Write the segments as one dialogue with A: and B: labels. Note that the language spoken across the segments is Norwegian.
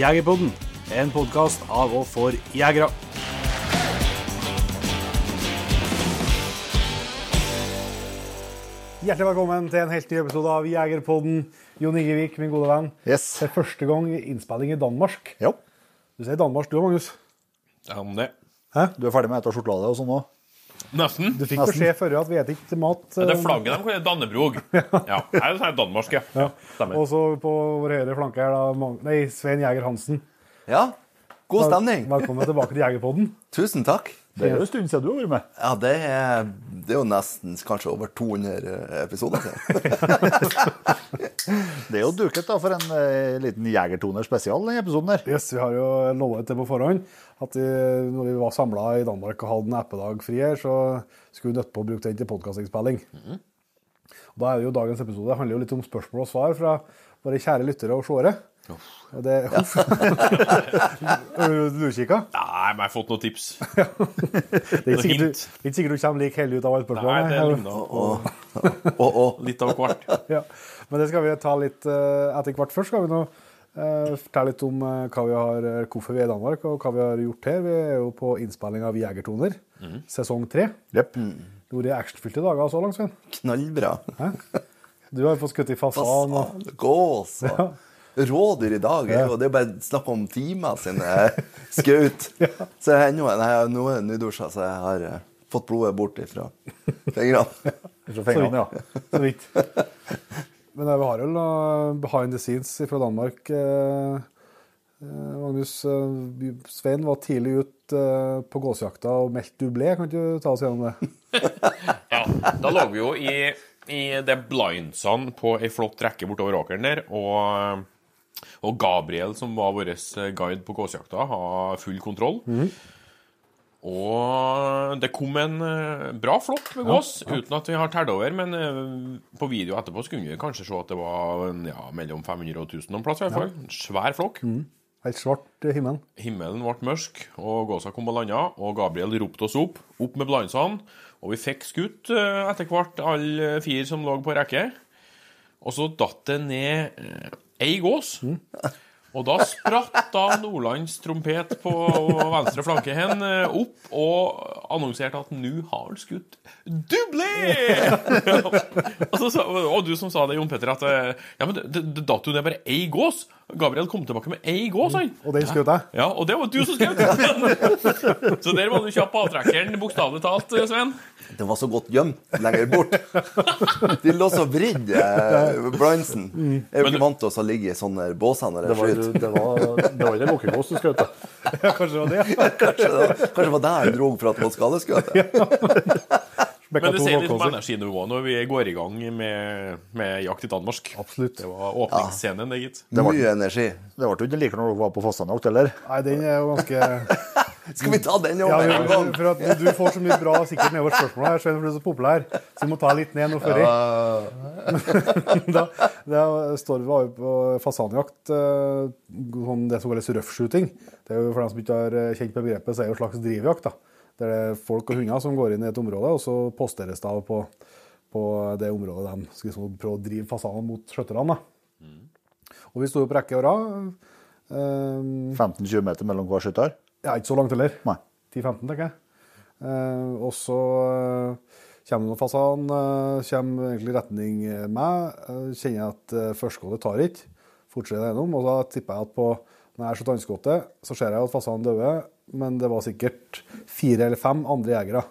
A: Jegerpodden, en podkast av og for jegere. Hjertelig velkommen til en helt ny episode av Jegerpodden. Jon Ingevik, min gode venn.
B: Yes.
A: Det er første gang innspilling i Danmark.
B: Jo.
A: Du sier Danmark, du òg, Magnus?
C: Ja, om det
A: Hæ?
B: Du er ferdig med å spise sjokolade og sånn òg?
C: Nesten.
A: Du fikk beskjed før at vi spiser ikke mat.
C: Det er
A: eh,
C: flagget deres, Dannebrog. Ja, det er Danmark, ja. ja. Stemmer.
A: Og så på vår høyre flanke er da, nei, Svein Jæger Hansen.
D: Ja, god stemning.
A: Velkommen tilbake til Jegerpodden.
D: Tusen takk.
B: Det er jo en stund siden du har vært med.
D: Ja, det er, det er jo nesten kanskje over 200 episoder siden.
B: Det er jo duket da for en eh, liten Jegertoner spesial, den episoden der.
A: Yes, Vi har jo lovet det på forhånd. At de, når vi var samla i Danmark og hadde en appedag fri her, så skulle vi nødt på å bruke den til podkastinnspilling. Og Da er det jo dagens episode det handler jo litt om spørsmål og svar fra våre kjære lyttere og seere. Og det du lurkikka?
C: Nei, men jeg har fått noen tips.
A: Det er ikke sikkert du, ikke sikkert du kommer like heldig ut av alle
C: Nei, det
A: er
C: ligner
D: Og, og, og
C: litt av hvert.
A: Ja, men det skal vi ta litt eh, etter hvert. Først skal vi nå eh, fortelle litt om eh, hva vi har, eh, hvorfor vi er i Danmark, og hva vi har gjort her. Vi er jo på innspilling av Jegertoner, sesong tre.
B: Yep.
A: Det har vært actionfylte dager så langt, Svein.
D: knallbra.
A: Du har fått skutt i fasan. Og...
D: Fasan, gås og rådyr i dag. er jo- Det er jo bare snakk om timer siden jeg skjøt. Så jeg ennå Nei, nå er jeg nydusja, så jeg har fått blodet bort ifra fingrene.
B: Fra fingrene, ja.
A: Så vidt. Men vi har jo behind the scenes fra Danmark. eh, eh, Magnus, eh, Svein var tidlig ut på gåsejakta og meldte dublé. Kan ikke du ta oss gjennom det?
C: Ja, da lå vi jo i, i det blindsene på ei flott rekke bortover åkeren der, og, og Gabriel, som var vår guide på gåsejakta, har full kontroll. Og det kom en eh, bra flokk med gås, uten at vi har telt over. Men eh, på video etterpå så kunne vi kanskje se at det var ja, mellom 500 og 1000 noen plass. i hvert fall. En svær flokk.
A: Helt svart eh, himmel.
C: Himmelen ble mørk, og gåsa kom og landa. Og Gabriel ropte oss opp, opp med blindsene. Og vi fikk skutt etter hvert alle fire som lå på rekke. Og så datt det ned ei gås. Og da spratt da Nordlands trompet på venstre flanke hen eh, opp og annonserte at nå har han skutt dublé! og, og du som sa det, Jon Petter, at eh, ja, men det datt jo ned bare ei gås. Gabriel kom tilbake med ei gås, han.
A: Og den skjøt jeg.
C: Ja, og det var du som skjøt! Så der var du kjapp på avtrekkeren, bokstavelig talt, Sven.
D: Det var så godt gjemt lenger bort. De lå så vridd, eh, blindsen. Jeg er jo ikke vant til å ligge i sånne båser når
B: Det
D: jeg
B: var,
D: skyter.
B: det var, det var ikke lokkegås du skjøt, da.
A: Ja, kanskje det var det.
D: Kanskje det var- kanskje det var der jeg dro for at det var skadeskudd.
A: Bekka
C: Men det sier litt om energinivået når vi går i gang med, med jakt i Danmark.
A: Absolutt.
C: Det var åpningsscenen, det, gitt.
D: Det var, Mye energi.
B: Det ble ikke like når du var på Fossanjakt, eller?
A: Nei, den er jo ganske
D: Skal vi ta den
A: Ja,
D: over
A: vi-
D: en gang?
A: for at du får så mye bra sikkert nedover spørsmål her, Svein, for du er så populær. Så vi må ta litt ned nå før. da, da står vi var jo på fasanjakt, eh, sånn det som kalles røffshooting. Det er jo For dem som ikke har eh, kjent på begrepet, så er det jo en slags drivjakt. da. Der det er folk og hunder som går inn i et område, og så posteres det av på, på det området de skal liksom prøve å drive fasaden mot skjøtterne. da. Og vi sto på rekke og rad. Um,
B: 15-20 meter mellom hver skytter?
A: ja, ikke så langt heller. 10-15, tenker jeg. Uh, og så uh, kommer fasan, uh, kommer egentlig i retning meg. Uh, kjenner jeg at uh, førsteskuddet tar ikke. Fortsetter gjennom. Og da tipper jeg at på når jeg har skjøt annenskuddet, så ser jeg at fasanen døde, men det var sikkert fire eller fem andre jegere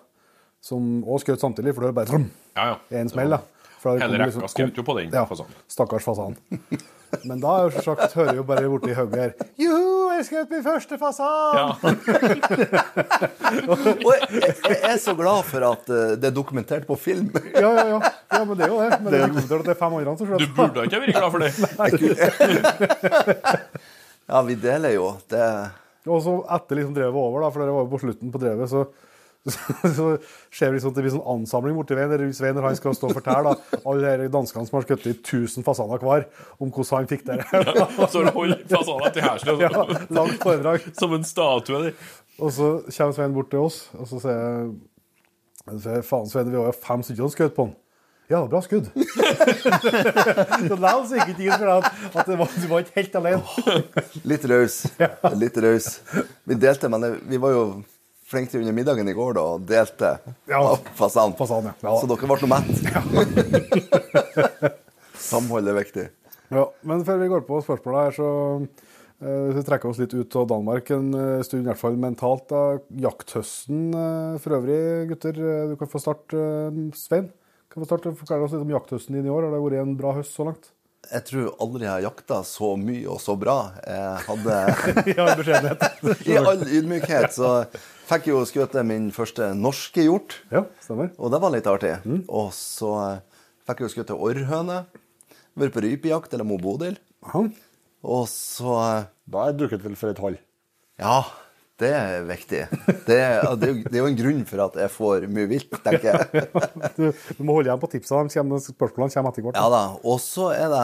A: som òg skjøt samtidig, for det var bare trom,
C: Ja, ja.
A: en smell. da.
C: Hele rekka skjøt jo på den
A: Ja,
C: fasanen.
A: stakkars fasan. Men da er jo selvsagt, hører jeg jo bare borti hugget her Juhu, jeg skjøt min første fasan!
C: Ja.
D: Og jeg, jeg er så glad for at eh, det er dokumentert på film.
A: Ja, ja, ja. ja men det er jo det. Men det er dokumentert at det er fem andre som
C: Du
A: skjøt.
C: burde ikke ha vært glad for det.
D: Ja, vi deler jo. Det
A: Og så etter liksom drevet over, da, for det var jo på slutten på drevet, så, så, så skjer det liksom at det blir sånn ansamling borti veien der Svein når han skal stå og fortelle da, alle de danskene som har skutt i 1000 fasaner hver, om hvordan han fikk det.
C: Og så holder fasanen til
A: ja, langt foredrag.
C: som en statue. der.
A: Og så kommer Svein bort til oss, og så sier jeg så sier jeg, faen, Svein, vi var jo fem stykker som skjøt på han. Ja, bra skudd. så likevel så gikk ikke inn for at, at du var, var ikke helt alene.
D: Litt raus. Litt raus. Vi delte, men vi var jo flinke til under middagen i går da, og delte
A: Ja.
D: fasan.
A: Fasan, ja. Ja.
D: Så dere ble noe mett. Samhold er viktig.
A: Ja, men før vi går på spørsmålet her, så eh, vi trekker oss litt ut av Danmark en eh, stund, i hvert fall mentalt. da. Jakthøsten eh, for øvrig, gutter. Du kan få starte, Svein. Kan vi starte, forklare oss litt om jakthøsten din i år. Har det vært en bra høst så langt?
D: Jeg tror aldri jeg har jakta så mye og så bra. Jeg hadde
A: i beskjedenhet.
D: I all ydmykhet så fikk jeg jo skutt min første norske hjort.
A: Ja, stemmer.
D: Og det var litt artig. Og så fikk jeg jo skutt orrhøne. Vært på rypejakt eller med Bodil.
A: Ja.
D: Og så
B: Da er dukket vel for et hold.
D: Ja, det er viktig. Det er, det er, jo, en grunn for at jeg får mye vilt, tenker jeg.
A: Du, du må holde igjen på tipsene. Spørsmålene kommer etter hvert.
D: Ja da. Og så er det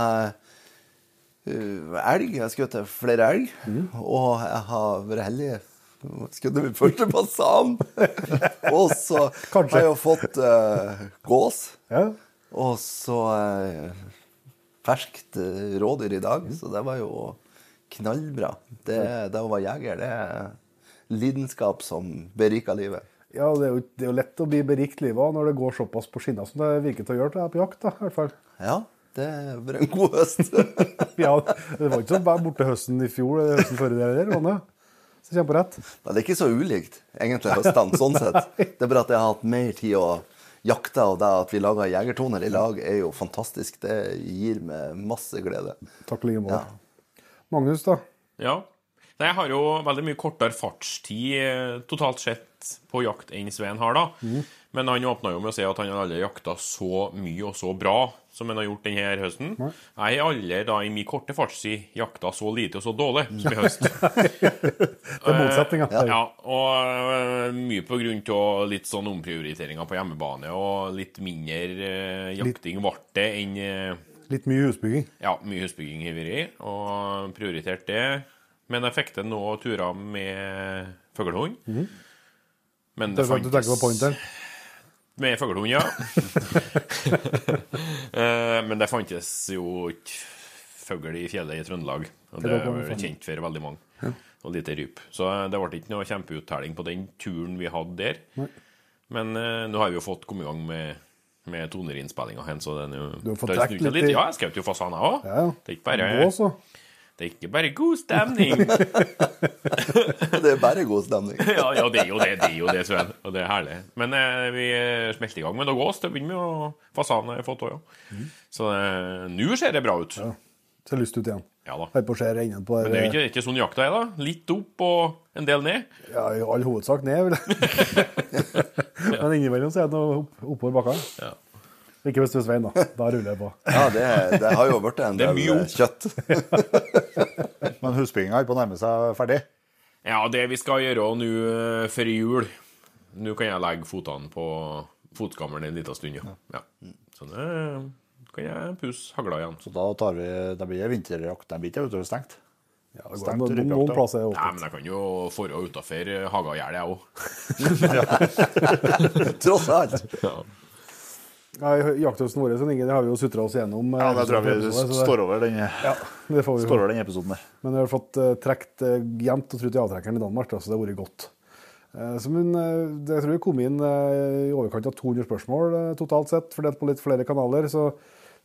D: uh, elg. Jeg skutt flere elg. Og jeg har vært heldig. Skutt min første basan. og så
A: Kanskje.
D: har jeg jo fått uh, gås.
A: Ja.
D: Og så uh, ferskt uh, rådyr i dag. Så det var jo knallbra. Det, det å være jeger, det lidenskap som beriker livet.
A: Ja, det er, jo, det er jo lett å bli berikt livet av når det går såpass på skinner som det virker til å gjøre til deg på jakt. da, i hvert fall.
D: Ja, det vært en god høst.
A: Ja, Det var ikke så bare borte høsten i fjor, eller høsten før det der, var det? Så jeg kommer på rett.
D: Nei, det er ikke så ulikt, egentlig, høstene, sånn sett. Det er bare at jeg har hatt mer tid å jakte, og det at vi lager jegertoner i lag, er jo fantastisk. Det gir meg masse glede.
A: Takk i like måte.
D: Ja.
A: Magnus, da?
C: Ja. Nei, jeg har jo veldig mye kortere fartstid eh, totalt sett på jakt enn Svein har, da. Men han åpna jo med å si at han har aldri jakta så mye og så bra som han har gjort denne høsten. Jeg har aldri da i min korte fartstid jakta så lite og så dårlig som i høst.
A: Det er motsetninga.
C: Ja, og øh, mye på grunn av litt sånn omprioriteringer på hjemmebane, og litt mindre jakting ble det enn
A: Litt mye husbygging.
C: ja, mye husbygging har vært, og prioritert det. Men jeg fikk til noen turer med fuglehund. Men
A: det
C: det
A: du tenker på pointeren?
C: Med fuglehund, ja. Eh, Men det fantes jo ikke fugl i fjellet i Trøndelag. Og det er vel kjent for veldig mange. Og lite ryp. Så eh, det ble ikke noe kjempeuttelling på den turen vi hadde der. Men uh, nå har vi jo fått komme i gang med, med tonerinnspillinga hen, så den jo
A: Du har fått trukket
C: snudd
A: litt
C: Ja, jeg skjøt jo fasaner òg.
A: Ja, ja.
C: Det er ikke bare
A: Gå, så.
C: Det er ikke bare god stemning.
D: Det er bare god stemning.
C: ja, ja, det er jo det, det er jo det, Sven. Og det er herlig. Men eh, vi smelter i gang med noe gås Det begynner begynne med, og fasanen har fått òg, ja. Så eh, nå ser det bra ut.
A: Ja. Ser lyst ut igjen.
C: Ja da.
A: Her på å enden på
C: Men det er jo ikke, ikke sånn jakta er, da. Litt opp og en del ned.
A: Ja, I all hovedsak ned, vel. Men innimellom så er det noe opp, oppover bakkene.
C: Ja.
A: Ikke hvis du er Svein, da. Da ruller jeg på.
D: Ja, det, det har jo blitt en
C: er
D: del eh, kjøtt.
B: Men husbygginga er på å nærme seg ferdig.
C: Ja, det vi skal gjøre nå eh, før jul Nå kan jeg legge fotene på fotskammeren en liten stund, ja. ja. Så det kan jeg pusse hagla igjen.
B: Så da tar vi, det blir vinterjakt. Den blir ikke utover stengt.
A: Ja, det går, noen, noen plasser er det
C: Nei,
A: åpent.
C: men jeg kan jo forå utafor hagegjerdet, jeg òg.
D: Tross alt.
C: Ja.
A: Nei, Jakthøsten vår sånn, det har vi jo sutra oss gjennom. eh,
B: Ja, det tror jeg vi
A: det-
B: står over den,
A: Ja, det får vi
B: står over den episoden der.
A: Men vi har fått uh, trukket uh, jevnt og trutt i avtrekkeren i Danmark, da, så det har vært godt. Uh, så men, uh, det, jeg tror vi kom inn eh, i overkant av 200 spørsmål eh, totalt sett, fordelt på litt flere kanaler. Så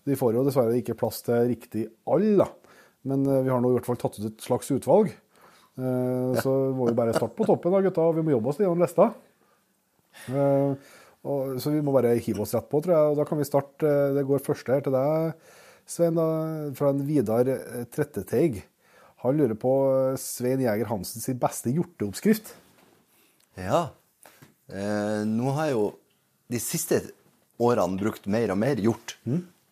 A: vi får jo dessverre ikke plass til riktig alle. Men eh, vi har nå i hvert fall tatt ut et slags utvalg. Eh, Så må vi bare starte på toppen, da, gutta. og Vi må jobbe oss gjennom lista. Og, så vi må bare hive oss rett på, tror jeg. Og da kan vi starte eh, Det går første her til deg, Svein, da, fra en Vidar eh, Tretteteig. Han lurer på eh, Svein Jæger Hansen sin beste hjorteoppskrift.
D: Ja. Eh, nå har jeg jo de siste årene brukt mer og mer hjort.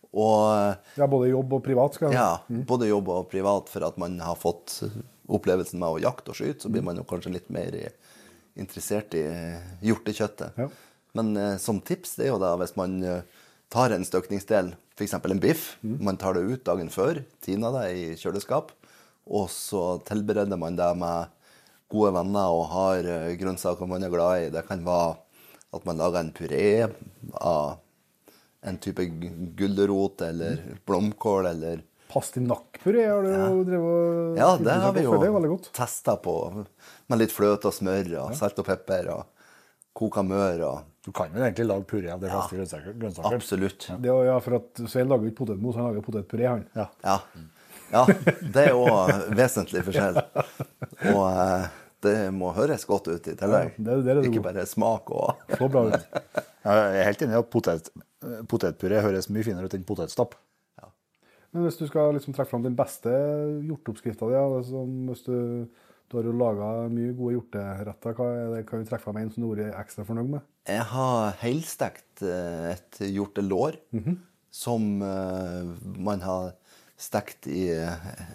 D: Og
A: Ja, både jobb og privat. skal jeg
D: ja, både jobb og privat, for at man har fått opplevelsen med å jakte og skyte, så blir man jo kanskje litt mer interessert i hjortekjøttet.
A: Ja.
D: Men eh, som tips det er jo da hvis man eh, tar en støkningsdel, f.eks. en biff, man tar det ut dagen før, tiner det i kjøleskap, og så tilbereder man det med gode venner og har eh, grønnsaker man er glad i. Det kan være at man lager en puré av en type gu- gulrot eller blomkål eller
A: Pastinakkpuré har du jo drevet og
D: Ja, det har vi jo testa på med litt fløte og smør og salt og pepper og koka mør og
B: Du kan vel egentlig lage puré av de fleste grønnsaker? grønnsaker.
D: Absolutt.
A: Det er, ja, for at Svein lager ikke potetmos, han lager potetpuré, han.
B: Ja.
D: Ja. ja. Det er òg vesentlig forskjell. Og eh, det må høres godt ut i tillegg.
A: Ja, det- det er det
D: Ikke bare smak og
A: Så bra ut.
B: Jeg er helt enig i at potet, potetpuré høres mye finere ut enn potetstapp.
A: Men hvis du skal liksom trekke fram den beste hjorteoppskrifta di, ja, det er hvis du, du har jo laga mye gode hjorteretter, hva er det, kan du trekke fram en som du har vært ekstra fornøyd med?
D: Jeg har heilstekt eh, et hjortelår
A: Mhm.
D: som eh, man har stekt i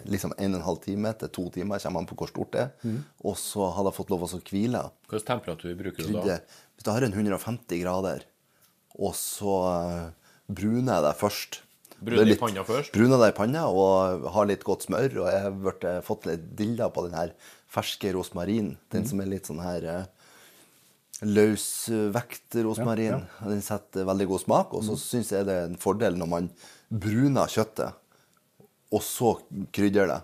D: liksom en og en halv time til to timer, kommer an på hvor stort det er.
A: Mm.
D: Og så har det fått lov å så hvile.
C: Hvilken temperatur bruker du da?
D: Hvis du har en 150 grader, og så eh, bruner jeg det først.
C: Bruner
D: Det er
C: i panna først?
D: Bruner det i panna og har litt godt smør. Og jeg har fått litt dilla på den her ferske rosmarin. Den som er litt sånn her eh, løsvekt rosmarin. Den setter veldig god smak. Og så syns jeg det er en fordel når man bruner kjøttet, og så krydrer det.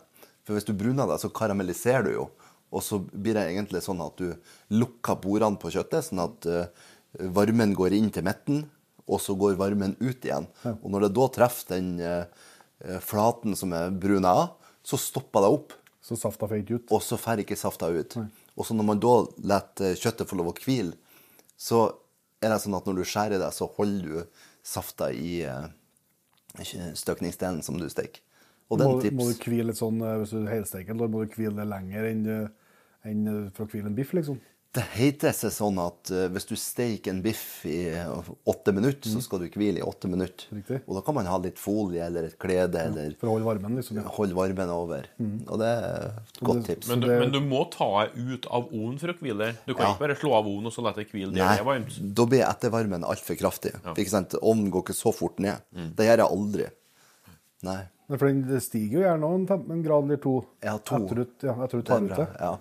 D: For hvis du bruner det, så karamelliserer du jo. Og så blir det egentlig sånn at du lukker bordene på kjøttet, sånn at eh, varmen går inn til midten, og så går varmen ut igjen. Og når det da treffer den eh, flaten som er bruna av, så stopper det opp.
A: Så safta får ikke ut.
D: Og så fer ikke safta ut. Og så når man da lar eh, kjøttet få lov å hvile, så er det sånn at når du skjærer det, så holder du safta i eh, støkningsdelen som du steker. Og den
A: Må,
D: en
A: må du
D: tips.
A: hvile litt sånn eh, hvis du helsteker, eller må du hvile lenger enn enn for å hvile en biff, liksom?
D: Det heter seg sånn at eh, hvis du steker en biff i eh, åtte minutter, så skal du hvile i åtte minutter.
A: Mm. Riktig.
D: Og da kan man ha litt folie eller et klede eller
A: For å holde varmen, liksom. Ja.
D: holde varmen over. Og det er et godt tips.
C: Men du, men du må ta deg ut av ovnen for å hvile. Du kan
D: Ja.
C: ikke bare slå av ovnen og så la det hvile der det er varmt.
D: da blir ettervarmen altfor kraftig. Ikke sant? Ovnen går ikke så fort ned.
C: Mm.
D: Det gjør jeg aldri. Nei.
A: Nei, For den det stiger jo gjerne en, en grad eller to,
D: Ja, to.
A: Etter, du, ja, etter du tar ut det.
D: Ja.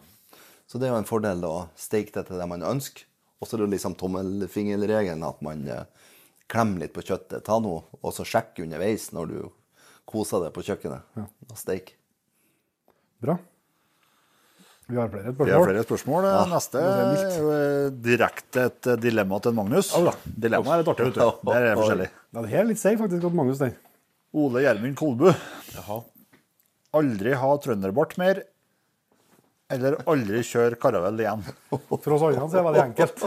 D: Så det er jo en fordel å steke det til det man ønsker. Og så er det liksom tommelfingerregelen at man eh, klemmer litt på kjøttet. Ta noe, og så sjekk underveis når du koser deg på kjøkkenet. Og steik.
A: Bra. Vi har flere
B: Vi har
A: spørsmål.
B: flere spørsmål. Neste
A: det er
B: eh, direkte et eh, dilemma til Magnus. Dilemma er litt artig, vet du. Der er det forskjellig.
A: Ja, det her er litt seig, faktisk, at Magnus den.
B: Ole Gjermund Kolbu.
C: Jaha.
B: Aldri ha trønderbart mer. Eller aldri kjøre karavell igjen.
A: For oss andre så er det veldig enkelt.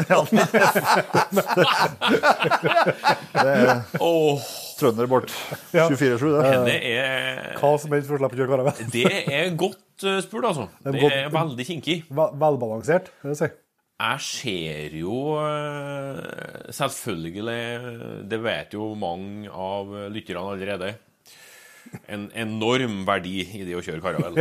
C: Åh,
B: Trønderbart
A: Ja.
B: 24-7, det.
C: det er
A: Hva som helst for å slippe å kjøre karavell.
C: Det er godt uh, spurt, altså.
A: er
C: Det
A: godt-
C: er veldig kinkig.
A: Velbalansert, vil jeg si.
C: Jeg ser jo eh, Selvfølgelig, det vet jo mange av lytterne allerede, en enorm verdi i det å kjøre karavell.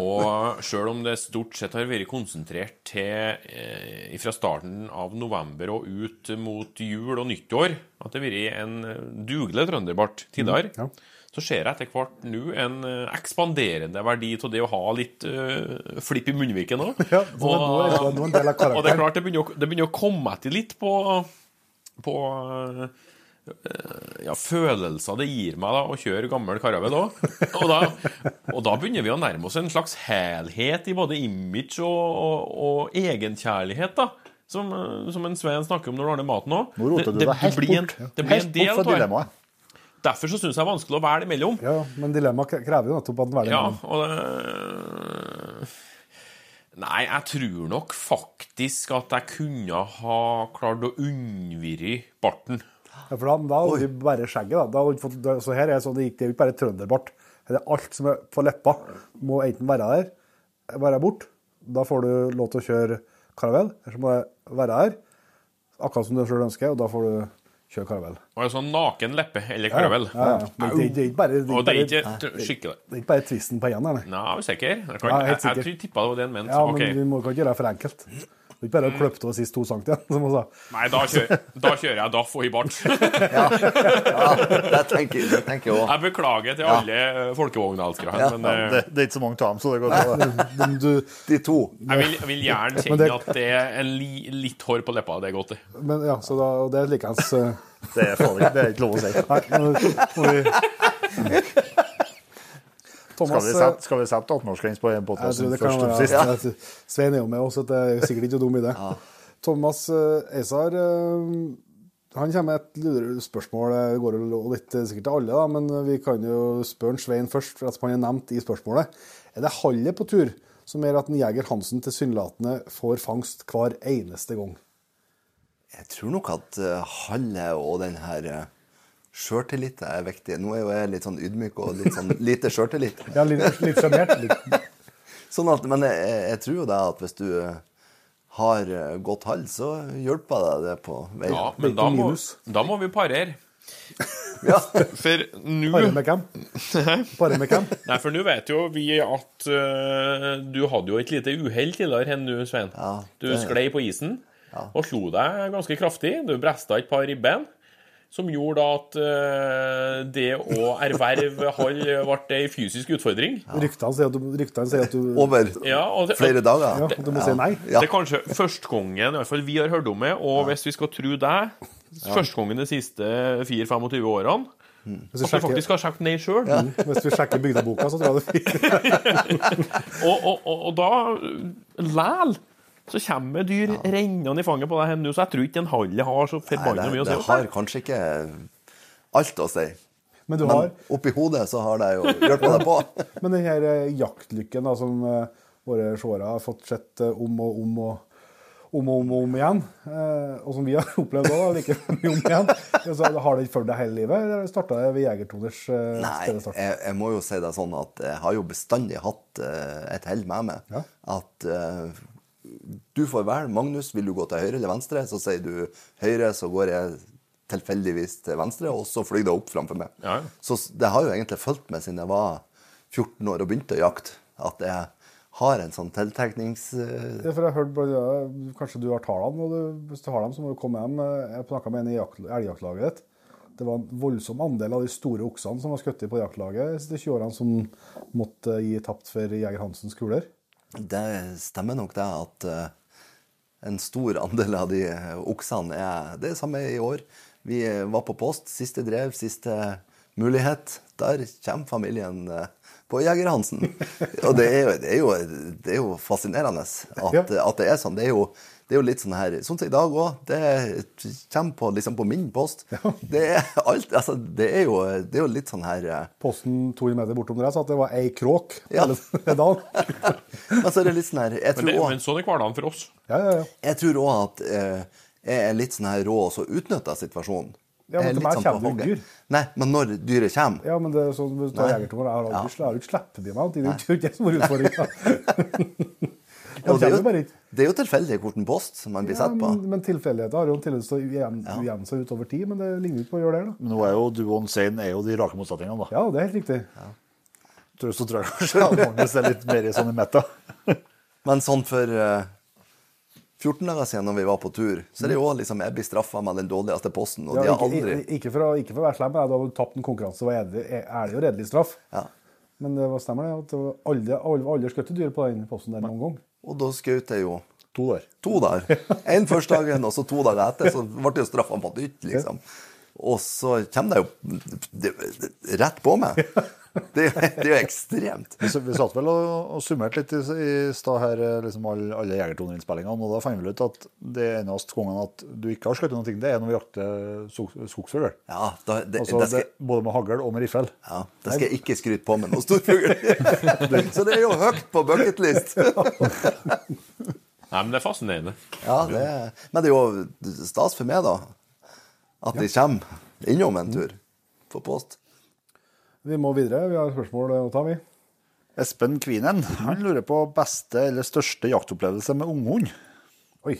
C: Og sjøl om det stort sett har vært konsentrert til eh, fra starten av november og ut mot jul og nyttår, at det har vært en eh, dugelig trønderbart tidligere,
A: ja.
C: så ser jeg etter hvert nå en eh, ekspanderende verdi av det å ha litt eh, flipp i munnviken òg.
A: Ja, og,
C: Og det er klart, det begynner å, det begynner å komme etter litt på, på eh, ja, følelser det gir meg da å kjøre gammel karavell òg. Og, og da begynner vi å nærme oss en slags helhet i både image og, og, og egenkjærlighet, da. Som, eh, som en Svein snakker om når du ordner maten òg.
B: Nå roter du deg helt
C: bort. en, det blir
B: Helt
C: en del
B: bort fra dilemmaet.
C: Derfor så syns jeg det er vanskelig å velge imellom.
A: Ja, men dilemmaet krever jo nettopp at den velger
C: Ja,
A: mellom.
C: og det Nei, jeg tror nok faktisk at jeg kunne ha klart å unnvære barten.
A: Ja, for da, hadde vi bare skjegget, da. da fått, så her er sånn, det gikk- det jo ikke bare trønderbart. Det er alt som er på leppa, må enten være der, være bort. Da får du lov til å kjøre karavell, eller så må det være her, akkurat som du sjøl ønsker, og da får du kjøre karavell.
C: Og en sånn naken leppe eller karavell.
A: Ja, ja. ja. det, det er ikke bare, det er ikke bare,
C: skikkelig.
A: det er ikke bare tvisten på igjen, nei.
C: Nei, er du sikker? Jeg, jeg, jeg, jeg tippa det var det han mente.
A: Ja, men vi må ikke gjøre det for enkelt. Det er ikke bare å kløpe til sist to sankt igjen, som hun sa.
C: Nei, da kjører, da kjører jeg Daff og i bart.
D: Ja, tenker, det tenker jeg òg.
C: Jeg beklager til alle ja. folkevognelskere her,
D: Ja,
C: men eh,
B: Det, det er ikke så mange av dem, så det går bra.
D: De to.
C: jeg, vil, jeg vil gjerne kjenne
A: det-
C: at det er en li, litt hår på leppa. Det er godt, det.
A: men ja, så da, og det er likeens uh...
B: Det er ikke, det er ikke lov å si.
A: Nei, nå må vi
B: Skal vi sette, skal vi sette 18-årsgrense på en
A: jeg
B: podkast
A: tror det kan
B: først og sist?
A: ja. Svein er jo med oss, så det er sikkert ikke dum idé. Thomas eh, Eisar eh, han kommer med et lurespørsmål. Det går jo litt eh, sikkert til alle, da, men vi kan jo spørre Svein først, for at han er nevnt i spørsmålet. Er det hallet på tur som gjør at en Jeger Hansen tilsynelatende får fangst hver eneste gang?
D: Jeg tror nok at hallet og den her sjøltilliten er viktig. Nå er jo jeg litt sånn ydmyk og litt sånn lite sjøltillit.
A: Ja, litt, litt sjenert.
D: Sånn at, men jeg, jeg- tror jo det at hvis du uh, har uh, godt hall, så hjelper deg det på veien.
C: Ja, men da må, da må vi parere.
D: Ja.
C: For nå
A: Pare med hvem? Pare med hvem?
C: Nei, for nå vet jo vi at uh, du hadde jo et lite uhell tidligere enn du, Svein.
D: Ja,
C: du sklei på isen og slo deg ganske kraftig. Du bresta et par ribben. Som gjorde at øh, det å erverve hall ble ei fysisk utfordring.
A: Ryktene sier at du, ryktene sier at du,
D: Over
C: Ja, og det,
D: flere dager.
A: ja, du må si nei.
D: Ja.
C: Det er kanskje første gangen i hvert fall vi har hørt om det, og hvis vi skal tro deg, første gangen de siste 4-25 årene,
A: Hvis
C: at
A: du
C: du faktisk har sjekket ned sjøl.
A: hvis du sjekker bygdeboka, så tror jeg det er fint.
C: Og, og, og, og da læl så kommer dyr rennende i fanget på deg nå, så jeg tror ikke en halli har så forbanna
D: det,
C: mye å
D: det har kanskje ikke alt å si.
A: Men du
D: Men
A: har
D: oppi hodet så har det jo hjulpet deg på.
A: Men den her eh, jaktlykken da, som eh, våre seere har fått sett eh, om og om og om og om, og om igjen, eh, og som vi har opplevd òg, like mye om igjen, så har ikke fulgt deg hele livet? Eller starta det ved Jegertoners eh,
D: Nei, jeg, jeg må jo si det sånn at jeg har jo bestandig hatt eh, et hell med meg.
A: Ja.
D: At eh, du får velge. Magnus, vil du gå til høyre eller venstre? Så sier du høyre, så går jeg tilfeldigvis til venstre, og så flyr det opp framfor meg.
C: Ja, ja.
D: Så det har jo egentlig fulgt meg siden jeg var 14 år og begynte å jakte. At jeg har en sånn tiltreknings... Det
A: Ja, for jeg har hørt, Kanskje du har tallene? og du- Hvis du har dem, så må du komme hjem. Eh, Jeg snakka med en i jakt- elgjaktlaget ditt. Det var en voldsom andel av de store oksene som var skutt på jaktlaget de siste 20 årene, som måtte gi tapt for Jeger Hansens kuler.
D: Det stemmer nok det at eh, en stor andel av de eh, oksene er Det samme i år. Vi var på post, siste drev, siste mulighet. Der kommer familien eh, på Jeger Hansen. Og det er, jo, det, er jo, det er jo fascinerende at, at det er sånn. Det er jo, det er jo litt sånn her Sånn som i dag òg. Det kommer på, liksom på min post. Det er alt Altså, det er jo, det er jo litt sånn her eh,
A: Posten 200 meter bortom der sa at det var ei kråk
D: Ja.
A: hele dagen.
D: Men så er det litt sånn her Jeg
C: Men,
D: tror
C: det,
D: også-
C: men sånn er hverdagen for oss.
A: Ja, ja, ja.
D: Jeg tror òg at eh, jeg er litt sånn her rå og så utnytter situasjonen.
A: Ja, men til meg
D: sånn
A: kommer det dyr.
D: Nei, men når dyret kommer
A: Ja, men det er sånn, hvis du tar jegertonger, jeg har
D: Ja.
A: aldri, ikke sluppet dem. Det er jo ikke det som er utfordringa.
D: Ja,
A: Det
D: er jo, det er jo tilfeldig hvilken post som man blir
A: Ja,
D: sett på.
A: men, men tilfeldigheter har jo en tendens til å ujevne seg utover tid, men det ligner jo ikke på å gjøre det. da.
B: Men nå er jo duoen Sein er jo de rake motsetningene, da.
A: Ja, det er helt riktig.
B: Tror- Så tror jeg kanskje at Magnus er litt mer i sånn i metta.
D: Men sånn for uh, 14 dager siden når vi var på tur, så er det jo liksom jeg blir straffa med den dårligste posten, og
A: Ja,
D: de har aldri
A: ikke, ikke, for å, ikke for å være slem, men da har du tapt en konkurranse, og er det ærlig og redelig straff.
D: Ja.
A: Men det var stemmer det, at det var aldri, aldri, aldri skutt dyr på den posten der noen gang.
D: Og da skjøt jeg jo
B: To der.
D: to der. En første dagen, og så to dager etter, så ble det jo straffa på nytt, liksom. Og så kommer det jo rett på meg. Det, det er jo ekstremt.
B: Vi, vi satt vel og, og summerte litt i, i stad her, eh, liksom alle, alle Jegertoneinnspillingene, og da fant vi ut at det eneste gangen at du ikke har skutt ting det er når vi jakter skog- skogsfugl.
D: Ja, da, det,
B: Altså,
D: det skal,
B: både med hagl og med riffel.
D: ja, det skal jeg ikke skryte på med noen storfugl. Så det er jo høyt på bucketlist.
C: Nei, men det er fascinerende.
D: Ja, det, er- men det er jo stas for meg, da. At de kommer innom en tur på post.
A: Vi må videre, vi har spørsmål å ta, vi.
B: Espen Kvinen han lurer på beste eller største jaktopplevelse med unghund.
A: Oi.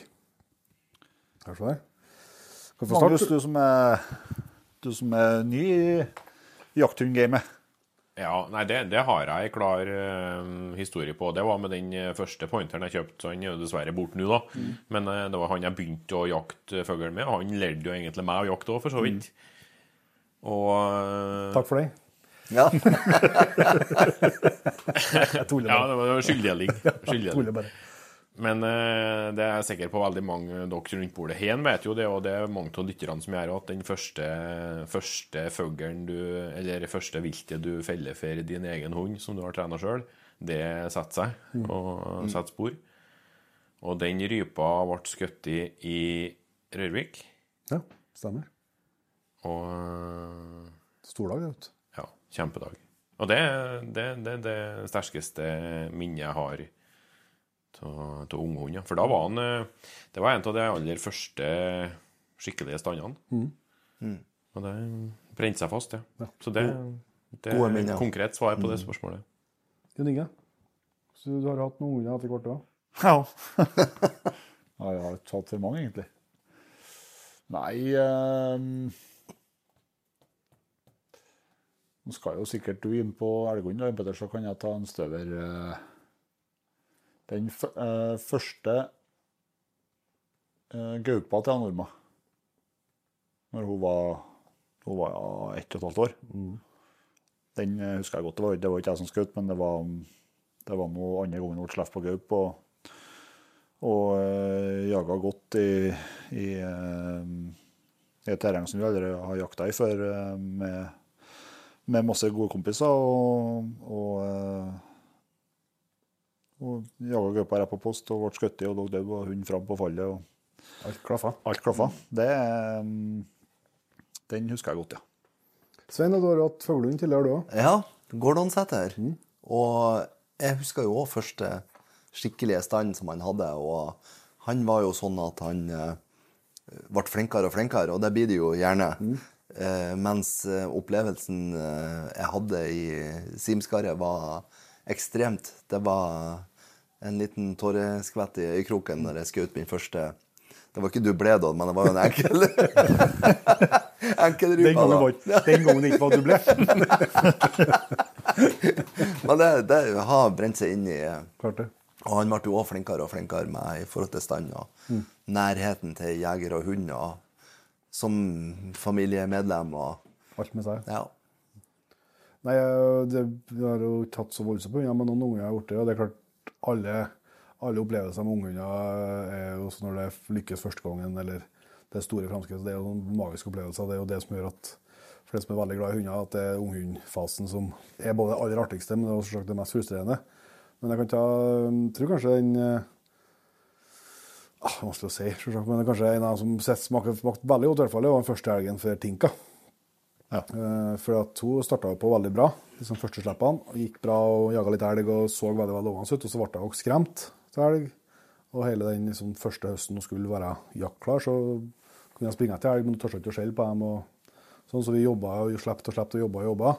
A: Skal vi få
B: Magnus, du som er, du som er ny i jakthundgamet.
C: Ja, nei, det, det har jeg en klar uh, historie på. Det var med den eh, første pointeren jeg kjøpte. så Han er dessverre borte nå, da. Men uh, det var han jeg begynte å jakte fugl med. Han lærte jo egentlig meg å jakte òg, for så vidt. Og uh,
A: Takk for det.
D: Ja.
A: Jeg tuller bare.
C: det var, det var ligger.
A: bare.
C: Men eh, det er jeg sikker på veldig mange dere rundt bordet hen vet jo det, og det er mange av lytterne som gjør at den første, første fuglen du Eller det første viltet du feller for din egen hund, som du har trena sjøl, det setter seg og setter spor. Og den rypa ble skutt i i Rørvik.
A: Ja, stemmer.
C: Og eh,
A: Stordag, vet du.
C: Kjempedag. Og det er det, det, det sterkeste minnet jeg har av unghunder. For da var han eh, Det var en av de aller første skikkelige standene. Og det brente seg fast, ja. Så det, det er et konkret svar på det spørsmålet.
A: Jon Inge, så du har hatt noen hunder etter hvert òg?
B: Ja. ja, jeg har ikke hatt for mange, egentlig. Nei ehm, Nå skal jo sikkert du inn på Petter, så kan jeg ta en støver. eh. Den eh, første uh, gaupa til Norma, når hun var, hun var ja, ett og et halvt år. Den eh, husker jeg godt. Det var, det var ikke jeg som skjøt, men det var, det var noe andre gangen hun ble sluppet på gaup. Og, og uh, jaga godt i, i, eh, i et terreng som vi aldri har jakta i før, eh, med, med masse gode kompiser. Og, og, eh, og jaga gaupa rett på post og ble skutt og lå død, og hund fram på fallet. og
A: Alt klaffa.
B: Alt klaffa. Det, eh, den husker jeg godt, ja.
A: Svein, du har hatt fuglehund tidligere, du òg?
D: Ja, Gordonsæter. Og jeg husker jo òg første skikkelige stand som han hadde. Og han var jo sånn at han eh, ble flinkere og flinkere, og det blir det jo gjerne. Eh, mens eh, opplevelsen eh, jeg hadde i Simskaret, var ekstremt. Det var en liten tåreskvett i øyekroken når jeg skjøt min første Det var ikke dublé, men det var jo en enkel Enkel rupa, da.
A: den gangen det ikke var ble.
D: Men det, det har brent seg inn i
A: Klart det.
D: Og han ble jo også flinkere og flinkere med i forhold til stand og nærheten til jeger og hund. Og som familiemedlem og
A: Alt med seg.
D: Ja.
A: Nei, jeg- det, har jo tatt så voldsomt på hundene, men noen unger gjort det. Og det er klart, alle, alle opplevelser med unghunder er jo sånn når det lykkes første gangen, eller det er store framskritt. Det er jo noen magiske opplevelser. Det er jo det som gjør at for de som er veldig glad i hunder, at det er unghundfasen som er både det aller artigste, men det er også det mest frustrerende. Men jeg kan ta, tror kanskje den eh, ah, Vanskelig å si, selvsagt, men det er kanskje en av dem som sett- smaker veldig godt, i hvert fall, det var den første helgen for Tinka. Eh, For at hun starta på veldig bra, liksom første slippene. Gikk bra og jaga litt elg og så veldig veldig lovende ut. Og så ble hun skremt til elg. Og hele den liksom, første høsten hun skulle være jaktklar, så kunne jeg springe etter elg, men hun torde ikke å skjelle på dem. og sånn, Så vi jobba og slapp og slapp og jobba og jobba.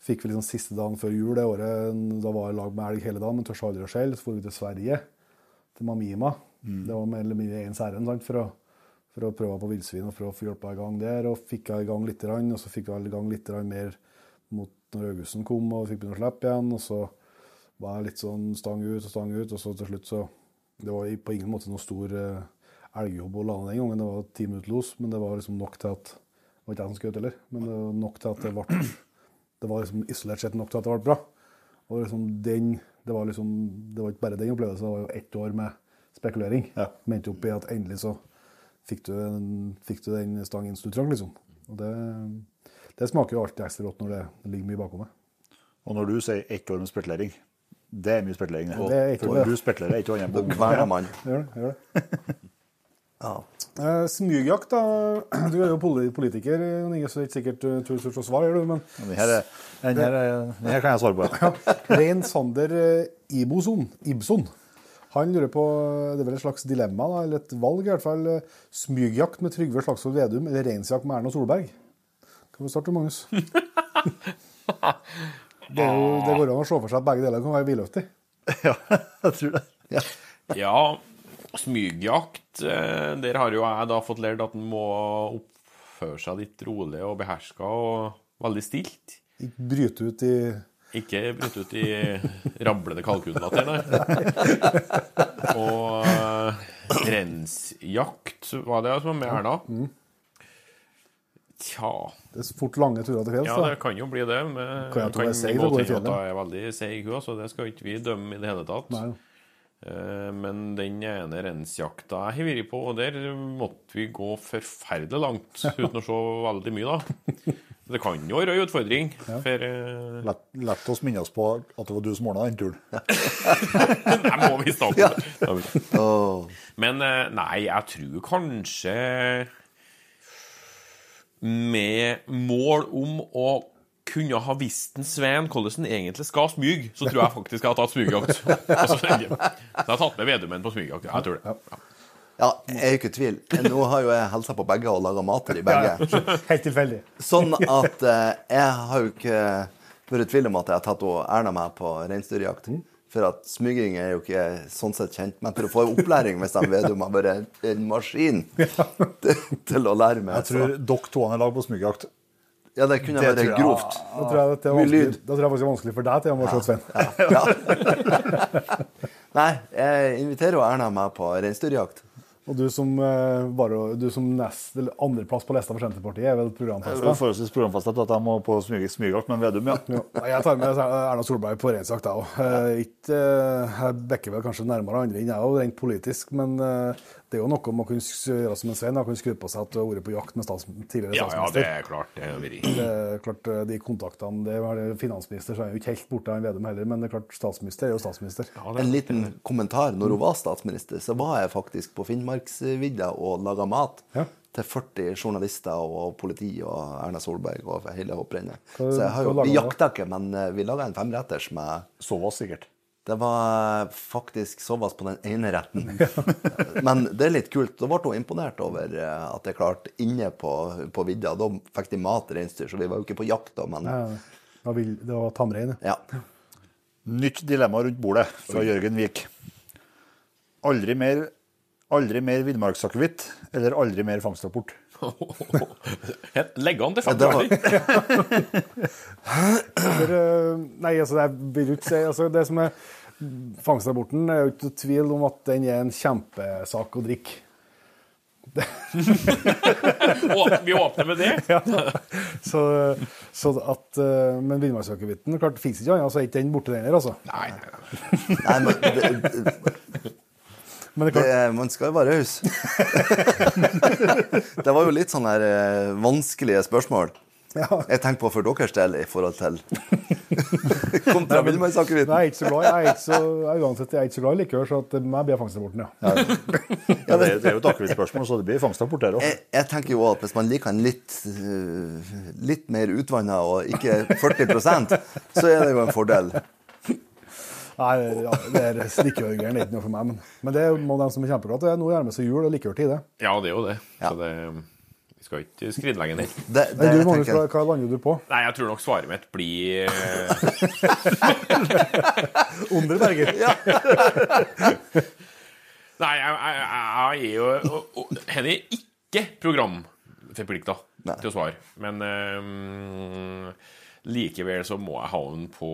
A: Fikk vi liksom siste dagen før jul det året, da var jeg i lag med elg hele dagen, men torde aldri å skjelle. Så dro vi til Sverige, til Mamima. Det var mer eller mindre ens ærend for for å prøve på villsvin og prøve å få hjulpet i gang der. Og fikk jeg i gang litt, og så fikk jeg i gang litt mer mot når Augusten kom og fikk begynne å slippe igjen. Og så var jeg litt sånn stang ut og stang ut, og så til slutt så Det var på ingen måte noe stor eh, elgjobb å lande den gangen. Det var ti minutter los, men det var liksom nok til at Det var ikke jeg som skjøt heller, men det var nok til at det ble Det var liksom isolert sett nok til at det ble bra. Og liksom den Det var liksom Det var ikke bare den opplevelsen, det var jo ett år med spekulering.
B: Ja.
A: Mente opp i at endelig så fikk du, en, fikk du den stangen du trang, liksom. Og det, det smaker jo alltid ekstra godt når det ligger mye bakom meg.
B: Og når du sier ett år med spekulering, det er mye spekulering.
A: Det er ett år,
B: For
A: ja.
B: du spekulerer ikke annet
D: Da
B: på
D: hver mann.
A: Gjør det? Gjør det.
D: Ja.
A: Eh, smygjakt, da. Du er jo politiker, Jon Inge, så det er ikke sikkert du tror du får svar, gjør du, men
B: Den her, er- den her, er- den her kan jeg svare på. Ja.
A: Rein Sander eh, Iboson, Ibson han lurer på Det er vel et slags dilemma, da, eller et valg i hvert fall. Smygjakt med Trygve Slagsvold Vedum eller reinsjakt med Erna Solberg? Kan vi starte, Magnus? Det, er jo, det går an å se for seg at begge deler kan være vidløftig.
B: ja, jeg tror det.
D: Ja.
C: Ja, smygjakt eh, Der har jo jeg da fått lært at en må oppføre seg litt rolig og beherska og veldig stilt.
A: Ikke bryte ut i
C: Ikke brutt ut i rablende kalkunlatter, nei. Og uh, rensjakt var det som var med her da. Tja
A: Det er fort lange turer til fjells.
C: Ja, det kan jo bli det. Men
A: Kan
C: kan gå
A: i
C: til at jeg er veldig seig, hun, så det skal ikke vi dømme i det hele tatt.
A: Nei.
C: Eh, Men den ene rensjakta jeg har vært på, og der måtte vi gå forferdelig langt uten å se veldig mye, da. Det kan jo være en utfordring. For uh...
B: Lett, lett oss minne oss på at det var du som ordna den turen.
C: det må vi snakke
D: Ja.
C: det.
D: Åh.
C: Men eh, nei, jeg tror kanskje med mål om å kunne ha visst en Sveen hvordan han egentlig skal smyge, så tror jeg faktisk jeg har tatt smygjakt. så jeg har tatt med Vedumen på smygjakt. Jeg tror det. Ja.
D: Ja, jeg er ikke i tvil. Nå har jo jeg helsa på begge og laga mat til de begge.
A: Helt tilfeldig.
D: Sånn at eh, jeg har jo ikke vært i tvil om at jeg har tatt Erna meg på reinsdyrjakt. For at smyging er jo ikke sånn sett kjent, men for å få opplæring hvis de Vedum har vært en, en maskin til, til å lære meg.
B: Jeg tror dere to har lag på smygjakt.
D: Ja, det kunne
B: Det
D: vært grovt.
A: Da tror jeg det er
D: Mye
A: vanskelig,
D: lyd.
A: da tror jeg faktisk det er vanskelig for deg til så Svein.
D: Ja. Nei, jeg inviterer jo Erna meg på reinsdyrjakt.
A: Og du som, eh, bare, du som nest, andreplass på lista for Senterpartiet er vel
B: Det er
A: programfesta?
B: forholdsvis programfestet at jeg må på smyg- smygjakt, men Vedum, ja.
A: Ja. Jeg tar med Erna Solberg på reinsjakt, jeg òg. Jeg bekker vel kanskje nærmere andre enn jeg òg, rent politisk. Men eh, det er jo noe man kunne gjøre som en Svein. da, Kunne skru på seg at du har vært på jakt med stats, tidligere
C: Ja, ja, det er klart. Det er.
A: Det er klart, eh, De kontaktene det var Finansminister så er jo ikke helt borte av en Vedum heller, men det er klart statsminister er jo statsminister.
C: Ja, er...
D: En liten kommentar. Når hun var statsminister, så var jeg faktisk på Finnmarksvidda og laga mat
A: Ja.
D: til 40 journalister og politi og Erna Solberg og hele hopprennet. Så jeg har jo, vi jakta ikke, men eh, vi laga en femretters med
B: var sikkert.
D: Det var faktisk såpass på den ene retten. Men det er litt kult. Da ble hun imponert over eh, at jeg klarte inne på, på vidda. Da fikk de mat reinsdyr, så vi var jo ikke på jakt da, men
A: Ja, Det var, vill- tamrein. ja.
D: ja.
B: Nytt dilemma rundt bordet fra Jørgen Vik. Aldri mer, aldri mer villmarksakevitt eller aldri mer fangstrapport?
C: Legg an til
D: Ja, det var-
C: 50
A: For, eh, nei, altså, det ikke si altså, Det som er Fangstrapporten er jo ikke tvil om at den er en kjempesak å drikke.
C: Vi åpner med det.
A: Så, så at, eh, men villmarksakevitten klart, det fins ikke annet, så er ikke den borte, den heller. Altså.
C: Nei, nei, nei.
D: Nei, men det,
A: Men det
D: det, man skal jo være raus. Det var jo litt sånne her eh, vanskelige spørsmål.
A: Ja.
D: Jeg tenker på for deres del i forhold til kontra
A: villmannsakevitten. Jeg er ikke så glad. Jeg er ikke så, jeg, uansett, jeg er ikke så glad i likør, så at meg blir fangstrapporten, ja.
B: Ja, det, er- det er jo et akevittspørsmål, så det blir fangstrapport der òg.
D: Jeg, jeg tenker jo at hvis man liker den litt, eh, litt mer utvanna og ikke 40% så er det jo en fordel.
A: Nei, ja, det er Likørgeren er ikke noe for meg, men, men det må de som er kjempeglade til. Nå nærmer seg jul og likørtid, det.
C: Ja, det er jo det.
D: Ja.
C: Så det Vi skal ikke skrinlegge den.
D: Det, det,
A: du, Magnus, hva, hva lander du på?
C: Nei, jeg tror nok svaret mitt blir eh,
A: Underberger?
C: Nei, jeg, jeg, jeg er jo Hen er ikke programforplikta til å svare. Men um, likevel så må jeg ha den på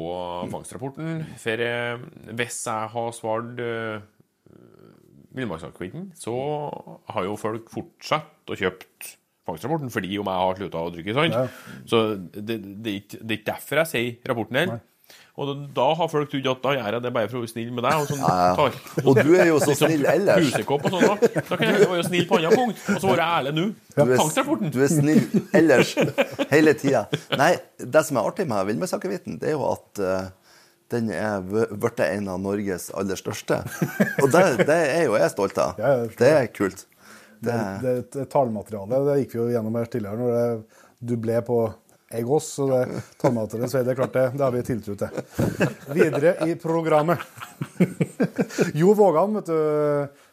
C: fangstrapporten. For eh, hvis jeg har svart uh, villmarksakevitten, så har jo folk fortsatt å kjøpt fangstrapporten fordi om jeg har slutta å drikke. sant?
A: Ja.
C: Så det, det, er ikke, det er ikke derfor jeg sier rapporten her. Og da, da har folk trodd at da gjør jeg det bare for å være snill med deg. Og sånn, tar.
D: og du er jo så snill ellers.
C: Husekopp og sånn da. Da kan jeg være snill på andre punkt, og så være ærlig nå.
D: Du er,
C: Fangstrapporten.
D: du er snill ellers hele tida. Nei, det som er artig med villmarksakevitten, det er jo at uh, den er blitt en av Norges aller største. Og det, det er jo jeg stolt av.
A: Ja, ja,
D: Det er kult. Det,
A: Det er et tallmateriale. Det gikk vi jo gjennom her tidligere når det, du ble på Egos. Så det tallmaterialet, så er det klart det. Det har vi tiltro til. Videre i programmet. Jo Vågan, vet du,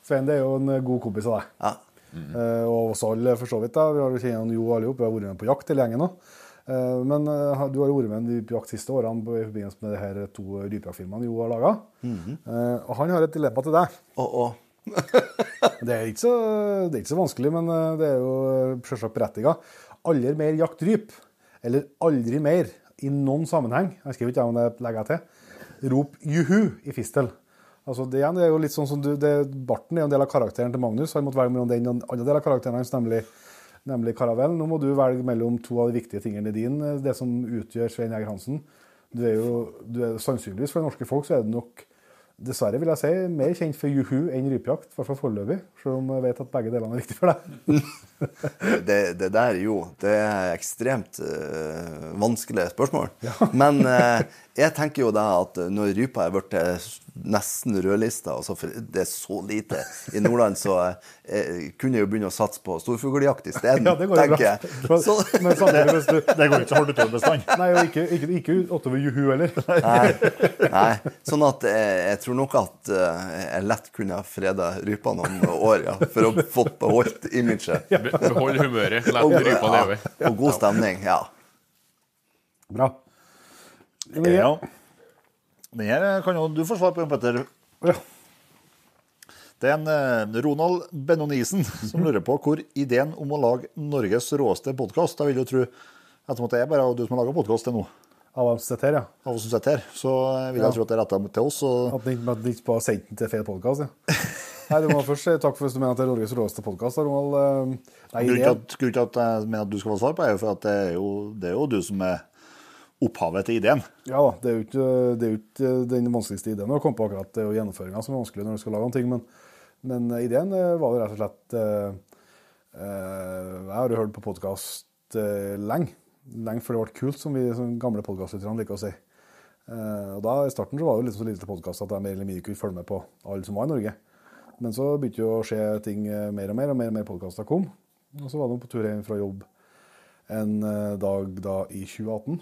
A: Svein, det er jo en god kompis av deg.
D: ja.
A: Eh, og oss alle, for så vidt. da. Vi har jo kjent Jo alle. Vi har vært med på jakt hele gjengen nå. Eh, men eh, du har vært med på jakt siste årene i forbindelse med de her to rypejaktfilmene Jo har laga. og han har et dilemma til deg.
D: Oh, og
A: Det er så, det er ikke så vanskelig, men eh, det er jo selvsagt berettiga. Aldri mer jakt ryp, eller aldri mer i noen sammenheng, jeg skriver ikke om det legger jeg til, rop juhu i fistel. Altså det, er jo litt sånn som du, det, Barten er jo en del av karakteren til Magnus. Han måtte velge mellom den og en annen del av karakteren hans, nemlig, nemlig Karavell. Nå må du velge mellom to av de viktige tingene din, eh, det som utgjør Svein Jæger Hansen. Du er jo, du er, sannsynligvis for det norske folk så er du nok dessverre vil jeg si, mer kjent for juhu enn rypejakt, i hvert fall foreløpig. Selv om jeg vet at begge delene er viktig for deg.
D: Det, det der, jo, det er ekstremt uh, vanskelige spørsmål. Men uh, jeg tenker jo da at når rypa er blitt nesten rødlista, og så for det er så lite i Nordland, så uh, kunne jeg jo begynne å satse på storfugljakt isteden,
A: Ja, det går jo
D: tenker
A: bra.
D: jeg. Så,
A: Men samtidig, hvis du
B: Det går ikke så hardt utover bestand.
A: Nei, og ikke, ikke, ikke utover juhu heller.
D: nei, nei. Sånn at jeg, jeg tror nok at jeg lett kunne ha freda rypa noen år, ja, for å få beholdt imaget.
C: Be- Behold humøret. La rypa leve.
D: ja, og god stemning, ja.
A: Bra.
B: Ja. Den her kan jo du få svar på, Petter.
A: Ja.
B: Det er en eh, Ronald Benonisen som lurer på hvor ideen om å lage Norges råeste podkast Da vil du tro at det er bare du som har laga podkast til nå,
A: Av oss som sitter her, ja.
B: av oss som sitter her, så vil jeg tro at det er retta til oss. Og
A: at den ikke bare sendte den til feil podkast, ja. Nei, du må først si takk for hvis du mener at det er Norges råeste podkast. Eh,
B: grunnen til at, at jeg mener at du skal få svar på, er jo for at det er jo, det er jo du som er opphavet til ideen.
A: ja da, det er jo ikke, er jo ikke den vanskeligste ideen å komme på akkurat. Det er jo gjennomføringa som er vanskelig når du skal lage noen ting. Men, men ideen eh, var jo rett og slett eh, eh, Jeg har jo hørt på podkast eh, lenge. Lenge før det ble kult, som vi som gamle podkastlytterne liker å si. Eh, og da I starten så var det jo litt så lite podkast at jeg mer eller mindre kunne følge med på alle som var i Norge. Men så begynte jo å skje ting eh, mer og mer, og mer og mer podkaster kom. Og så var de på tur hjem fra jobb en eh, dag da i 2018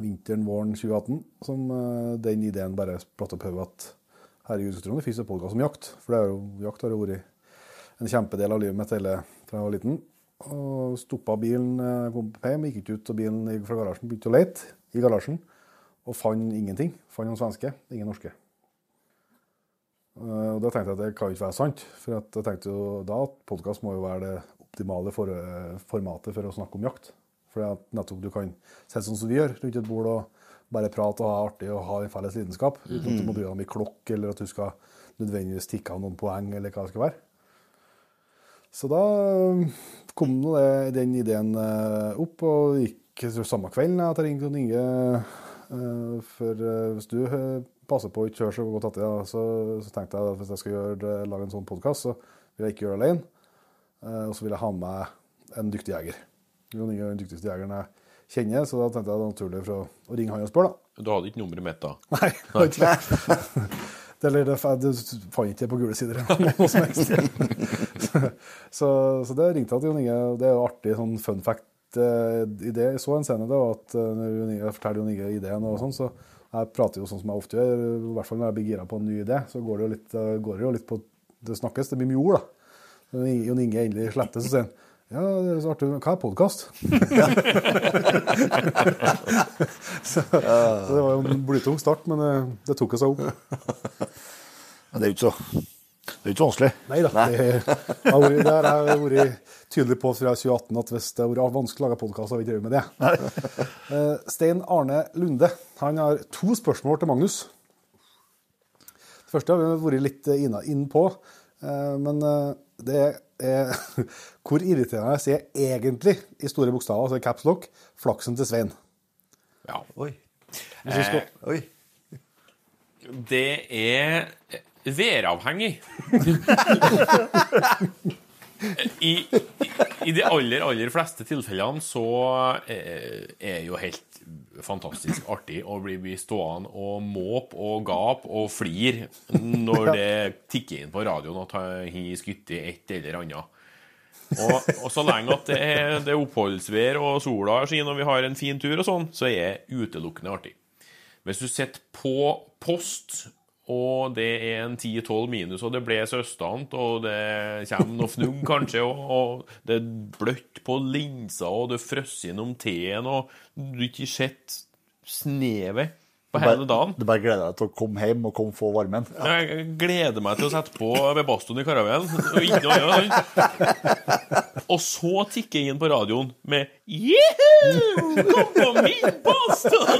A: vinteren, våren 2018, som eh, den ideen bare spratt opp hodet at herregud, i tror jeg det podkast om jakt. For det er jo, jakt har jo vært en kjempedel av livet mitt hele fra jeg var liten. Og stoppa bilen, kom hjem, gikk ikke ut av bilen fra garasjen, begynte å lete i garasjen. Og fant ingenting. Fant noen svenske, ingen norske. Eh, Og da tenkte jeg at det kan jo ikke være sant. For at jeg tenkte jo da at podkast må jo være det optimale for, eh, formatet for å snakke om jakt. For at nettopp du kan sitte sånn som vi gjør, rundt et bord og bare prate og ha artig og ha en felles lidenskap. Uten at du må bry deg om i klokk, eller at du skal nødvendigvis tikke av noen poeng, eller hva det skal være. Så da eh, kom det, den ideen opp, og gikk samme kvelden at jeg ringte Inge. For hvis du passer på å ikke kjøre så godt etter, ja, så, så tenkte jeg at hvis jeg skal gjøre, lage en sånn podkast, så vil jeg ikke gjøre det alene. Eh, Og så vil jeg ha med en dyktig jeger. Jon Inge er den dyktigste jegeren jeg kjenner, så da tenkte jeg det var naturlig for å, å ringe han og spørre, da.
C: Du hadde ikke nummeret mitt da?
A: Nei, var ikke det. Det, eller det, det fant ikke på gule sider. eller så, så det ringte jeg til Jon Inge. Det er jo artig sånn fun fact eh, i det. Jeg så en scene da, at eh, når Jon Inge, jeg forteller Jon Inge ideen, og sånn, så jeg prater jo sånn som jeg ofte gjør. I hvert fall når jeg blir gira på en ny idé, så går det jo litt, eh, det jo litt på Det snakkes, det blir mye ord, da. Når Jon Inge endelig sletter, så sier han ja, det er så artig. Hva er podkast? så, så det var jo en blytung start, men eh, det tok seg opp.
B: Men det er jo ikke så, det er ikke vanskelig.
A: Nei da. Det, jeg har jeg vært tydelig på fra 2018 at hvis det har vært vanskelig å lage podkast, har vi ikke drevet med det. Nei. Stein Arne Lunde han har to spørsmål til Magnus. Det første har vi vært litt inn på, eh, men eh, det er Hvor irriterende er egentlig, i store bokstaver, altså i caps lock, flaksen til Svein?
C: Ja.
D: Oi.
A: Skal,
D: Oi.
C: Det er væravhengig. I, i, de aller, aller fleste tilfellene så er, er jo helt fantastisk artig å bli, bli stående og måpe og gape og flire når det tikker inn på radioen at han har skutt et eller annet. Og, og så lenge at det er, det er oppholdsvær og sola skinner og vi har en fin tur og sånn, så er det utelukkende artig. Hvis du sitter på post, og det er en 10-12 minus, og det blåser østant, og det kommer noe fnugg kanskje, og, og det er bløtt på linsa, og det frosser gjennom teen, og du ikke sett snevet på hele dagen
B: Du bare gleder deg til å komme hjem og komme få varmen.
C: Jeg gleder meg til å sette på ved bastoen i karavellen. Og. Og så jeg inn på radioen med Juhu! Kom på min badstue!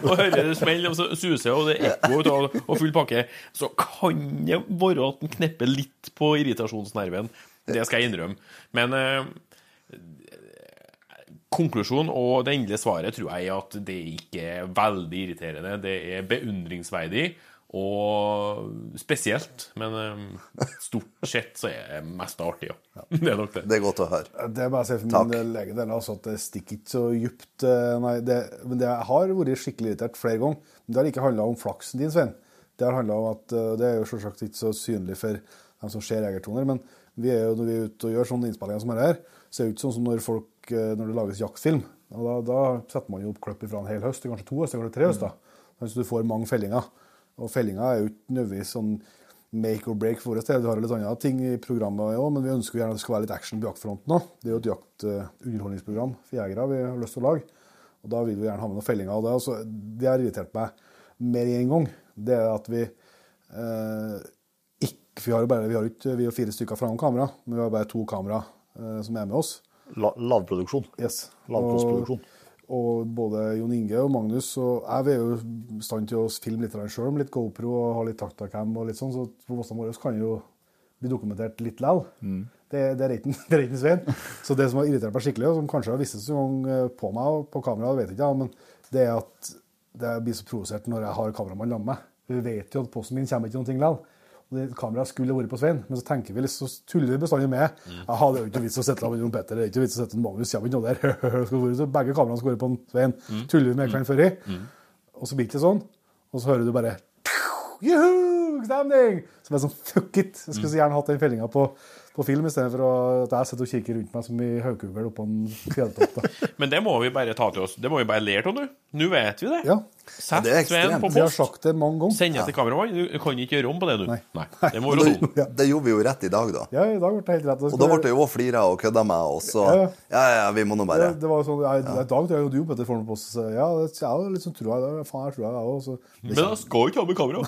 C: Og hører det smell, og så suser, og det er ekko og og full pakke. Så kan det være at den knepper litt på irritasjonsnerven. Det skal jeg innrømme. Men eh, konklusjonen og det endelige svaret tror jeg er at det ikke er veldig irriterende. Det er beundringsverdig, Og spesielt, men eh, stort sett så er det mest artig, ja. Det er nok det.
D: Det er godt å høre.
A: Det er bare å si for
D: Takk.
A: min egen del altså, at det stikker ikke så djupt. eh, Nei, det, men det har vært skikkelig irritert flere ganger. Men det har ikke handla om flaksen din, Svein. Det har handla om at eh, Det er jo selvsagt ikke så synlig for dem som ser jegertoner, men vi er jo, når vi er ute og gjør sånne innspillinger som dette, her, så er det jo ikke sånn som når, folk, eh, når det lages jaktfilm. Da, da setter man jo opp klipp fra en hel høst, kanskje to høster, kanskje tre høster. Så du får mange fellinger. Og fellinger er jo ikke nødvendigvis sånn make or break for sted Vi har litt andre ting i programmet òg, men vi ønsker jo gjerne at det skal være litt action på jaktfronten òg. Det er jo et jaktunderholdningsprogram for jegere vi har lyst til å lage. Og da vil vi gjerne ha med noen fellinger. Og det, det har irritert meg mer enn én gang. Det er at vi eh, ikke Vi har jo bare, vi har ikke, vi har fire stykker foran kamera, men vi har bare to kamera eh, som er med oss.
B: La, lavproduksjon.
A: Yes.
B: Lavkostproduksjon.
A: Og både Jon Inge og Magnus og jeg vi er jo i stand til å filme litt sjøl med litt GoPro og ha litt taktacam og litt sånn, så på postene våre kan jo bli dokumentert litt likevel. Det, det er det er ikke Svein. Så det som har irritert meg skikkelig, og som kanskje har visst en gang eh, på meg og på kamera, det vet jeg ikke, men det er at det blir så provosert når jeg har kameramann sammen med meg. Vi vet jo at posten min kommer ikke noe likevel. Og Kameraet skulle vært på Svein, men så tenker vi litt, så tuller vi bestandig med. Jaha, det er jo ikke vits å sette med Jon Petter, det er ikke vits å sette en Magnus, ikke noe der. Så Begge kameraene skal være på Svein. Tuller vi med hverandre før i. Og så blir det ikke sånn. Og så hører du bare Juhu! Stemning! Som er sånn fuck it. Jeg skulle så gjerne hatt den fellinga på, på film istedenfor at jeg sitter og kikker rundt meg som i haukugl oppå en fjelltopp.
C: Men det må vi bare ta til oss. Det må vi bare lære av nå. Nå vet vi det.
A: Ja.
C: Sett
D: Det er ekstremt.
C: Sven på
A: Vi har sagt det mange ganger.
C: Send det til kameramannen. Du kan ikke gjøre om på det, du.
A: Nei.
C: Det må være sånn.
D: Det, det gjorde vi jo rett i dag, da.
A: Ja, i dag ble det helt rett.
D: Og da ble det jo òg flira og kødda med oss.
A: Ja,
D: ja, ja, vi må nå bare
A: det var jo sånn, I, I dag tror jeg jo du Petter får noe på oss. Ja, det jeg jo litt sånn tror jeg det. Faen, jeg tror jeg det også.
C: Men jeg skal ikke ha med kamera.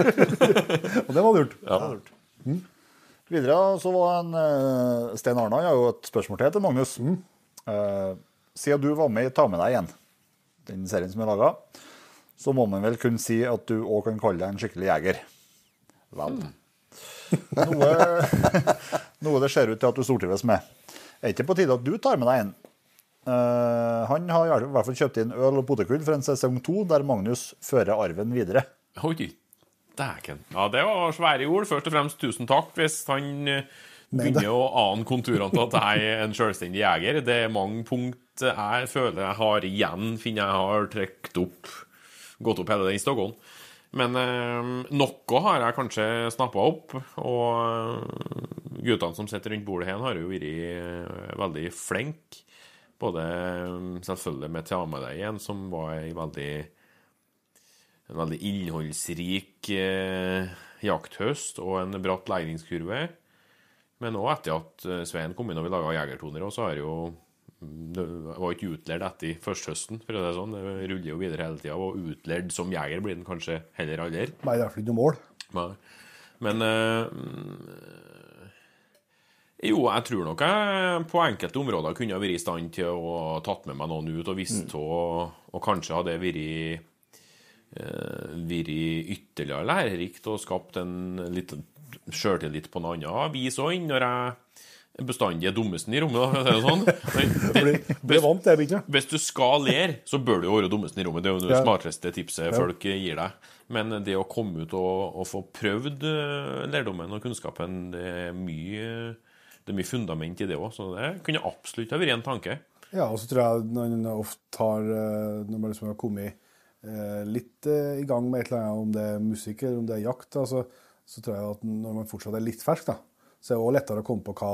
A: og det var lurt.
C: Ja.
B: Videre så var en uh, Stein Arna har jo et spørsmål til til Magnus. Eh, siden du var med i Ta med deg igjen, den serien som er laga, så må man vel kunne si at du òg kan kalle deg en skikkelig jeger. Vel. Noe, noe det ser ut til at du stortrives med. Er ikke på tide at du tar med deg en? Uh, han har i hvert fall kjøpt inn øl og potetgull for en sesong to, der Magnus fører arven videre.
C: Oi, dæken. Ja, det var svære ord. Først og fremst tusen takk hvis han eh, begynner å ane konturene til at jeg er en selvstendig jeger. Det er mange punkt jeg føler jeg har igjen, finner jeg har trukket opp, gått opp hele den stoggen. Men eh, noe har jeg kanskje snappa opp, og eh, guttene som sitter rundt bordet her, har jo vært veldig flinke. Både selvfølgelig med Ta med deg igjen, som var ei veldig en veldig innholdsrik eh, jakthøst og en bratt læringskurve. Men òg etter at eh, Svein kom inn og vi laga jegertoner, så har jo mm, det var ikke utlært etter førsthøsten, for å si det sånn. Det ruller jo videre hele tida. Og utlært som jeger blir den kanskje heller aldri.
A: Nei, det er ikke noe mål.
C: Men, men øh, Jo, jeg tror nok jeg på enkelte områder kunne vært i stand til å tatt med meg noen ut og visst og, og kanskje hadde det vært vært ytterligere lærerikt og skapt en litt sjøltillit på en annen vis òg, når jeg bestandig er dummesten i rommet, da, sånn. Men,
A: vant det,
C: hvis du skal lære, så bør du jo være dummesten i rommet. Det er jo det smarteste tipset folk gir deg. Men det å komme ut og, og få prøvd eh, lærdommen og kunnskapen, det er mye, det er mye fundament i det òg. Så det kunne absolutt ha vært en tanke.
A: Ja, og så tror jeg når en ofte har eh, Når man liksom har kommet eh, litt eh, i gang med et eller annet, om det er musikk eller om det er jakt, altså, så tror jeg at når man fortsatt er litt fersk, da, så er det også lettere å komme på hva,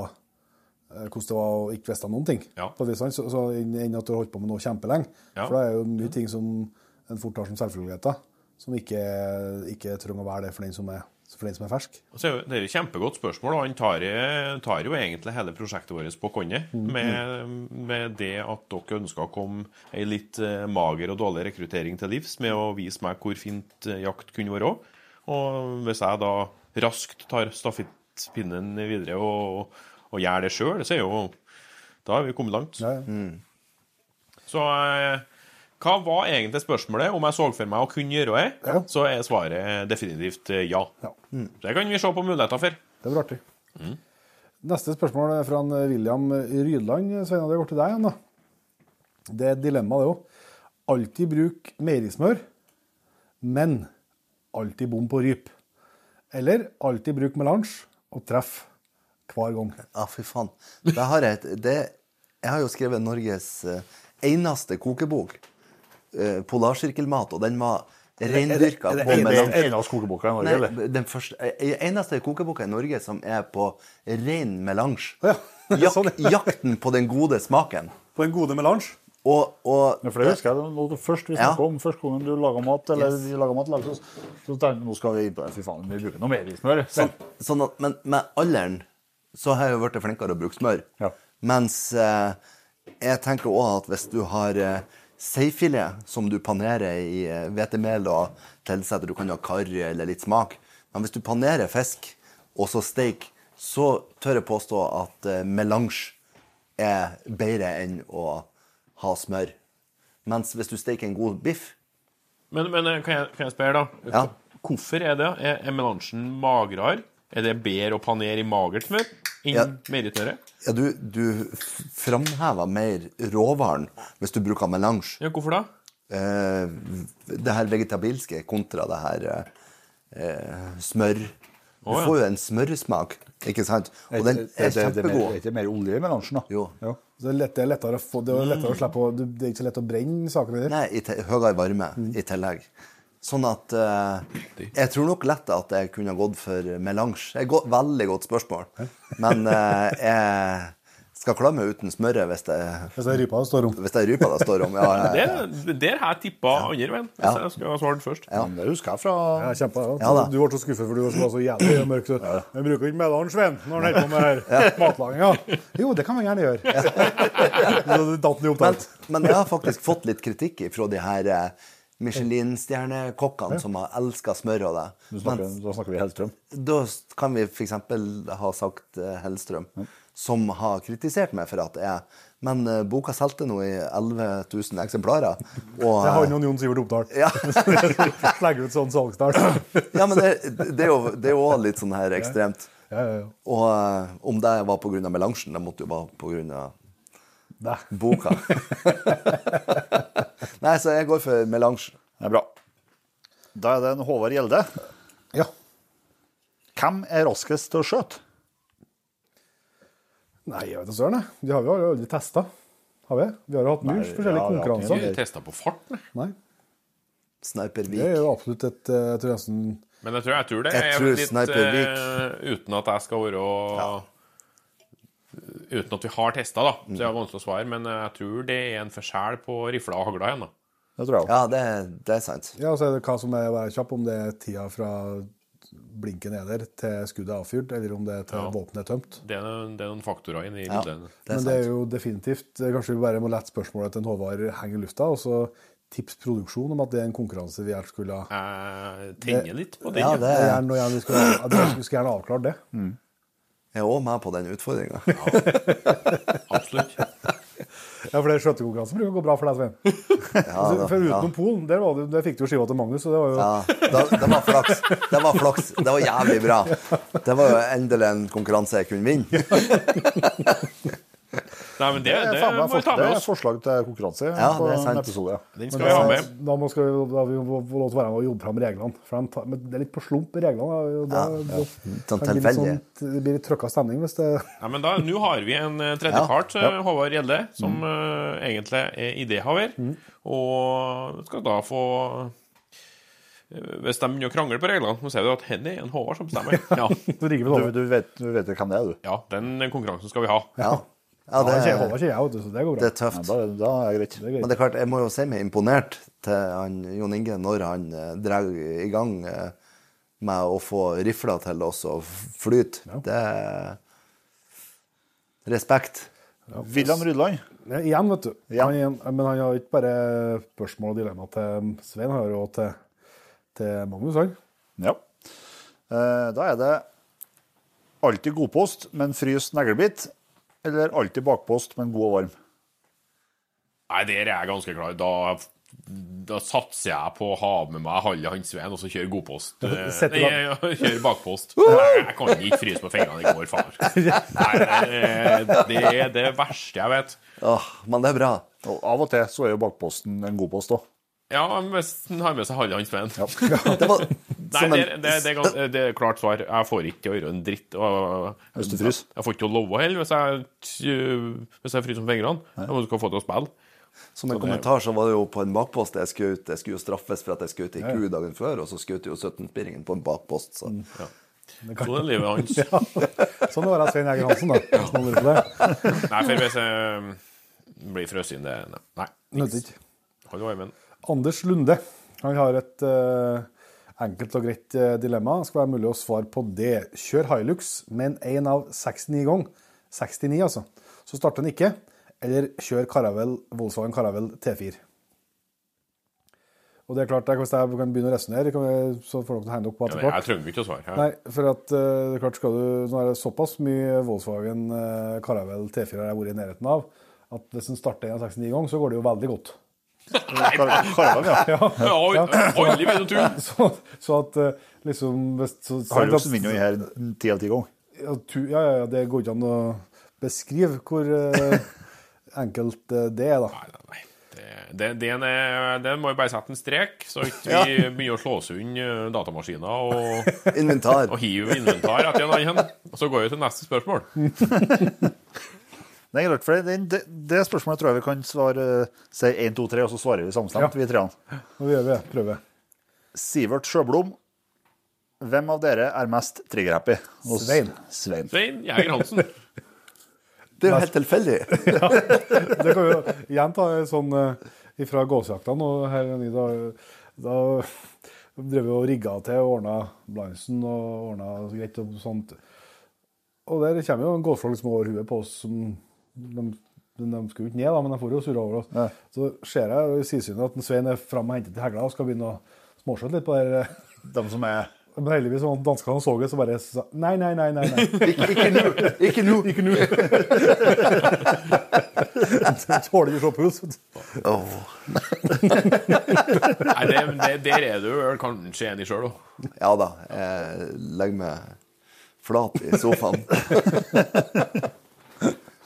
A: eh, hvordan det var å ikke vite noen ting.
C: Ja.
A: På et så, så Enn at du har holdt på med noe kjempelenge.
C: Ja.
A: For det er jo mye ting som en fort tar som selvfølgeligheter, som ikke, ikke trenger å være det for den som er, for den som er fersk.
C: Og så er jo- Det er jo et kjempegodt spørsmål, og han tar, tar jo egentlig hele prosjektet vårt på konne. Med, med det at dere ønsker å komme ei litt eh, mager og dårlig rekruttering til livs, med å vise meg hvor fint eh, jakt kunne være. Og hvis jeg da raskt tar stafettpinnen videre og, og gjør det sjøl, så er jo Da er vi kommet langt.
A: Ja, ja.
C: Så eh, hva var egentlig spørsmålet? Om jeg så for meg å kunne gjøre det?
A: Ja.
C: Så er svaret definitivt ja.
A: ja. Mm.
C: Det kan vi se på muligheter for.
A: Det var artig. Neste spørsmål er fra William Rydland. Svein, det går til deg igjen, da. Det er et dilemma, det òg. Alltid bruk meierismør, men alltid bom på ryp. Eller alltid bruk melange og treff hver gang.
D: Ja, fy faen. Det har jeg, et- det, jeg har jo skrevet Norges eh, eneste kokebok, eh, Polarsirkelmat, og den var reindyrka
A: er det-
D: på
A: er det-
D: eneste
B: En av kokeboka i Norge, eller?
D: Den første, eh, eneste kokeboka i Norge som er på ren melange.
A: Ja,
D: Jak,
A: sånn,
D: jakten på den gode smaken.
A: På den gode melange.
D: Og, og
B: Ja, for det husker jeg det var det først vi
D: Ja.
B: om. Første gangen du laga mat, eller
D: Yes.
B: vi laga mat, oss, så tenkte jeg nå skal vi inn på det. Fy faen, vi bruker noe meierismør.
D: sånn, sånn at, Men med alderen så har jeg jo blitt flinkere å bruke smør.
B: Ja.
D: Mens eh, jeg tenker òg at hvis du har eh, seifilet som du panerer i eh, hvetemel og tilsetter, du kan ha karri eller litt smak, men hvis du panerer fisk og så steik, så tør jeg påstå at eh, melange er bedre enn å ha smør. Mens hvis du steker en god biff
C: Men, men eh, kan, jeg, kan jeg spørre, da?
D: Ja.
C: Hvorfor er det? Er, er melangen magrere? Er det bedre å panere i magert smør enn
D: Ja.
C: meierismøret?
D: Ja, du, du framhever mer råvaren hvis du bruker melange.
C: Ja, hvorfor da?
D: Eh, det her vegetabilske kontra det her eh, eh, smør. Du
C: oh, ja.
D: får jo en smørsmak, ikke sant? Og den er
B: det, det, det, er ikke mer olje i melangen, da?
D: Jo.
B: jo.
A: Så det er lett- det er lettere å få Det er lettere å slippe å Det er ikke så lett å brenne sakene dine.
D: Nei, i høyere varme i tillegg. Sånn at uh, Jeg tror nok lett at jeg kunne gått for melange. Det er et veldig godt spørsmål. Men uh, jeg skal klare meg uten smøret hvis det,
A: Hvis det er rypa det står om.
D: hvis det er rypa det står om. Ja, ja, ja.
C: Det, der har jeg tippa andre veien, hvis
D: Ja.
C: jeg skal ha svart først.
D: Ja.
B: Men Det husker jeg fra
A: jeg kjempe, ja.
D: Ja da.
A: Du ble så skuffet for du var så jævlig mørk. Så, Jeg bruker ikke melange, Svein, når han holder på med her matlaginga. Jo, det kan man gjerne gjøre. så det datt
D: Men,
A: opptatt.
D: men jeg har faktisk fått litt kritikk fra de her eh, Michelin-stjernekokkene som har elska smør og det.
B: Da snakker,
D: Men
B: da snakker vi Hellstrøm.
D: da kan vi f.eks. ha sagt Hellstrøm, Hellstrøm, som har kritisert meg for at jeg Men eh, boka solgte nå i 11 000 eksemplarer. Og,
A: Det er han og Jon Sivert Oppdal.
D: ja,
A: Legger ut sånn salgstall.
D: ja, men det, det er jo det er jo også litt sånn her ekstremt.
A: Ja, ja, ja.
D: Og eh, om det var pga. melangen, det måtte jo være pga.
A: Nei.
D: boka. Nei, så jeg går for melange.
B: Det er bra. Da er det en Håvard Gjelde.
A: Ja.
B: Hvem er raskest til å skjøte?
A: Nei, jeg vet da søren. Vi har jo aldri testa. Har vi? Vi har jo hatt mye
B: Nei,
A: forskjellige
B: ja, vi har ikke
A: konkurranser.
C: Vi testa på fart, nei.
A: Nei.
D: Sniper
A: Det er jo absolutt et eh, Jeg tror jeg, sånn...
C: Men jeg tror, jeg tror det
D: Jeg
C: er
D: tror
C: litt
D: Sniper
C: eh, Uten at jeg skal være Uten at vi har testa, da. Så det er vanskelig å svare. Men jeg tror det er en forskjell på rifla og hagla igjen. da.
B: Det tror jeg òg.
D: Ja, det, det er sant.
A: Ja, så er det hva som er å være kjapp, om det er tida fra blinken er der til skuddet er avfyrt, eller om det er til
C: Ja.
A: våpenet er tømt.
C: Det er, noen- det er noen faktorer inni
D: Ja,
C: bildet.
D: det
A: Men det er jo definitivt eh, Kanskje vi bare må lette spørsmålet til en Håvard henge i lufta, og så tips produksjon om at det er en konkurranse vi gjerne skulle ha
C: Jeg tenner litt på den.
D: Ja, det
A: er
D: er,
A: gjerne gjerne vi skulle, gjerne avklare det.
D: jeg er òg med på den utfordringa.
C: Absolutt.
A: Ja, for det skjøtekonkurransen bruker å gå bra for deg, Svein.
D: Ja,
A: Altså,
D: da,
A: for
D: ja.
A: utenom Polen, der, var det, der fikk du jo skiva til Magnus, så det var jo
D: Ja, da, det var flaks. Det var flaks. Det var jævlig bra. Det var jo endelig en konkurranse jeg kunne vinne.
C: Nei, men det,
B: Det
C: det
B: er, faen
C: må vi
B: for-
C: oss.
B: det er forslag til konkurranse
D: Ja,
B: på
D: det er
B: en
D: sant.
B: episode. Ja.
C: Den
A: Men
C: skal vi ha med.
A: Da må skal vi, da vi må få lov til å være med og jobbe fram reglene. For de tar, men det er litt på slump i reglene. og Da,
D: Ja,
A: ja.
D: Sånn
A: det
D: tilfeldig.
A: sånn- det blir litt trøkka stemning hvis det
C: Ja, men da, Nå har vi en eh, tredjepart,
D: Ja,
C: ja. Håvard Gjelde, som eh, egentlig er idéhaver. Og skal da få eh, Hvis de begynner å krangle på reglene, så sier vi at Henny er en Håvard som bestemmer. Ja,
B: Du, du, vet, du vet hvem det er, du.
C: ja den konkurransen skal vi ha.
D: Ja, ja
A: Ja, det
D: det,
A: Håvard ikke jeg, så det går
D: det
A: er
D: er
B: Ja,
D: tøft.
B: da, da er greit.
A: Det er greit.
D: Men det er klart, jeg må jo si meg imponert til han, Jon Inge når han eh, drar i gang eh, med å få rifla til oss å flyte. Ja. Det er respekt.
B: William Rydland.
A: Ja, igjen, vet du.
B: Ja.
A: Han, men han har ikke bare spørsmål og dilemma til Svein, han har jo til, til Magnus. Han.
B: Ja. Eh, da er det alltid godpost, men frys neglebit. Eller alltid bakpost, men god og varm.
C: Nei, der er jeg ganske klar. Da, da satser jeg på å ha med meg halve hans Svein og så kjøre godpost. Eh, Nei, jeg kjører bakpost. Jeg, jeg kan ikke fryse på fingrene i går, far. Nei, det, er det verste jeg vet.
D: Åh, men det er bra.
B: Og av og til så er jo bakposten en god post òg.
C: Ja, hvis han har med seg halve hans Ja.
D: Det var,
C: Nei, det, det, det, er det er klart svar. Jeg får ikke til å gjøre en dritt. Og,
B: Hvis du fryser.
C: Jeg får ikke til å love heller hvis jeg, hvis jeg fryser om fingrene. Jeg må skal få til å spille.
D: Som en
C: Så
D: kommentar så var det jo på en bakpost jeg skjøt. Jeg skulle jo straffes for at jeg skjøt ei ku dagen før, og så skjøt jo 17-spiringen på en bakpost. Så.
A: Mm.
C: Sånn er livet hans.
A: Sånn var det Svein Eger Hansen, da. Det.
C: Nei, for hvis jeg blir frøst inn, det Nei.
A: Nødvendig. ikke.
C: Hold varmen.
A: Anders Lunde han har et eh, enkelt og greit eh, dilemma. Skal være mulig å svare på det. Kjør Hilux, men én av 69 ganger. 69, altså. Så starter den ikke. Eller kjør Caravelle, Volkswagen Caravelle T4. Og det er klart, Hvis jeg kan begynne å resonnere, så får dere henge dere på etter hvert.
C: jeg trenger ikke å svare. Ja.
A: Nei, for at eh, det er klart skal du, Nå er det såpass mye Volkswagen uh, Caravelle T4 har jeg vært i nærheten av, at hvis den starter 169 ganger, så går det jo veldig godt.
B: Kar- Karavan, ja.
A: Ja,
C: Ja, Aldri vil du
A: så, så at eh, liksom hvis, så, så,
B: Harlux vinner jo i her ti av ti ganger.
A: ja, ja, ja, ja, det går ikke an å beskrive hvor eh, enkelt eh, det er, da.
C: Nei, nei. Det, det, den er, den må jo bare sette en strek, så ikke vi begynner å slå under datamaskiner og,
D: Inventar.
C: og hive inventar etter en annen. Og så går vi til neste spørsmål.
B: Det er greit, for det, det, det spørsmålet tror jeg vi kan svare si 1, 2, 3, og så svarer vi samstemt,
A: Ja.
B: vi treene.
A: Nå gjør vi det. Prøver.
B: Sivert Sjøblom, hvem av dere er mest trigger-happy?
A: Svein.
B: Svein.
C: Svein Jæger Hansen.
D: Det er jo helt tilfeldig.
A: Det kan vi jo gjenta sånn ifra fra gåsejakta nå her i da, da drev vi og rigga til og ordna Blansen og ordna greit og sånt. Og der kommer jo en gåsflokk som har huet på oss som de, de skulle jo ikke ned, da, men de får jo surra over oss.
B: Ja.
A: Så ser jeg i sidesynet at en Svein er framme og henter til hegla og skal begynne å småskjøte litt på der.
B: De som er
A: Men heldigvis var danskene så det, så bare sa nei, nei, nei, nei. nei.
D: Ikke, nå! Ikke nå!
A: Ikke nå. Tåler ikke å se på
D: hus.
C: Nei, det, det, der er du vel kanskje enig sjøl òg.
D: Ja da, jeg legger meg flat i sofaen.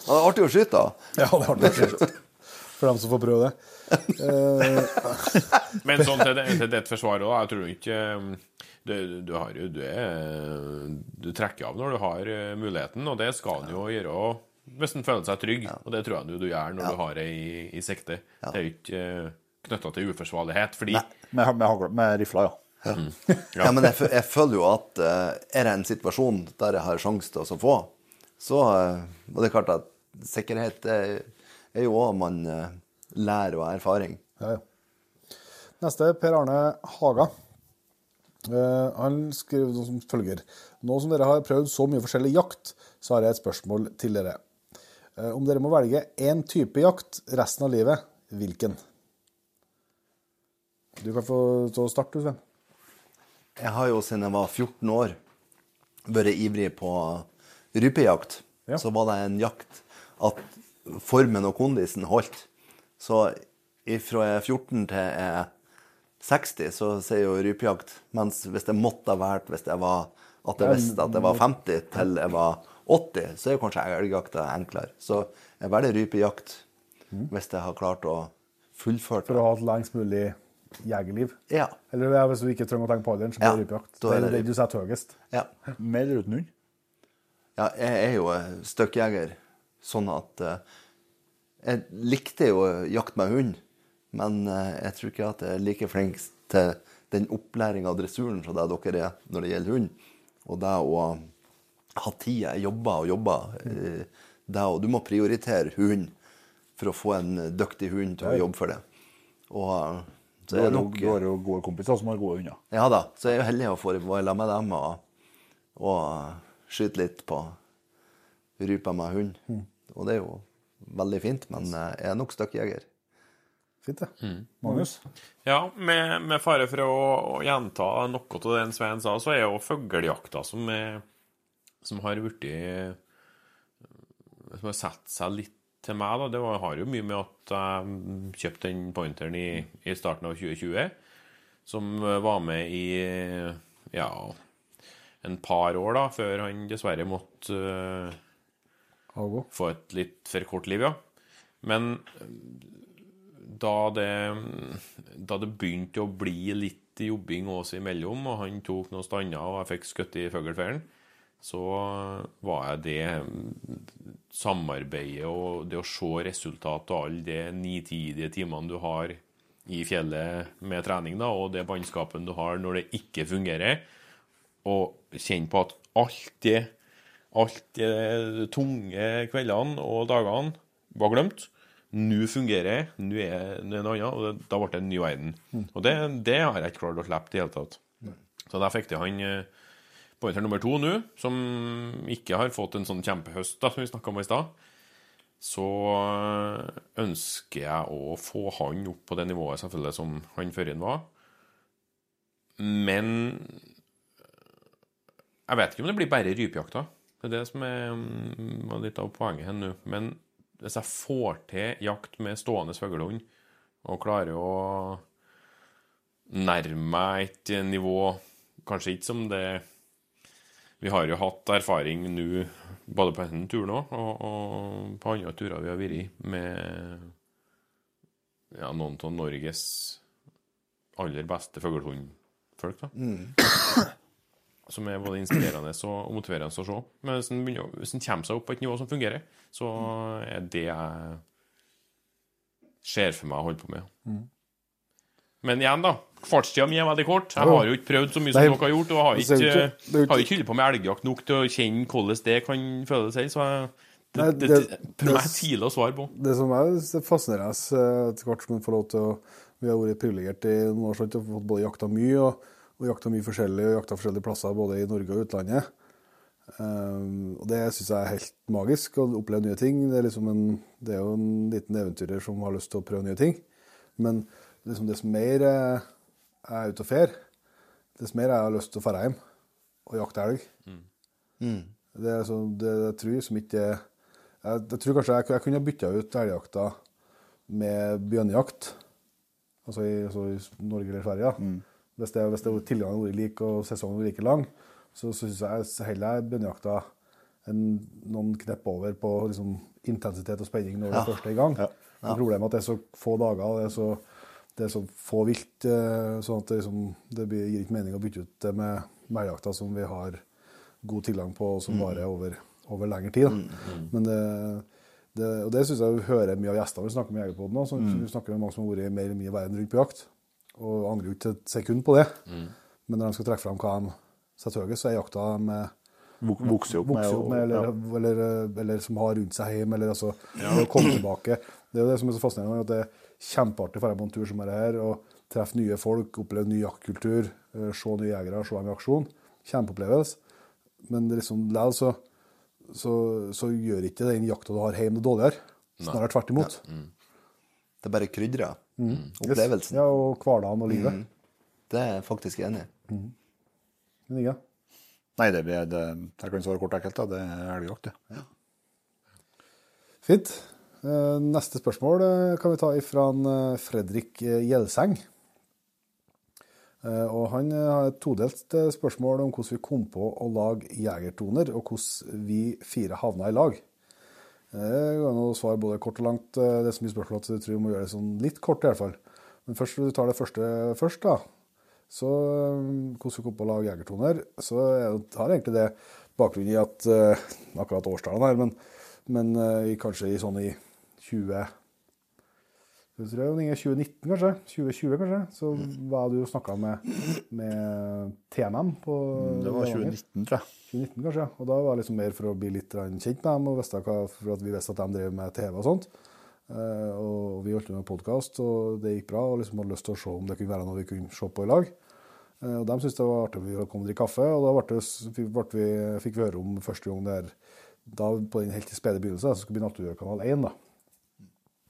D: Det er artig å skyte, da.
A: Ja, det har det For dem som får prøve det. Eh,
C: Men sånn til, det- til ditt forsvar òg, jeg tror ikke um, du, du, har, du, er, du trekker av når du har uh, muligheten, og det skal en jo gjøre hvis en føler seg trygg. Og det tror jeg du, du gjør når du har det i, i sikte. Det er jo ikke uh, knytta til uforsvarlighet, fordi
B: med, med, hagl- med rifla, ja.
D: Ja, men jeg, jeg føler jo at uh, er det en situasjon der jeg har sjanse til å få, så uh, Og det er klart at sikkerhet er, er jo òg man eh, lærer av erfaring.
A: ja, ja. Neste er Per Arne Haga. Eh, han skriver noe som følger. Nå som dere har prøvd så mye forskjellig jakt, så har jeg et spørsmål til dere. Eh, om dere må velge én type jakt resten av livet, hvilken? Du kan få stå og starte, Sven.
D: Jeg har jo siden jeg var 14 år vært ivrig på rypejakt.
A: Ja.
D: Så var det en jakt at formen og kondisen holdt. Så fra jeg er 14 til jeg er 60, så sier jo rypejakt. Mens hvis det måtte ha vært hvis jeg var at jeg visste at jeg var 50 til jeg var 80, så er jo kanskje elgjakta enklere. Så jeg velger rypejakt hvis jeg har klart å fullføre
A: For å ha et lengst mulig jegerliv.
D: Ja.
A: Eller hvis du ikke trenger å tenke på alderen, så blir
D: Ja,
A: det rypejakt.
D: da
A: Det
D: er det
A: det du setter høyest.
D: ja.
B: Med eller uten hund?
D: Ja, jeg er jo eh, støkkjeger, sånn at eh, Jeg likte jo jakte med hund, men eh, jeg tror ikke at jeg er like flink til den opplæringa av dressuren som det dere er når det gjelder hund. Og det å ha tid Jeg jobber og jobber. Det å, du må prioritere hund for å få en dyktig hund til å jobbe for det. Og så er
B: jo,
D: nok
B: du har jo gode kompiser som har gode hunder.
D: Ja da, så jeg er jo heldig å få være sammen med dem og, og skyte litt på rypa med hund. Og det er jo veldig fint, men eh, jeg er nok støkkjeger.
A: Fint, det.
D: Mm.
B: Magnus?
C: Ja, med, med fare for å, å gjenta noe av det Svein sa, så er jo fuglejakta som, er, som har blitt Som har satt seg litt til meg, da. Det var, har jo mye med at jeg kjøpte den pointeren i, i starten av 2020, som var med i ja, en par år, da, før han dessverre måtte
A: uh,
C: få et litt for kort liv, ja. Men da det, da det begynte å bli litt jobbing oss imellom, og han tok noen stander, og jeg fikk skutt i fuglefellen, så var jeg det samarbeidet og det å se resultat og alle de nitidige timene du har i fjellet med trening, da, og det bannskapen du har når det ikke fungerer, og kjenne på at alt det alt de tunge kveldene og dagene var glemt. Nå fungerer jeg, nå er det noe annet, og da ble det en ny verden. Og det, det har jeg ikke klart å slippe i det hele tatt. Så der fikk jeg han eh, pointer nummer to nå, som ikke har fått en sånn kjempehøst, da, som vi snakka om i stad. Så eh, ønsker jeg å få han opp på det nivået selvfølgelig som han førre var. Men jeg vet ikke om det blir bare rypejakta. Det er det som er um, litt av poenget her nå. Men hvis jeg får til jakt med stående fuglehund, og klarer å nærme meg et nivå Kanskje ikke som det Vi har jo hatt erfaring nå, både på denne turen òg, og, og på andre turer vi har vært i, med ja, noen av Norges aller beste fuglehundfolk. da som er både inspirerende og motiverende å se. Men hvis en, hvis en kommer seg opp på et nivå som fungerer, så er det jeg ser for meg å holde på med.
A: Mm.
C: Men igjen, da. Fartstida mi er veldig kort. Jeg har jo ikke prøvd så mye som
A: Nei,
C: dere har gjort, og har
A: jo
C: ikke,
A: ikke- ikke-
C: ikke holdt på med elgjakt nok til å kjenne hvordan det kan føles så jeg, det,
A: Nei,
C: det,
A: det-
C: det, er tidlig å svare på.
A: Det som er fascinerende eh, etter hvert som en får lov til å Vi har vært privilegerte i noen år så vi har fått både jakta mye og, og jakta mye forskjellig og jakta forskjellige plasser både i Norge og utlandet. Um, og det syns jeg er helt magisk, å oppleve nye ting. Det er, liksom en, det er jo en liten eventyrer som har lyst til å prøve nye ting. Men liksom dess mer jeg er ute og fer, dess mer jeg har lyst til å dra hjem og jakte elg. Det er så, det jeg tror som ikke jeg, jeg tror kanskje jeg, jeg kunne bytta ut elgjakta med bjørnejakt. Altså i, altså i Norge eller Sverige. da. Hvis, det, hvis det tilgangen har vært lik og sesongen like lang, så, så syns jeg heller jeg bønnejakta noen knepp over på liksom, intensitet og spenning når det først er i gang. Men Problemet er at det er så få dager og det er så, det er så få vilt, eh, sånn at det, liksom, det blir, gir ikke mening å bytte ut det med elgjakta som vi har god tilgang på, og som varer over, over lengre tid. Da. Men det, det, og det syns jeg vi hører mye av gjestene vi snakker med i Jegerpoden nå. Så Vi snakker med mange som har vært mer eller mindre verden rundt på jakt, og angrer jo ikke et sekund på det. Men når de skal trekke fram hva de setter høyest, så er jakta med
B: Vokser opp med,
A: vokser opp med, eller,
B: ja.
A: eller, eller som har rundt seg hjem, eller altså ja. å komme tilbake. Det er jo det som er så fascinerende, at det er kjempeartig å dra på en tur som er her, og treffe nye folk, oppleve ny jaktkultur, eh, se nye jegere, se dem i aksjon. Kjempeopplevelse. Men det er liksom, likevel så, så, så gjør ikke den jakta du har hjemme, det dårligere. Snarere tvert imot.
D: Det er bare krydra. Opplevelsen.
A: Ja, og hverdagen og livet.
D: Det er jeg faktisk enig i.
A: Men ikke?
B: Nei, det, blir- det, jeg kan svare kort og enkelt. da. Det er elgjakt, det.
A: Fint. Eh, Neste spørsmål eh, kan vi ta ifra eh, Fredrik Gjelseng. Og han har et todelt spørsmål om hvordan vi kom på å lage jegertoner, og hvordan vi fire havna i lag. Eh, Det går an å svare både kort og langt. Eh, Det er så mye spørsmål at jeg tror vi må gjøre det sånn litt kort, i hvert fall. Men først, du tar det første først, da. Så eh, hvordan vi kom på å lage jegertoner, så har jeg egentlig det bakgrunn i at Akkurat årstallene her, men, men kanskje i sånn i 20... Var 2019, kanskje? 2020, kanskje? Så var du og snakka med, med TNM på
B: Det var 2019, tror jeg.
A: 2019 kanskje, og da var det liksom mer for å bli litt kjent med dem, og visste hva, for at vi visste at de drev med TV og sånt. Eh, og vi holdt med podkast, og det gikk bra, og liksom hadde lyst til å se om det kunne være noe vi kunne se på i lag. Eh, og de syntes det var artig vi kom og drikke kaffe, og da ble det, ble vi, fikk vi høre om første gang der, da på den helt spede begynnelse, så skulle vi bli Naturkanal 1 da.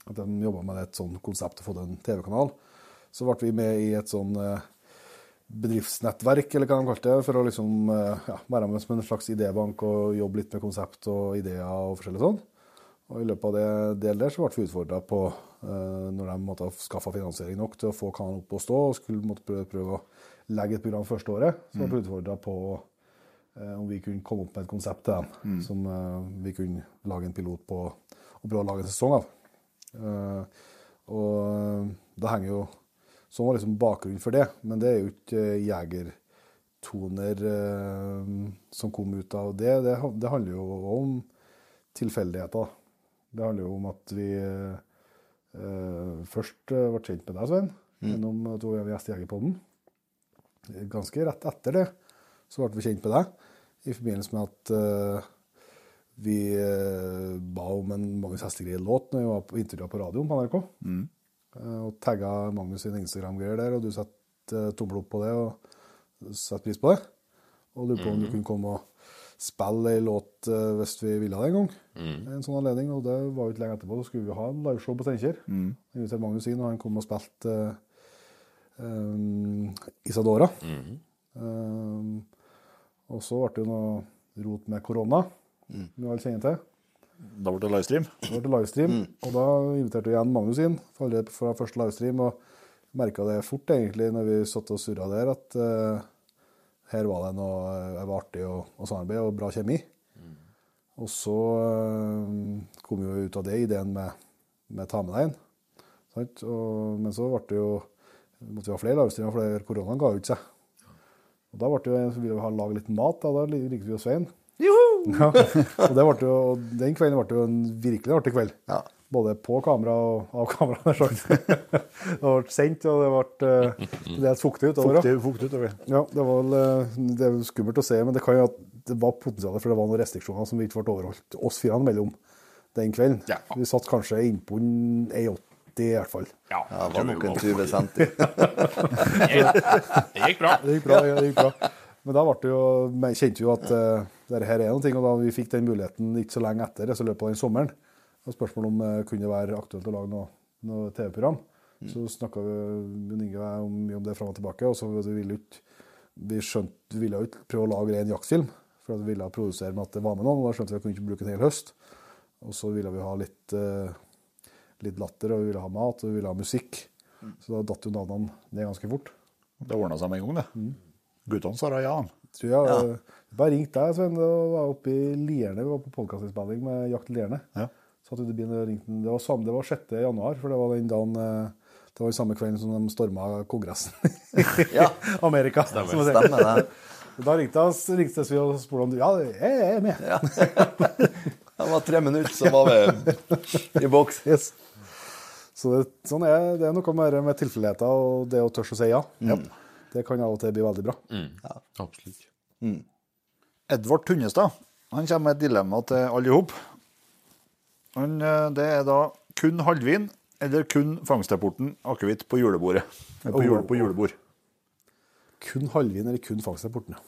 A: At de jobba med et sånt konsept å få til en TV-kanal. Så ble vi med i et sånn bedriftsnettverk, eller hva de kalte det, for å liksom, eh, ja, være med som en slags idébank og jobbe litt med konsept og ideer og forskjellig sånn. Og I løpet av det del der så ble vi utfordra på, eh, når de måtte skaffa finansiering nok til å få kanalen opp og stå, og skulle måtte prøve, prøve å legge et program første året, så ble vi utfordra på om vi kunne komme opp med et konsept til dem som eh, vi kunne lage en pilot på og prøve å lage en sesong av. Eh, og det henger jo Sånn var liksom bakgrunnen for det. Men det er jo ikke eh, jegertoner eh, som kom ut av det. Det, det handler jo om tilfeldigheter. Det handler jo om at vi først ble kjent med deg, Svein, gjennom at du var gjest i Jegerpodden. Ganske rett etter det så ble vi kjent med deg i forbindelse med at vi eh, ba om en Magnus Hestegreid-låt når vi var på intervjua på radioen på NRK. Mm. og tagga Magnus sin Instagram-greier der, og du setter uh, tommel opp på det og setter pris på det. Og lurte på om du kunne komme og spille ei låt eh, hvis vi ville det en gang. En sånn anledning, og det var jo ikke lenge etterpå. Så skulle vi ha en liveshow på Steinkjer. Mm. Inviterte Magnus inn, og han kom og spilte uh, um, Isadora. Eh, og så ble det noe rot med korona, som vi alle kjenner til.
B: Da ble det livestream.
A: Det ble livestream, og da inviterte vi igjen Magnus inn allerede fra første livestream, og merka det fort egentlig når vi satt og surra der, at uh, her var det noe eh, var artig å, samarbeide samarbeid og bra kjemi. Og så uh, kom jo ut av det ideen med, med ta med deg inn. Og, men så ble det jo, måtte vi ha flere livestreamer, for koronaen ga ikke seg. Og da ble det ville ha lage litt mat, da, da liker vi jo Svein. Ja, og det ble jo, den kvelden ble jo en virkelig artig kveld.
D: Ja.
A: Både på kamera og av kamera. det ble sendt, og det ble eh, det er fuktig utover.
B: Fuktig, fuktig utover.
A: Ja, det var vel, eh, det er skummelt å se, men det kan jo at det var potensial for det var noen restriksjoner som vi ikke ble overholdt oss fire mellom den kvelden.
C: Ja.
A: Vi satt kanskje innpå en 1,80 i hvert fall.
C: Ja,
D: Ja, det var nok en 20 centi.
C: Det gikk bra.
A: Det gikk bra. det gikk bra. Men da jo, vi jo at uh, dette her er noe, og da vi fikk den muligheten ikke så lenge etter, så løpet av den sommeren, og spørsmålet om det kunne være aktuelt å lage noe, noe TV-program, så snakka vi Jon Inge og jeg om, mye om det fram og tilbake. og så vi ville ut, vi skjønte, vi ville jo ikke prøve å lage en jaktfilm, for at vi ville produsere med at det var med noen. og Da skjønte vi at vi kunne ikke bruke en hel høst. Og så ville vi ha litt, uh, litt latter, og vi ville ha mat, og vi ville ha musikk. Så da datt jo navnene ned ganske fort.
B: Det ordna seg med en gang, det. Guttene svarer ja.
A: Tror jeg, eh, Bare ringte deg, Svein. Det var oppe i Lierne. Vi var på podkastinnspilling med Jakt Lierne.
B: Ja.
A: Satt ute i bilen og ringte. Det var, samme, det var 6. januar, for det var den dagen eh, Det var samme kvelden som de storma Kongressen i
D: Ja.
A: Amerika.
C: Stemmer.
A: som.
D: Stemmer det.
A: Da ringte jeg ringte vi og spurte om du Ja, jeg er med.
D: Det var tre minutter, så var vi i boks.
A: Yes. Så det, sånn er, det er noe med, med tilfeldigheter og det å tørre å si ja. Det kan av og til bli veldig bra.
C: Absolutt.
B: Edvard Tunnestad han kommer med et dilemma til alle i hop. Eh, Det er da kun halvvin eller kun fangstrapporten akevitt på julebordet. På, jule, på julebord.
A: Kun halvvin eller kun fangstrapporten, ja.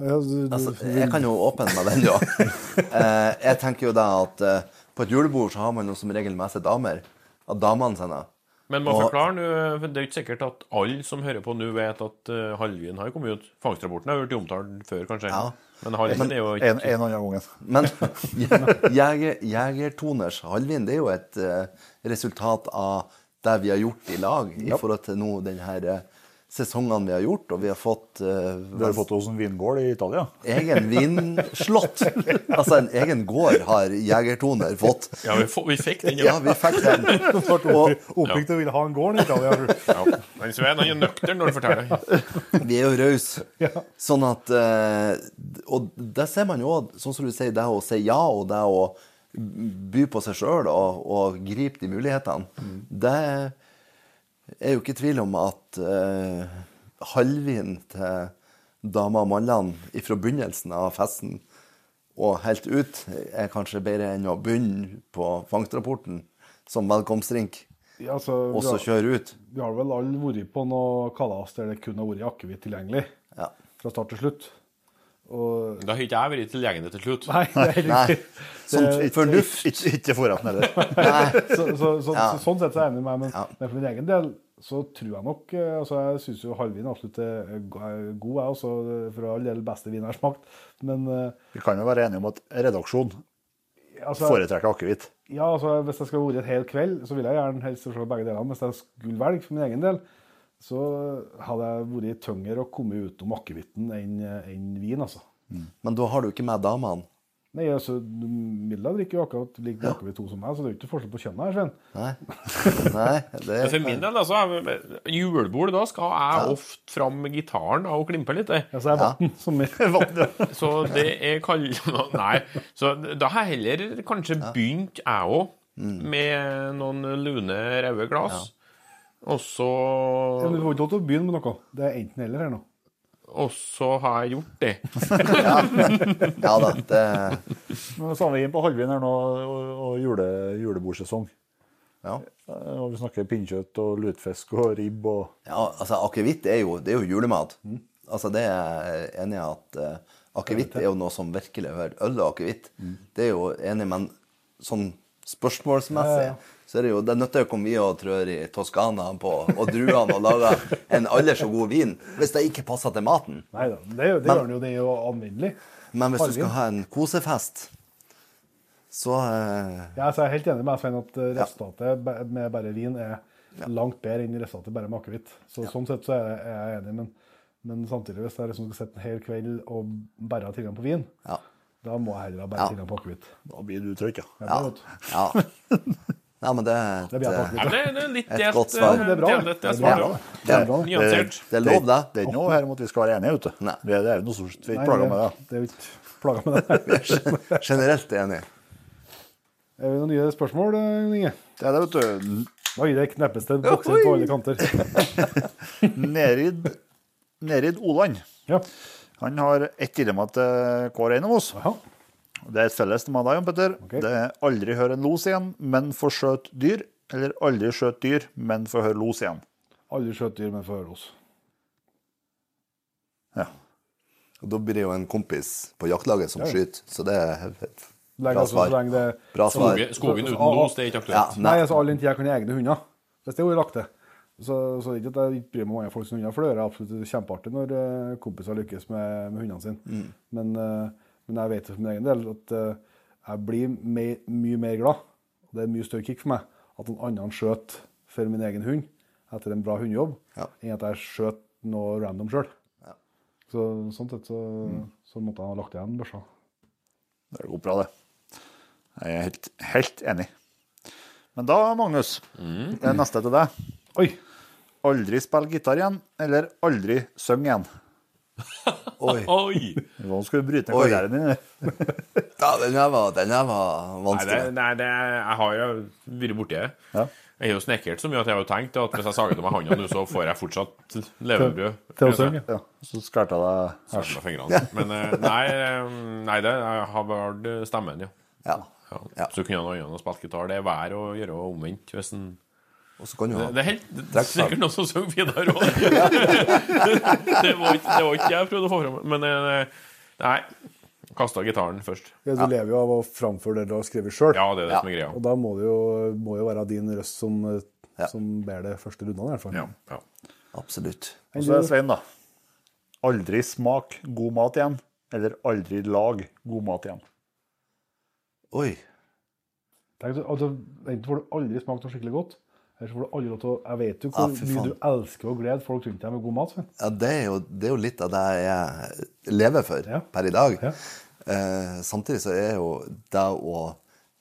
A: Ja, du, du,
D: Altså, jeg kan jo åpne meg den, ja. Eh, jeg tenker jo da at eh, på et julebord så har man jo som regel med seg damer. og damene sine
C: Men må
D: Og-
C: forklare nå, for det er jo ikke sikkert at alle som hører på nå, vet at uh, Halvin har kommet ut. Fangstrapporten har vært omtalt før, kanskje.
D: Ja.
C: Men Halvin er jo ikke
B: En, en annen gangen.
D: Men Jeger, Jeger Toners Halvin, det er jo et uh, resultat av det vi har gjort i lag i forhold til nå den her eh, sesongene vi har gjort, og vi har fått uh,
B: Du har fått oss en vingård i Italia.
D: egen vinslott. Altså en egen gård har Jegertoner fått.
C: Ja, vi, får- vi fikk den,
D: Ja,
C: ja.
D: vi fikk den.
A: Oppriktig ja. ville ha en gård i Italia.
C: ja. Men Svein er nøktern når du forteller.
D: vi er jo rause. Sånn at uh, Og det ser man jo òg, sånn som du sier, det å si ja og det å by på seg sjøl og, og gripe de mulighetene, det er jo ikke i tvil om at eh, halvvin til damer og mannene fra begynnelsen av festen og helt ut er kanskje bedre enn å begynne på fangstrapporten som velkomstdrink,
A: Ja, altså,
D: og så kjøre ut.
A: vi har vel alle vært på noe kalas der det kun har vært akevitt tilgjengelig
D: Ja.
A: fra start til slutt. Og
C: Da har ikke jeg vært tilgjengelig til slutt.
A: Nei, det er
D: Nei. Sånn
A: Det-
D: fornuft.
B: Ikke, ikke forretten heller.
A: Så, så, så,
D: Ja.
A: Sånn sett så er jeg enig med meg, men,
D: Ja.
A: men for min egen del så tror jeg nok eh, altså Jeg syns jo halvvin absolutt er go- god, jeg også. For all del beste vin jeg har smakt. Men eh,
B: Vi kan jo være enige om at redaksjon
A: altså,
B: foretrekker akevitt.
A: ja, altså, hvis jeg skal ha vært et hel kveld, så vil jeg gjerne helst se begge delene. Hvis jeg skulle velge for min egen del, så hadde jeg vært tyngre og kommet utenom akevitten enn enn vin, altså.
D: Men da har du ikke med damene.
A: Nei, altså, Milla drikker jo akkurat like mye akevitt som meg, så det er jo ikke forskjell på kjønnet her, Svein.
D: Nei. Nei, det
C: For min del, altså, julebord, da skal jeg ofte fram med gitaren og klimpe litt. jeg.
A: Ja, så er vann som er
C: Så det er kald... Nei. Så da har jeg heller kanskje begynt, jeg òg, med noen lune, røde glass. Og så
A: Ja, Du får ikke lov til å begynne med noe. Det er enten eller her nå.
C: Og så har jeg gjort det.
D: Ja da, det
B: Nå er vi inne på halvveien her nå, og, og jule, julebordsesong.
D: Ja.
B: Eh, Og vi snakker pinnekjøtt og lutefisk og ribb og
D: Ja, altså akevitt er, jo- er jo julemat. Altså det er jeg enig i at uh, akevitt er jo noe som virkelig hører. Øl og akevitt, det er jo enig, men sånn spørsmålsmessig så er det jo, det nytter jo ikke om vi og trør i Toskana på, og druene og lager en aldri så god vin hvis det ikke passer til maten.
A: Nei da, det, det men, gjør jo, det er jo anvendelig.
D: Men hvis du skal ha en kosefest, så eh,
A: Ja, så jeg er helt enig med Svein at eh, resultatet ja. med bare vin er langt bedre enn resultatet bare med akevitt. Så Sånn sett så er jeg, er jeg enig, men, men samtidig, hvis jeg liksom skal sitte en hel kveld og bare ha tilgang på vin,
D: ja.
A: da må jeg heller ha bare
D: Ja.
A: tilgang på akevitt.
B: Da blir du trøtt, ja.
A: Ja,
D: Nei, men det er et,
C: det, det er litt
D: Et
C: delt.
D: godt svar.
C: eh,
A: Det er bra, det. er er.
C: Nyansert.
D: det er lov, det.
B: Det er ikke noe her om at vi skal være enige, vet du.
D: Nei.
B: Det er, det er jo noe som vi ikke plager med det.
A: det er jo ikke plaga med det.
D: Generelt enig.
A: Er det noen nye spørsmål, eh, Inge?
B: Det er det, vet du.
A: Oi, det kneppes det bokser på alle kanter.
B: Nerid, Nerid Oland.
A: Ja.
B: Han har ett dilemma til hver en av oss.
A: Jaha.
B: Det er et felles til meg og deg, Jan Petter.
A: Okay.
B: Det er aldri hør en los igjen, men få skjøt dyr. Eller aldri skjøt dyr, men få høre los igjen.
A: Aldri skjøt dyr, men får høre los.
B: Ja.
D: Og da blir det jo en kompis på jaktlaget som
A: Ja.
D: skyter, så det er et bra
A: så
D: svar.
A: det
D: Bra svar.
C: Skogen, skogen uten los, det er ikke
D: Ja,
C: aktuelt.
A: Nei,
D: nei.
A: altså all den tid jeg kan ha egne hunder. Hvis det er jo lagt til. Så, så det er ikke at jeg ikke bryr meg om andre folks hunder, for det er absolutt kjempeartig når eh, kompiser lykkes med, med hundene sine.
D: Mm.
A: Men, eh, men jeg vet for min egen del at eh, jeg blir me- mye mer glad, og det er mye større kick for meg, at en annen skjøt for min egen hund etter en bra hundejobb,
D: Ja.
A: enn at jeg skjøt noe random sjøl.
D: Ja.
A: Så sånn sett så,
D: Mm.
A: så måtte jeg ha lagt igjen børsa.
B: Det går bra, det. Jeg er helt, helt enig. Men da, Magnus, det er neste til deg.
A: Oi!
B: Aldri spille gitar igjen, eller aldri synge igjen.
D: Oi.
C: Oi!
B: Nå skal du bryte ned karrieren din.
D: Ja, den her var, den her var
C: Nei, det,
D: vanskelig.
C: nei det, jeg har jo vært borti det.
B: Ja.
C: Jeg har jo snekret så mye at jeg har jo tenkt at hvis jeg sager til meg hånda nå, så får jeg fortsatt levebrød.
A: Til å synge.
B: Ja, så skarte jeg deg
C: fingrene. Men eh, nei, eh, nei det, jeg har valgt stemmen, ja.
D: Ja.
C: ja.
D: Ja.
C: Så kunne noen andre spilt gitar. Det er vær å gjøre omvendt. Hvis en,
D: Og så kan du
C: det,
D: ha
C: det er helt det er sikkert noen som synger Vidar òg. det, var ikke- det var ikke jeg prøvde å få fram. Men eh, nei. Kasta gitaren først.
A: Ja, du lever jo av å framføre det du har skrevet sjøl.
C: Ja, det er det
D: Ja.
C: som er greia.
A: Og da må det jo, må jo være din røst som, eh,
D: Ja.
A: som ber det første rundene, i hvert fall.
C: Ja, ja.
D: Absolutt.
B: Og så er det Svein, da. Aldri smak god mat igjen, eller aldri lag god mat igjen.
D: Oi.
A: Tenk, altså, Enten får du aldri smakt noe skikkelig godt, eller får du aldri lov til å Jeg vet jo hvor
D: ja,
A: mye du elsker å glede folk rundt deg med god mat. Svein.
D: Ja, det er, jo, det er jo litt av det jeg lever for
A: Ja.
D: per i dag.
A: Ja.
D: Eh, samtidig så er jo det å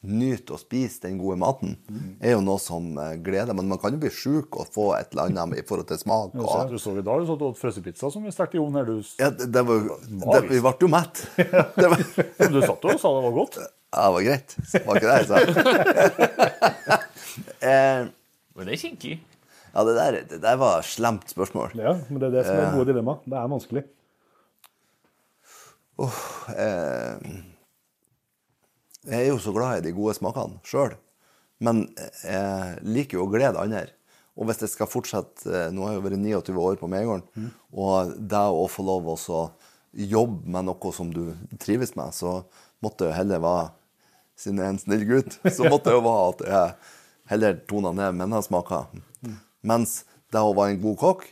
D: nyte å spise den gode maten, er jo noe som eh, gleder. Men man kan jo bli sjuk og få et eller annet i forhold til smak. Og,
B: du så i dag du satt og åt frossenpizza som vi stekte i ovnen her. Du,
D: ja, det, det var, det, vi ble jo mett. Var,
B: du satt jo og sa det var godt.
D: ja, det var greit. Var ikke det jeg sa? eh,
C: Men det er kinkig.
D: ja, det der, det der var et slemt spørsmål.
A: Ja, men det er det som er gode dilemma. Det er vanskelig.
D: eh, Jeg er jo så glad i de gode smakene sjøl, men jeg liker jo å glede andre. Og hvis jeg skal fortsette eh, Nå har jeg jo vært 29 år på Megården, og det å få lov å jobbe med noe som du trives med, så måtte jeg heller være Siden jeg er en snill gutt, så måtte jeg jo være at jeg heller tona ned mine smaker. Mens det å være en god kokk,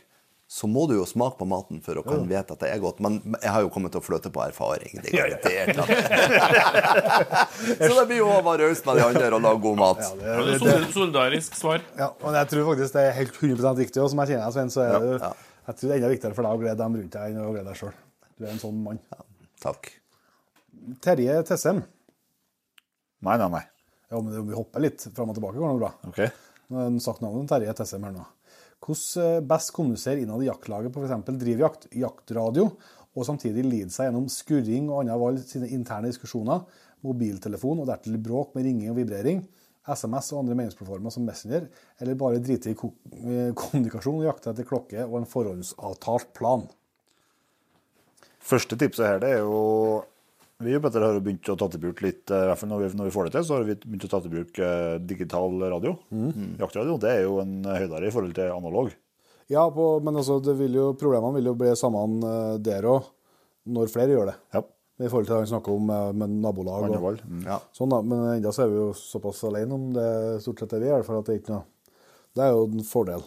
D: så må du jo smake på maten for å kunne vite at det er godt. Men jeg har jo kommet til å fløte på erfaring. Det er garantert. så det blir jo å være raus med de andre og lage god mat.
C: Ja, det det, det. solidarisk svar.
A: Ja, og jeg tror faktisk det er helt 100 viktig. Og som jeg kjenner deg, Svein, så er det,
D: Ja.
A: jeg tror det er enda viktigere for deg å glede dem rundt deg enn å glede deg sjøl. Du er en sånn mann.
D: Takk.
A: Terje Tessem
B: Nei, nei, nei.
A: Ja, men vi hopper litt fram og tilbake, går det bra.
B: OK.
A: Nå har sagt navnet Terje Tessem her nå. Hvordan eh, best kommunisere innad i jaktlaget på f.eks. drivjakt, jaktradio, og samtidig lide seg gjennom skurring og andre valg sine interne diskusjoner, mobiltelefon og dertil bråk med ringing og vibrering, SMS og andre meningsplattformer som Messenger, eller bare drite i eh, kommunikasjon og jakte etter klokke og en forhåndsavtalt plan.
B: Første tipset her, det er jo Vi i Petter har begynt å ta til bruk litt, eh, i hvert fall når vi, når vi får det til, så har vi begynt å ta til bruk eh, digital radio. Jaktradio. Det er jo en høydere i forhold til analog.
A: Ja, på, men altså, det vil jo, problemene vil jo bli samme eh, der òg, når flere gjør det.
B: Ja.
A: I forhold til det han snakker om med, med nabolag. og-
B: Mm.
D: Ja.
A: Sånn da, Men enda så er vi jo såpass alene om det stort sett er vi, i hvert fall at det er ikke noe Det er jo en fordel.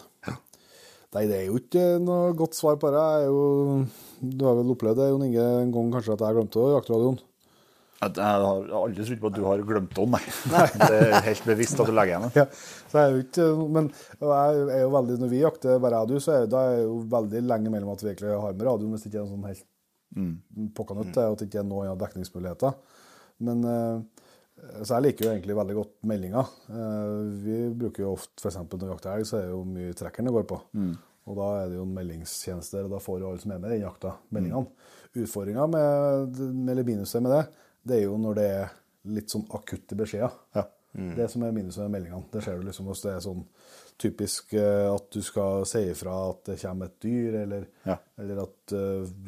A: Nei, det er jo ikke noe godt svar på det. Jeg er jo, du har vel opplevd det, Jon Inge, en gang kanskje at jeg glemte jaktradioen?
B: At Jeg har aldri trodd på at du har glemt den, nei. Det er helt bevisst at du legger igjen den.
A: Ja, så jeg er jo ikke, men jeg er jo veldig, når vi jakter bare radio, så er da er det jo veldig lenge mellom at vi egentlig har med radioen, hvis det ikke er en sånn helt pokka nødt og at det ikke er noen dekningsmuligheter. Men, eh, så jeg liker jo egentlig veldig godt meldinger. Eh, Vi bruker jo ofte, f.eks. når vi jakter elg, så er det jo mye trekkeren det går på. Og da er det jo en meldingstjeneste, og da får jo alle som er med i den jakta, meldingene. Utfordringa med, med eller minuset med det, det er jo når det er litt sånn akutte beskjeder.
B: Ja.
A: Det som er minuset med meldingene. Det ser du liksom hvis det er sånn typisk eh, at du skal si ifra at det kommer et dyr, eller,
B: Ja.
A: eller at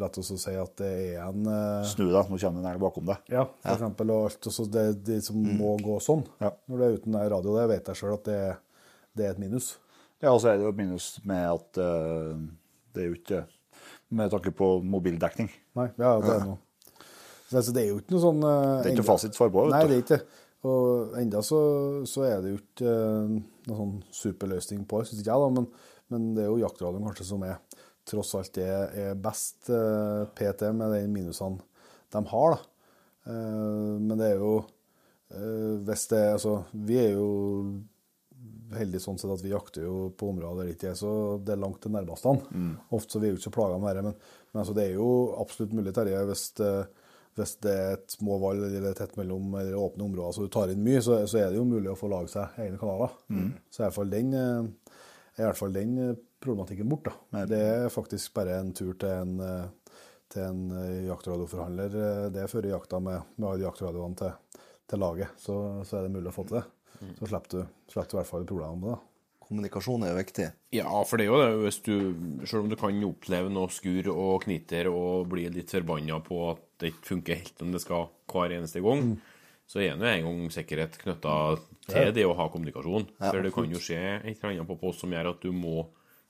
A: La oss si at det er en eh,
B: Snu deg, nå kommer det en elg bakom deg.
A: Ja, for eksempel. Og alt, og så det, de som må gå sånn.
B: Ja.
A: Når det er uten radio, det vet jeg sjøl at det, det er et minus.
B: Ja, og så er det jo et minus med at uh, det er jo ikke Med tanke på mobildekning.
A: Nei, ja, det er noe. Så altså, det er jo ikke noe sånn uh,
B: Det er ikke
A: enda-
B: fasitsvar på, vet
A: Nei, det er ikke det. Og enda så, så er det jo ikke uh, noen sånn superløsning på det, syns ikke jeg, da. Men, men det er jo jaktradioen kanskje som er tross alt det er best uh, PT med de minusene de har, da. Eh, men det er jo eh, Hvis det Altså, vi er jo heldige sånn sett at vi jakter jo på områder der det ikke er så Det er langt til nærmeste. Ofte så vi er jo ikke så plaga med det, men, men altså, det er jo absolutt mulig, Terje, hvis det, hvis det er et små valg eller tett mellom eller åpne områder så du tar inn mye, så, så er det jo mulig å få lage seg egne kanaler. Så i hvert fall den, eh, er i hvert fall den eh, problematikken bort. da. Det er faktisk bare en tur til en, eh, til en jaktradioforhandler. Det er før jakta med, med alle jaktradioene til, til laget, så, så er det mulig å få til det. Så slipper du, slipper du i hvert fall problemene med det.
D: Kommunikasjon er jo viktig.
C: Ja, for det er jo det, hvis du Selv om du kan oppleve noe skur og kniter og bli litt forbanna på at det ikke funker helt om det skal hver eneste gang, så er det jo en gang sikkerhet knytta til det å ha kommunikasjon. For det kan jo skje et eller annet på post som gjør at du må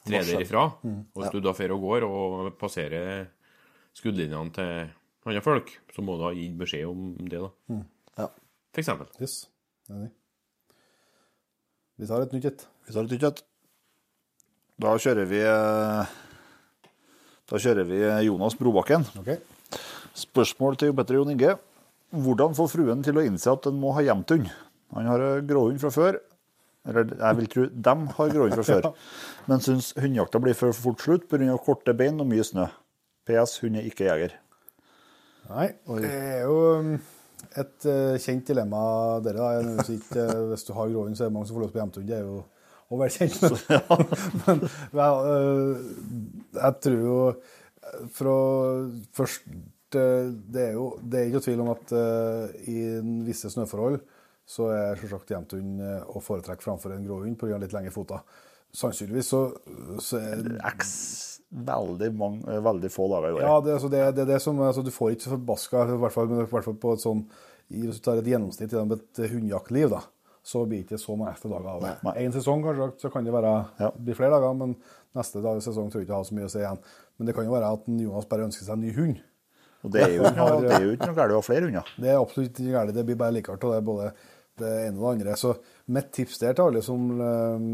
C: tre derifra. Og hvis du da drar og går og passerer skuddlinjene til andre folk, så må du ha gitt beskjed om det, da.
D: Ja.
C: For eksempel.
A: Yes. Enig. Vi tar et nytt et.
B: Vi tar et nytt et. Da kjører vi eh, Da kjører vi Jonas Brobakken.
A: Ok.
B: Spørsmål til Petter Jon Inge. Hvordan få fruen til å innse at den må ha gjemt hund? Han har eh, gråhund fra før. Eller jeg vil tro dem har gråhund fra før. Men syns hundejakta blir for fort slutt pga. korte bein og mye snø. PS. Hund er ikke jeger.
A: Nei, det er jo um, et eh, kjent dilemma, dere. da. Ikke, eh, hvis du har gråhund, så er det mange som får lov til å på hjemtehund. Det er jo også veldig kjent. Men, men ja, jeg tror jo fra først Det er jo det er ikke tvil om at eh, i visse snøforhold så er selvsagt hjemtehund eh, å foretrekke framfor en gråhund pga. litt lengre føtter. Sannsynligvis så, så er
B: X veldig, mange, eh, veldig få dager i året.
A: ja, det, altså, det, det det som altså, Du får ikke så forbaska, i hvert fall, hvert fall på et sånn i- Hvis du tar et gjennomsnitt gjennom et hundejaktliv, da, så blir det ikke så mange ekstra dager av det.
B: Én
A: En sesong kanskje, så kan det være,
B: Ja.
A: bli flere dager, men neste dag, sesong tror jeg ikke jeg har så mye å si igjen. Men det kan jo være at Jonas bare ønsker seg en ny hund.
B: Og det er jo, det er jo ikke noe galt å ha flere hunder.
A: Det er absolutt ikke galt. Det blir bare likere av det, både det ene og det andre. Så mitt tips der til alle som, eh,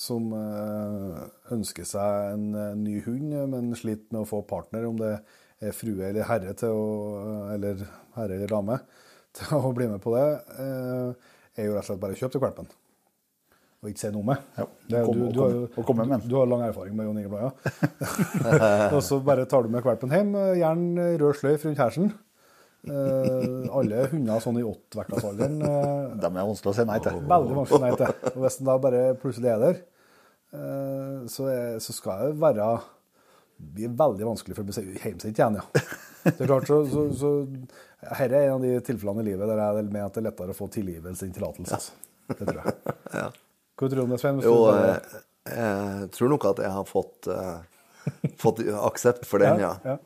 A: som eh, ønsker seg en eh, ny hund, men sliter med å få partner, om det er frue eller herre til å, eller herre eller dame, til å bli med på det, er jo rett og slett bare å kjøpe til valpen. Og ikke si noe med.
B: Ja,
A: Det
B: kom-
A: du,
B: kom,
A: du, har jo- du har lang erfaring med Jon Inge ja. og så bare tar du med valpen hjem, gjerne rød sløyf rundt hersen. Eh, alle hunder sånn i åttevektersalderen eh,
B: Dem er vanskelig å si nei til.
A: Veldig vanskelig nei til. Og hvis den da bare plutselig er der, eh, så, er, så skal det være blir veldig vanskelig for hjemsendt igjen, ja. Det er klart, så, så, så Dette er en av de tilfellene i livet der jeg mener at det er lettere å få tilgivelse enn tillatelse. altså. Det tror jeg.
D: Ja.
A: Hva tror du om det, Svein?
D: Jo,
A: jeg,
D: eh, jeg tror nok at jeg har fått, uh, fått aksept for den, ja.
A: ja.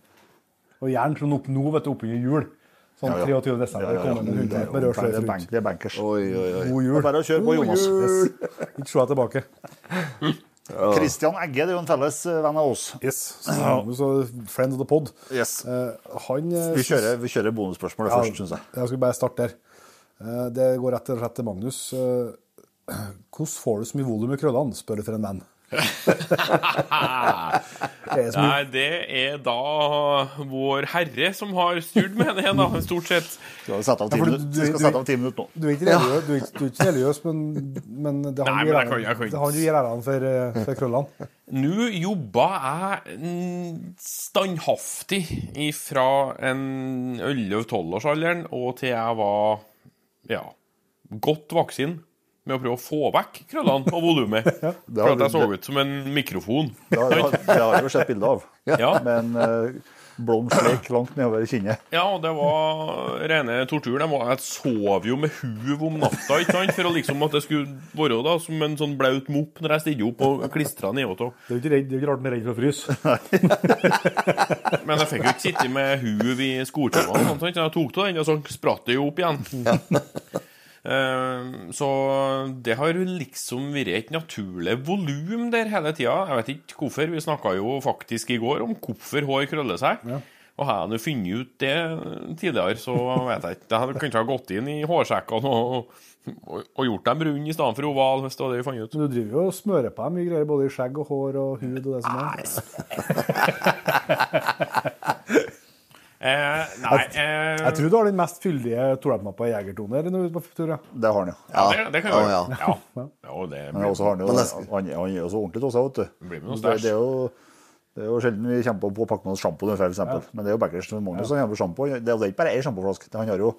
A: Og gjerne sånn opp nå, vet du, oppunder jul. Sånn
B: Ja, ja.
A: 23. desember
B: Ja, Det er er bank- det er bankers.
D: Oi, oi, oi.
A: God jul.
B: bare å kjøre på, Jonas.
A: Yes. Ikke se deg tilbake.
B: Christian Egge det er jo en felles eh, venn av oss.
A: Yes. Så, så friend of the pod.
B: Yes.
A: Eh, han
B: Vi kjører, vi kjører bonusspørsmålet først, syns jeg.
A: Jeg skal bare starte der. Eh, Det går rett og slett til Magnus. Hvordan får du så mye volum i krøllene, spør du for en venn. Det mye-
C: Nei, det er da vår herre som har styrt med det, da, stort sett.
B: Du skal sette av ti minutter,
A: du-
B: du skal sette av ti minutter nå.
A: Du er ikke religiøs, du er ikke, du er ikke religiøs men, men det har
C: Nei, men jeg
A: gir æren- er for, eh, for krøllene.
C: Nå jobba jeg standhaftig fra en 11-12-årsalderen og til jeg var ja, godt voksen med å prøve å få vekk krøllene og volumet. For at jeg så ut som en mikrofon.
B: Det har, det har, jeg jo sett bilde av.
C: Ja.
B: Med en uh, blond sleik langt nedover kinnet.
C: Ja, og det var rene tortur. Jeg, sov jo med huv om natta, ikke sant? For å liksom at det skulle være da, som en sånn blaut mopp når jeg stilte opp og klistra nedover.
A: Det er jo ikke, rart han er redd for å fryse.
C: Men jeg fikk jo ikke sitte med huv i sånt. Jeg tok av den, og så spratt det jo opp igjen. Eh, Så det har liksom vært et naturlig volum der hele tida. Jeg vet ikke hvorfor. Vi snakka jo faktisk i går om hvorfor hår krøller seg. Og har jeg funnet ut det tidligere, så vet jeg ikke. Jeg hadde kanskje ha gått inn i hårsekkene og, og, og gjort dem runde i stedet for oval, hvis det var det vi fant ut.
A: Men du driver jo og smører på dem mye greier, både i skjegg og hår og hud og det som er.
C: Eh, nei eh,
A: Jeg tror du har den mest fyldige tolepnappa jegertoner når du er på tur. ja.
B: Det har han jo.
C: ja, det, det kan
D: jeg
C: jo
D: ja.
C: Ja. ja, det
B: Men også har han jo han, han gir jo så ordentlig til oss, vet du.
C: blir med noe
B: Det, det, er jo, det er jo sjelden vi kommer på å pakke med oss sjampo, for eksempel. Men det er jo backers. Magnus har jo sjampo. Det er jo ikke bare ei sjampoflaske. Han har jo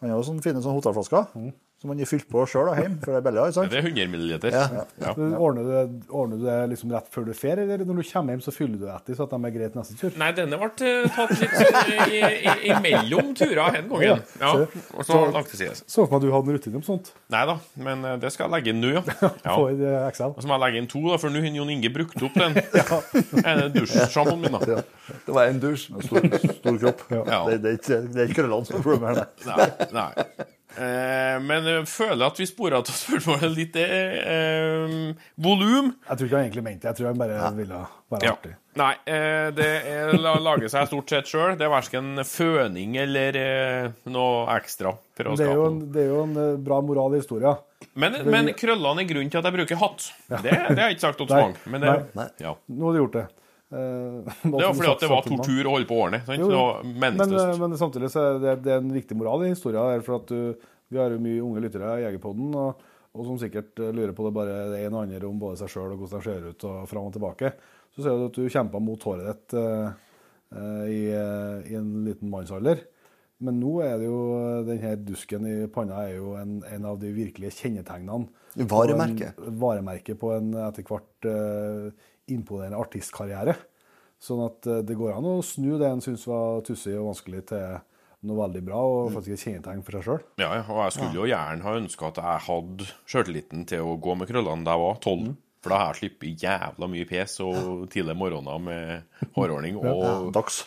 B: han har jo sånne fine sånne hotellflasker som man har fylt på sjøl hjemme, for det er billigere. sant?
C: Det er 100 milliliter.
D: Ja.
C: Ja.
A: Ordner du, det, ordner du det liksom rett før du drar, eller når du kommer hjem, så fyller du etter så at de er greit neste tur?
C: Nei, denne ble eh, tatt litt sånn i, i, imellom turer den gangen. Ja, og så lagt til side.
A: Så for meg at du hadde en rutine om sånt.
C: Nei da, men eh, det skal jeg legge inn nå, ja. ja. Og så må jeg legge inn to, da, for nå har Jon Inge brukt opp den ja. dusjsjampoen min. da.
D: Det var en dusj.
B: med Stor, stor kropp.
C: Ja.
B: Det, det, det er ikke krøllene som er problemet her.
C: Nei. nei. Eh, men jeg føler at vi spora til spørsmålet litt. Eh, volum.
A: Jeg tror ikke han egentlig mente det. Jeg tror han bare ville være
C: Ja.
A: artig.
C: Nei, eh, det er, lager seg stort sett sjøl. Det er verken føning eller eh, noe ekstra. For å
A: Det er, jo en, det er jo en bra moral i historia.
C: Men, men krøllene er grunnen til at jeg bruker hatt. Det, det har jeg ikke sagt til så
A: Nei.
C: Men det,
D: Nei.
C: ja.
A: Nå har du gjort det. Eh,
C: det var fordi at det var tortur å holde på årene. Sant?
A: Jo,
C: Det var
A: Men, eh, men samtidig så er det, det er en viktig moral i historien. der, For at du, vi har jo mye unge lyttere i Jegerpodden, og, og som sikkert eh, lurer på det bare det ene og andre om både seg sjøl og hvordan de ser ut, og fram og tilbake. Så ser du at du kjempa mot håret ditt eh, eh, i, eh, i en liten mannsalder. Men nå er det jo den her dusken i panna er jo en, en av de virkelige kjennetegnene.
D: Varemerke.
A: Varemerket varemerke på en etter hvert eh, imponerende artistkarriere. Sånn at eh, det går an å snu det en syns var tussig og vanskelig, til noe veldig bra, og faktisk et kjennetegn for seg sjøl.
C: Ja, ja, og jeg skulle jo gjerne ha ønska at jeg hadde sjøltilliten til å gå med krøllene da jeg var tolv. For da har jeg sluppet jævla mye pes og tidlige morgener med hårordning og
B: Dags.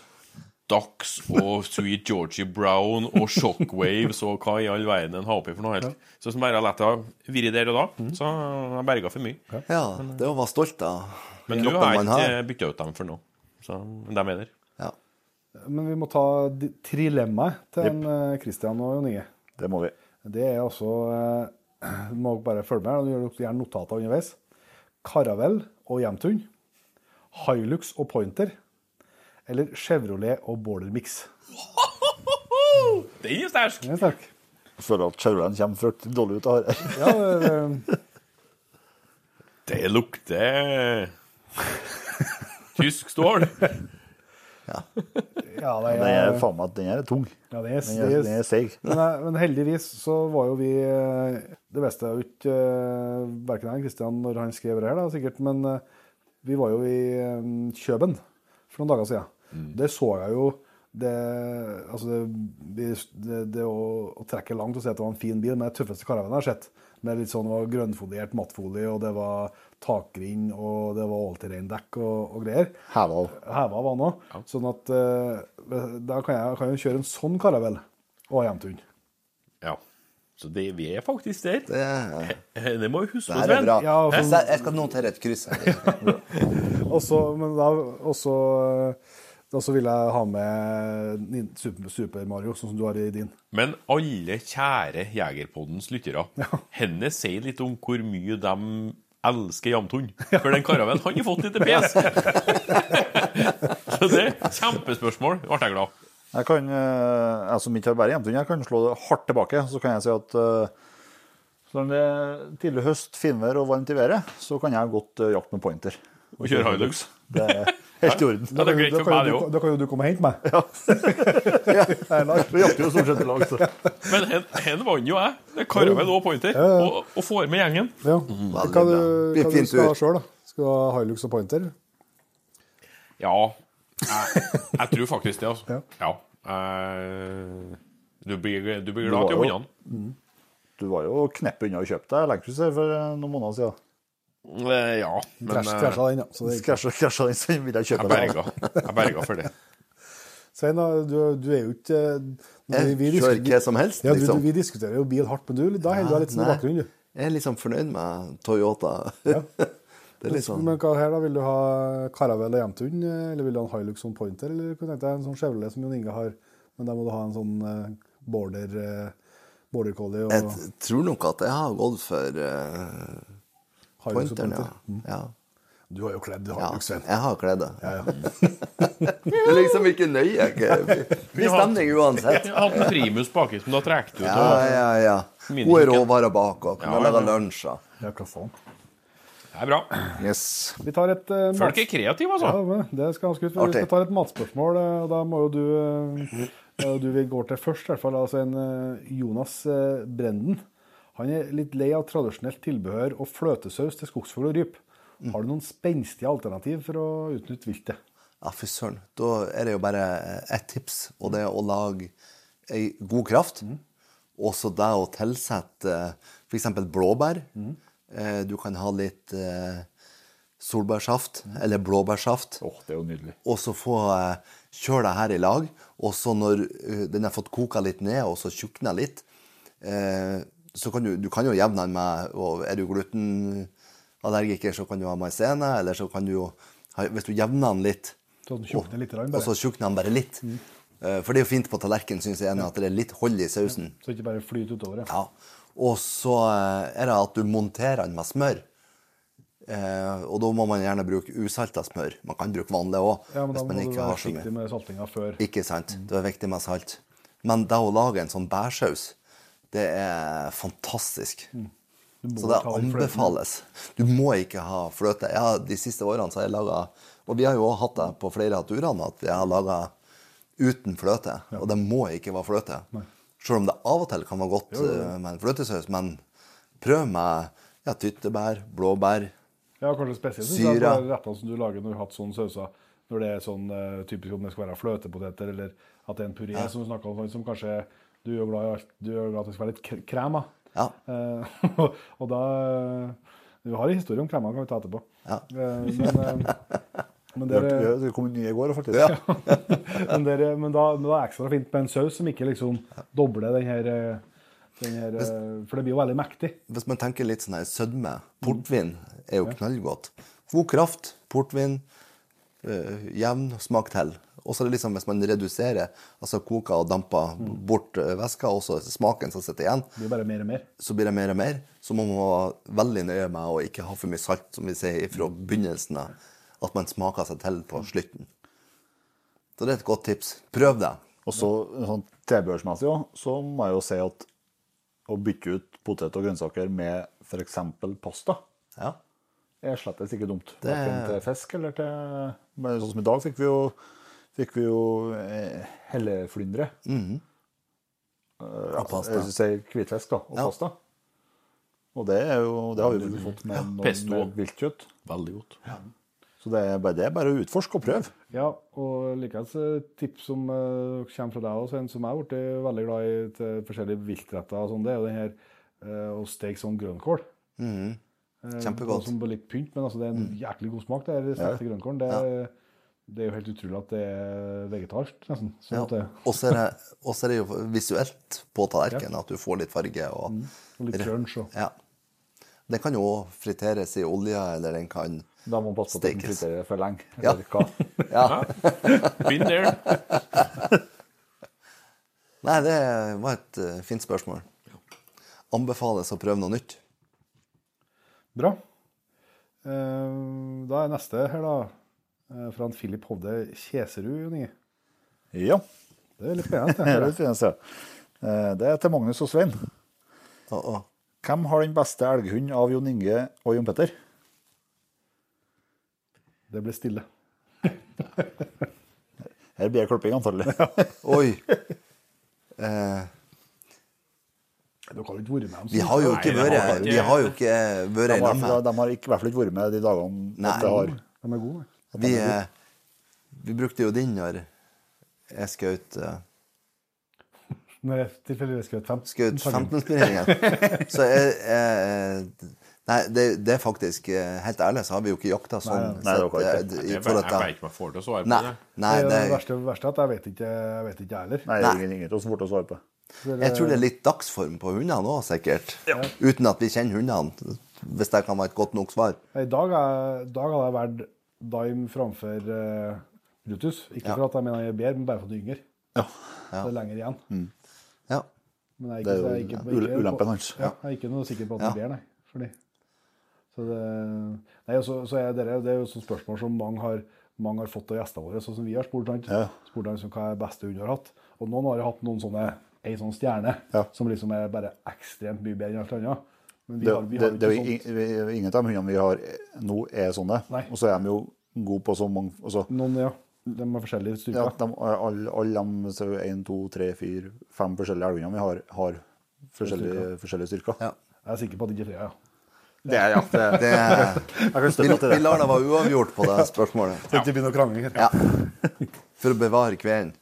C: Dax og Sweet Georgie Brown og Shockwaves og hva i all verden en har oppi for noe helt. Så som bare har latt det virre der og da, så har jeg berga for mye.
D: Ja, det å være stolt av
C: Men nå har jeg ikke bytta ut dem for noe. Så de er der.
D: Ja.
A: Men vi må ta trilemmaet til en, eh, Christian og Jon Inge.
B: Det må vi.
A: Det er altså eh, Du må bare følge med, gjør dere gjerne notater underveis. Caravelle og Jemtun. Hilux og Pointer. Eller Chevrolet og Border Mix.
C: Den er sterk!
A: Den er sterk.
B: Jeg føler at Chevroleten kommer fryktelig dårlig ut av det.
A: Ja, det, det,
C: Det lukter tysk stål.
A: ja, Ja, det
B: er er faen meg den her er tung.
A: ja, det er,
B: Den er,
A: er,
B: den er seig.
A: Men, eh, men heldigvis så var jo vi eh, Det visste jeg jo ikke uh, verken jeg eller Kristian når han skrev det her, da, sikkert, men eh, vi var jo i eh, Kjøben for noen dager siden. Der så jeg jo det Altså, det, det, det å, å trekke langt og si at det var en fin bil, men det tøffeste karavanen jeg har sett. Med litt sånn det var grønnfoliert mattfolie, og det var takgrinn, og det var allterreindekk og, og greier
B: Heva.
A: heva var nå. Sånn at eh, da kan jeg, kan jeg kjøre en sånn karavell og hjem til henne.
C: Ja. Så det, vi er faktisk der.
D: Det, er-
C: Eh, Det må vi huske
D: det
C: på,
D: er
C: Sven.
D: bra.
A: Ja,
D: jeg skal notere et kryss her.
A: også, men da også, da så vil jeg ha med Super, Super Mario, sånn som du har i din.
C: Men alle kjære Jegerpoddens lyttere, henne sier litt om hvor mye de elsker Jamtun. For den karaven, han har fått litt pes. Så det er kjempespørsmål, ble jeg glad.
B: Jeg kan, eh, jeg som ikke har bare Jamtun, jeg kan slå det hardt tilbake. Så kan jeg si at eh, så det er tidlig høst, finvær og varmt i været, så kan jeg godt eh, jakte med pointer.
C: Og kjøre Hilux.
B: Det er helt i orden.
A: Da, kan,
C: da, kan
A: jo du, da kan jo du komme og hente meg.
B: Vi jakter jo stort sett i lag, så.
C: Men hen, vant jo jeg. Det meg og Pointer. Og, og får med gjengen.
A: Ja.
D: Veldig
A: Hva hva du skal ha sjøl, da? Skal du ha Hilux og Pointer?
C: Ja, jeg, jeg tror faktisk det, altså.
A: Ja.
C: Ja. Eh, du, blir, du blir glad til hundene.
B: Du var jo kneppet unna å kjøpe deg Lexus for eh, noen måneder siden.
C: Eh, Ja, men eh,
A: krasja den, ja.
B: Krasja den, så vil jeg kjøpe
C: jeg berga. Jeg berga for det.
A: Svein, du, du er jo ikke
D: Jeg
A: vi, vi,
D: kjører hva som helst,
A: ja, du,
D: liksom.
A: du, Vi diskuterer jo bil hardt, men du, da holder du litt sånn i bakgrunnen, du.
D: Jeg er liksom fornøyd med Toyota. Det er litt sånn
A: Men hva her da, vil du ha Caravelle og Jamtun, eller vil du ha en Hilux som Pointer, eller kunne tenkt deg en sånn Chevrolet som Jon Inge har, men da må du ha en sånn eh, border, eh, border collie og
D: Jeg tror nok at jeg har gått for uh, pointeren, ja.
A: Mm.
D: ja.
A: Du har jo kledd
D: Ja,
A: Hilux, Svein.
D: jeg har kledd det.
A: Ja, ja.
D: Det er liksom ikke nøye. ikke? Vi stemning uansett.
C: Jeg har hatt en primus baki som du har trukket ut.
D: Ja, ja, ja. Hun er råvarer bak og kan
C: Ja,
D: lage
C: ja.
D: lunsj.
A: ja, hva faen.
C: Det er bra.
B: Yes.
A: Vi tar et uh,
C: Folk er kreative, altså.
A: Ja, det skal ganske ut. Vi
D: Artig.
A: skal ta et matspørsmål, eh, og da må jo du eh, Du vil gå til først, i hvert fall. Altså en uh, Jonas Brenden. Han er litt lei av tradisjonelt tilbehør og fløtesaus til skogsfugl og ryp. Har du noen spenstige alternativ for å utnytte viltet?
D: Ja, fy søren. Da er det jo bare ett tips, og det er å lage ei god kraft. Og så det å tilsette f.eks. blåbær. Mm. Du kan ha litt solbærsaft mm. eller blåbærsaft.
B: Åh, det er jo nydelig.
D: Og så få eh, kjøre det her i lag. Og så når eh, den har fått koka litt ned, og så tjukna litt, eh, så kan du, du kan jo jevne den med og Er du glutenallergiker, så kan du ha maisene, eller så kan du jo Hvis du jevner den litt,
A: Så den litt, og,
D: og så tjukner den bare litt mm. For det er jo fint på tallerkenen, syns jeg, at det er litt hold i sausen.
A: Så ikke bare flyter utover. Ja.
D: Ja. Og så eh, er det at du monterer den med smør. Eh, og da må man gjerne bruke usalta smør. Man kan bruke vanlig òg.
A: Ja, men da må
D: man
A: du være forsiktig med saltinga før.
D: Ikke sant. Det er viktig med salt. Men det å lage en sånn bærsaus, det er fantastisk.
A: Mm.
D: Så det anbefales. Du må ikke ha fløte. Ja, de siste årene så har jeg laga Og vi har jo også hatt det på flere av turene, at vi har laga uten fløte. Og det må ikke være fløte. Selv om det av og til kan være godt eh, med en fløtesaus. Men prøv med ja, tyttebær, blåbær.
A: Ja, kanskje spesielt synes
D: Det
A: er rettene som du lager når du har hatt sånne sauser. Når det er sånn eh, typisk om det skal være fløtepoteter, eller at det er en puré som du snakker om, sånn som kanskje du er jo glad i alt, du er glad i at det skal være litt kr- krem.
D: Ja.
A: Uh, og da eh, Du har en historie om kremer, kan vi ta etterpå.
D: Ja.
A: Uh, men, uh, men,
B: Det,
A: det,
B: kom nye i går, faktisk.
D: Ja.
A: men, der, men, da, men da er det ekstra fint med en saus som ikke liksom dobler den her, eh, den her hvis, For det blir jo veldig mektig.
D: Hvis man tenker litt sånn her sødme Portvin er jo knallgodt. God kraft, portvin, eh, jevn smak til. Og så er det liksom hvis man reduserer, altså koker og damper bort eh, væska, og så smaken som sitter igjen,
A: Det blir bare mer og mer.
D: så blir det mer og mer. Så må man være veldig nøye med å ikke ha for mye salt, som vi sier fra begynnelsen av. At man smaker seg til på slutten. Så det er et godt tips. Prøv det.
B: Og så sånn tilbehørsmessig òg, så må jeg jo si at å bytte ut potet og grønnsaker med f.eks. pasta
D: Ja.
B: er slett ikke dumt.
D: Det-
B: Hverken til fisk eller til men Sånn som i dag fikk vi jo fikk vi jo eh, helleflyndre.
D: Mm.
B: Eh,
D: Og pasta.
B: Jeg sier hvitfisk da, og
D: Ja.
B: pasta. Og det, er jo, det har vi vel fått med,
C: ja,
B: med viltkjøtt.
C: Veldig godt.
B: Så det er, bare, det er bare å utforske og prøve.
A: Ja, og likeens et tips som uh, kommer fra deg også, en som jeg har blitt veldig glad i til forskjellige viltretter, og sånn, det er jo den her uh, å steke sånn grønnkål. Mm.
D: Kjempegodt.
A: Uh, Som på litt pynt, men altså, det er en jæklig god smak, det her stekte grønnkålen. Det, er- det er jo helt utrolig at det er vegetarsk, nesten. Sånn
D: Ja.
A: det,
D: Og så er, det- er det jo visuelt på tallerkenen at du får litt farge. Og,
A: og litt crunch og
D: ja. Den kan jo friteres i olje, eller den kan
B: Da må man passe på at den
D: Stekes.
B: friterer for lenge.
D: Ja. Ja.
C: Been there.
D: Nei, det var et uh, fint spørsmål. Anbefales å prøve noe nytt.
A: Bra. Uh, da er neste her, da, fra en Philip Hovde Kjeserud, Jon Inge.
B: Ja,
A: Det er litt fint.
B: det er
A: det.
B: det fineste. Eh, Det er til Magnus og Svein.
D: Uh -oh.
B: Hvem har den beste elghunden av Jon Inge og Jon Petter?
A: Det ble stille.
B: Her blir det klipping, antagelig.
D: Oi! Eh,
A: Dere har jo ikke vært med dem.
D: vi har jo ikke vært
C: ikke-
D: Vi har jo ikke vært
B: De har, de har i hvert fall ikke vært med de dagene
D: Nei.
A: De er gode.
D: Vi, eh, vi brukte jo din når jeg skjøt uh,
A: Når jeg tilfeldigvis skjøt 15?
D: skjøt 15-spiringen. Så jeg, jeg Nei, det, det er faktisk eh, Helt ærlig så har vi jo ikke jakta sånn.
B: Nei,
D: så at,
B: ikke.
D: eh,
C: Jeg vet jeg vet ikke om jeg får til å svare på
D: Nei,
C: det.
D: nei
A: det,
D: det,
A: verste, verste er at jeg vet ikke jeg vet ikke heller.
B: Nei, det er ingen, som får til å svare på.
D: jeg tror det er litt dagsform på hundene òg, sikkert. Uten at vi kjenner hundene. Hvis det kan være et godt nok svar.
A: I dag, er, dag hadde jeg valgt Dime framfor uh, Brutus. Ikke
D: Ja.
A: for at jeg mener jeg er bedre, men bare for at jeg er yngre.
B: Ja.
A: Det er lenger igjen.
D: Ja.
A: Men jeg er
B: Det
A: ikke,
B: er
A: jeg er
B: jo
A: ikke, ikke,
B: ulempen hans.
A: Ja, jeg er ikke noe sikker på at
D: Ja.
A: det blir nei. Fordi. Så det, nei, så, så er det, det er jo sånne spørsmål som mange har, mange har fått av gjestene våre, sånn som vi har spurt. sant?
B: Ja.
A: Spurt han liksom, hva er beste hund har hatt. Og noen har hatt noen sånne, ei sånn stjerne
B: Ja.
A: som liksom er bare ekstremt mye bedre enn alt annet. Men vi
B: Det,
A: har, vi
B: det,
A: har
B: det er
A: ikke
B: jo
A: sånt.
B: vi- ingen av de hundene vi har nå, er sånne.
A: Nei.
B: Og så er de jo gode på så mange altså,
A: Noen, ja. De har forskjellige
B: ja,
A: styrker.
B: de, Alle alle de så jo en, to, tre, fire, fem forskjellige elghundene vi har, har forskjellige, forskjellige styrker.
D: Ja.
A: Jeg er sikker på at det ikke er. Ja.
B: Det er, ja, det,
D: Det, vi, vi lar det være uavgjort på det spørsmålet.
A: Så det ikke blir å krangle. her.
D: Ja. For å bevare kvelden.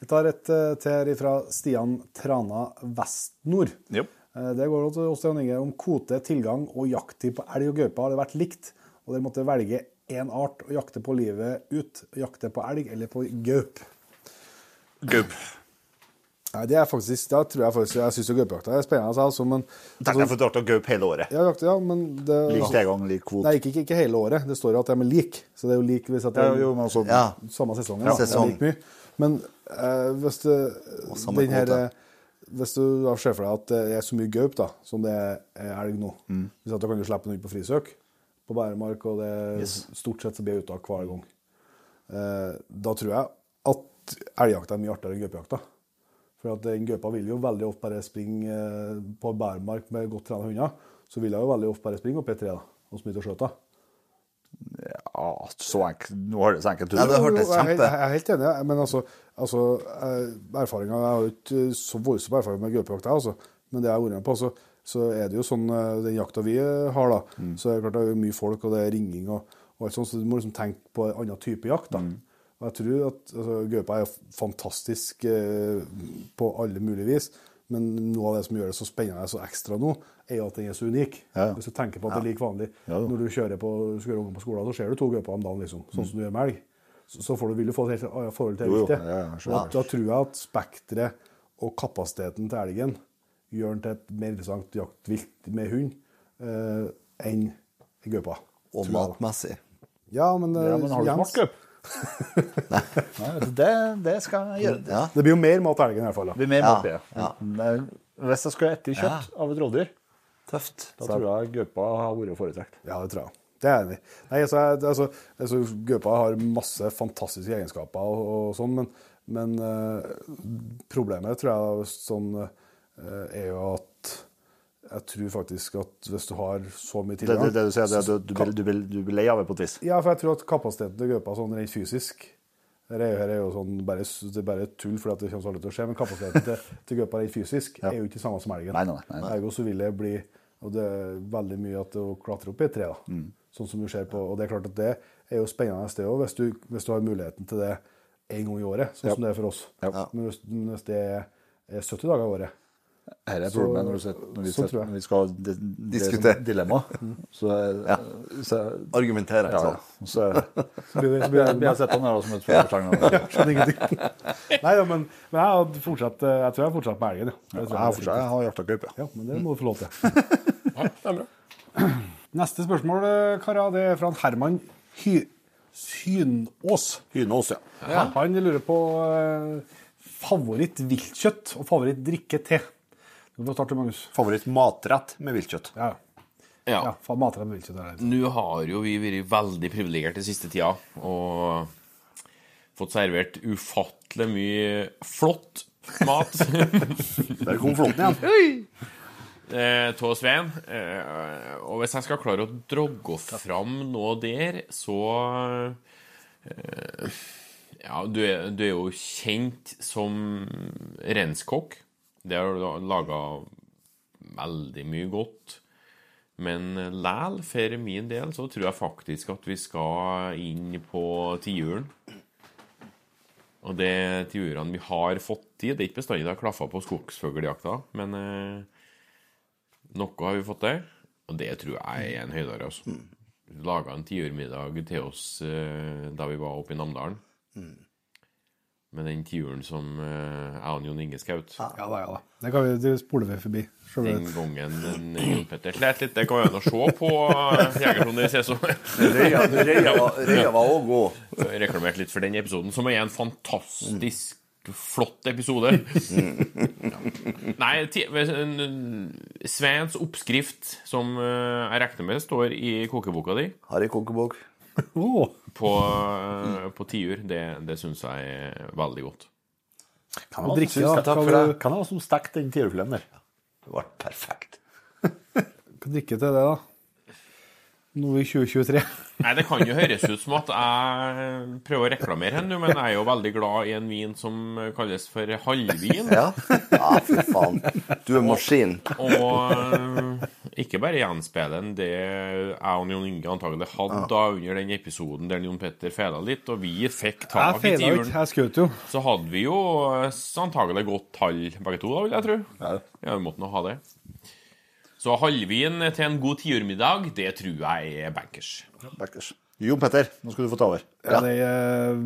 A: Vi tar et eh, til fra Stian Trana Vestnord.
B: Jo.
A: Eh, Det går til Jon Inge om kvote, tilgang og jakttid på elg og gaupe har det vært likt, og dere måtte velge én art å jakte på livet ut. Jakte på elg eller på gaup.
B: Gaup.
A: Nei, det er faktisk, da tror jeg faktisk, jeg syns gaupejakta er spennende, altså, men
B: Tenk deg for å gaup hele året.
A: ja, jakte, ja, men det,
B: Lik tilgang, lik kvote.
A: Nei, ikke, ikke, ikke hele året. Det står jo at de er like. Så det er jo lik hvis at det er
B: jo, altså,
D: Ja.
A: samme sesongen.
D: Ja.
A: er
D: Sesong.
A: like mye. Men eh, hvis, det,
D: samme
A: den her,
D: kvote.
A: Hvis du da ser for deg at det er så mye gaup da, som det er elg nå
B: Mm.
A: hvis at du kan jo slippe den ut på frisøk på bæremark, og det stort sett så blir uttak hver gang. Eh, da tror jeg at elgjakta er mye artigere enn gaupejakta. For at den gaupa vil jo veldig ofte bare springe eh, på bæremark med godt trena hunder. Så vil jeg jo veldig ofte bare springe opp i et tre da, og smitte og skjøte.
B: Ja, så enkelt. Nå har det så enkelt ut.
D: Ja, det hørtes kjempe-
A: Jeg er helt enig, men altså, altså eh, erfaringa Jeg har jo ikke så voldsom erfaring med gaupejakt, jeg, altså. Men det jeg har vært med på, så, så er det jo sånn eh, Den jakta vi eh, har, da, så er det klart det er mye folk, og det er ringing og, og alt sånt, så du må liksom tenke på en annen type jakt, da. Og jeg tror at altså, gaupa er fantastisk eh, på alle mulige vis. Men noe av det som gjør det så spennende så ekstra nå, er jo at den er så unik.
B: Ja.
A: Hvis du tenker på at det er lik vanlig.
B: Ja.
A: Når du kjører på, kjører ungen på skolen, så ser du to gauper om dagen, liksom. Sånn som du gjør med elg. Så, så får du, vil du få et helt annet forhold til viltet.
B: Ja,
A: da, tror jeg at spekteret og kapasiteten til elgen gjør den til et mer interessant jaktvilt med hund eh, enn gaupa.
D: Og matmessig.
A: Ja, men, eh,
B: Ja, men har du smakt gaup? Nei, det, det skal jeg gjøre.
D: Ja.
A: Det blir jo mer mat til elgen i hvert fall.
B: Det blir mer
D: Ja,
B: mat, ja.
D: ja.
B: Hvis jeg skulle spist kjøtt av et rådyr,
D: Tøft.
B: da tror jeg gaupa har vært foretrekt.
A: Ja, det tror jeg. Det er jeg enig i. Nei, altså, altså, altså, Gaupa har masse fantastiske egenskaper, og, og sånn, men, men uh, problemet tror jeg sånn, uh, er jo at jeg tror faktisk at hvis du har så mye tilgang
B: det, det du sier, det, du, du, blir, du, blir, lei av det på et vis.
A: Ja, for jeg tror at kapasiteten til gaupa sånn rent fysisk Her er, jo sånn bare, det er bare tull fordi det kommer aldri til å skje, men kapasiteten til, til gaupa rent fysisk er jo ikke det samme som elgen.
B: Nei, nei, nei, nei.
A: Ergo så vil det bli og det er veldig mye at det å klatre opp i et tre, da.
B: Mm.
A: Sånn som du ser på. Og det er klart at det er jo spennende sted òg, hvis, hvis du har muligheten til det en gang i året, sånn
B: Ja.
A: som det er for oss.
B: Ja.
A: Men hvis, hvis det er 70 dager i året
B: Her er
A: Så-
B: problemet når, når, vi
A: sånn jeg.
B: når vi skal di- er
D: Diskutere.
B: sånn dilemma. Så,
D: Ja.
B: så,
D: Argumentere
B: ja,
D: sånn.
B: ja. så
A: så blir det,
B: har sett han her som et spørsmålstegn.
A: skjønner ingenting. Nei da, men, men jeg, hadde fortsatt, eh, jeg tror jeg fortsatt med elgen. Ja. Det
B: Jeg har fortsatt- jeg har jakta gaupe.
A: Ja, men det må du få lov til.
C: Ja, det er bra.
A: Neste spørsmål, eh, karer, det er fra Herman Hy Synås.
B: Hynås, ja.
A: Han lurer på eh, favoritt viltkjøtt og favoritt drikke te. Du får starte, Magnus.
B: Favoritt matrett med viltkjøtt.
A: Ja, ja.
C: Ja.
A: matrett med viltkjøtt. er det.
C: Nå har jo vi vært veldig privilegerte siste tida og fått servert ufattelig mye flott mat.
B: Der kom flåtten igjen.
C: eh, Tå Svein. Eh, og hvis jeg skal klare å drogge fram noe der, så eh, Ja, du er, du er jo kjent som renskokk. Det har laga veldig mye godt. Men læl, for min del, så tror jeg faktisk at vi skal inn på tiuren. Og det tiurene vi har fått i Det er ikke bestandig det har klaffa på skogsfugljakta, men eh, noe har vi fått til. Og det tror jeg er en høydare. Altså. Laga en tiurmiddag til oss eh, da vi var oppe i Namdalen. Med den tiuren som eh, jeg og Jon Inge skjøt.
A: Ja da, ja da. Det kan vi, det spoler vi forbi.
C: Den gangen den Jon Petter slet litt. Det kan vi jo se på eh, i sesong.
D: Røya, var- òg god.
C: reklamert litt for den episoden, som er en fantastisk flott episode. Ja. Nei, Sveins oppskrift, som eh, jeg regner med står i kokeboka di,
D: Harry kokebok.
A: Åh,
C: på, eh, på tiur, det, det syns jeg er veldig godt.
B: Kan jeg
A: drikke, da.
B: takk for det.
A: du-
B: Kan jeg ha som stekt den tiurfileten der?
D: Det ble perfekt.
A: hva drikke til det, da? Nå i 2023.
C: Nei, Det kan jo høres ut som at jeg prøver å reklamere henne, men jeg er jo veldig glad i en vin som kalles for halvvin.
D: Ja, ja fy faen. Du er maskin.
C: Og øh, ikke bare gjenspeiler det jeg og Jon Inge antagelig hadde da under den episoden der Jon Petter feila litt, og vi fikk tak i tiuren.
A: jeg skjøt jo.
C: Så hadde vi jo øh, antagelig godt tall begge to, da, vil jeg tro.
B: Ja.
C: Ja, vi måtte nå ha det. Så halvvin til en god tiurmiddag, det tror jeg er bankers.
B: Bankers. Jon Petter, nå skal du få ta over.
A: Ja. Det, er,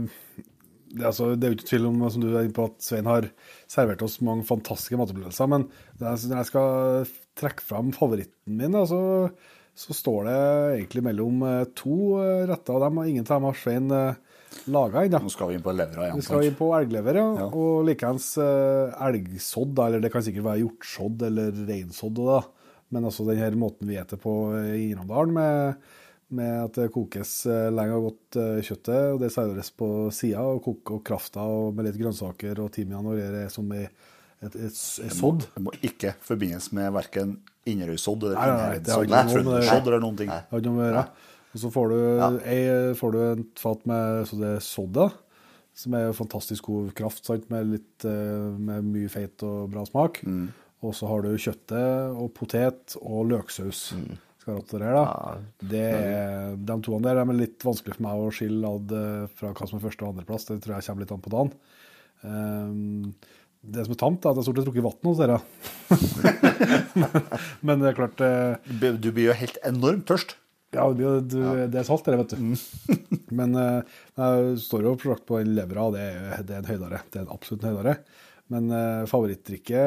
A: det, er altså, det er jo ikke tvil om som du er inne på, at Svein har servert oss mange fantastiske matopplevelser. Men det er, når jeg skal trekke fram favoritten min, da, så, står det egentlig mellom eh, to eh, retter. av dem, ingen av dem har Svein uh, laga ennå.
B: Nå skal vi inn på levra igjen.
A: Vi skal inn på elglever, ja.
B: Ja.
A: Og likeens elgsodd, eller det kan sikkert være hjortsodd eller reinsodd. da. Men altså den her måten vi spiser på eh, i Innamdalen, med, med at det kokes eh, lenge og godt eh, kjøttet, og det serveres på sida, og, koker og krafta og med litt grønnsaker og timian og det er som i et, et, et sodd.
B: Det må ikke forbindes med verken Inderøysodd eller
A: Nei, nei, nei, det ikke
B: eller
A: det-
B: noen ting.
A: Det har ikke noe med å gjøre. Og så får du, ei, får du et fat med så det soda, som er fantastisk god kraft, sant? Med, litt, eh, med mye feit og bra smak. Og så har du kjøttet og potet og løksaus. Skal her, da. Det er, de to der er litt vanskelig for meg å skille ad eh, fra hva som er første- og andreplass. Det tror jeg kommer litt an på dagen. Um, det som er tamt, er at jeg stort sett drukket vann hos dere. Men det er klart eh,
B: Du blir jo helt enormt tørst.
A: ja, det, blir- du, det er salt, det, vet du. Men eh, jeg står jo prosjekt på levra, og det, det er en høydare. Det er en absolutt en høydare. Men uh, favorittdrikke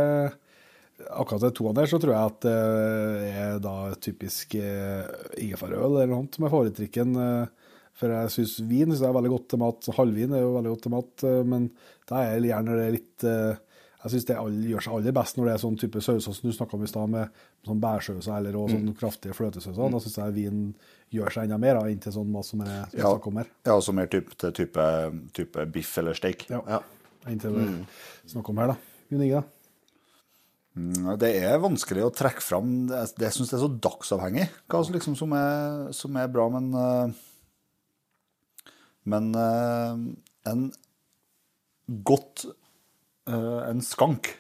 A: Akkurat de toene der, så tror jeg at det er da typisk uh, ingefærøl eller noe som er favorittdrikken. eh, for jeg syns vin synes jeg er veldig godt til mat. Halvvin er jo veldig godt til mat, eh, men da er det gjerne litt eh, Jeg syns det gjør seg aller best når det er sånn type sauser som du snakka om i stad, med sånn bærsauser eller også sånn kraftige fløtesauser. Da syns jeg vin gjør seg enda mer da, inntil sånn mat som er som
B: Ja,
A: om her.
B: ja altså mer type, til type, type biff eller steak.
A: Ja.
D: Ja.
A: Inntil det vi snakker om her, da. Jon Inge, da?
B: Mm, Det er vanskelig å trekke fram Det, det jeg synes det er så dagsavhengig hva som, liksom, som, er, som er bra, men eh, Men eh, en godt en skank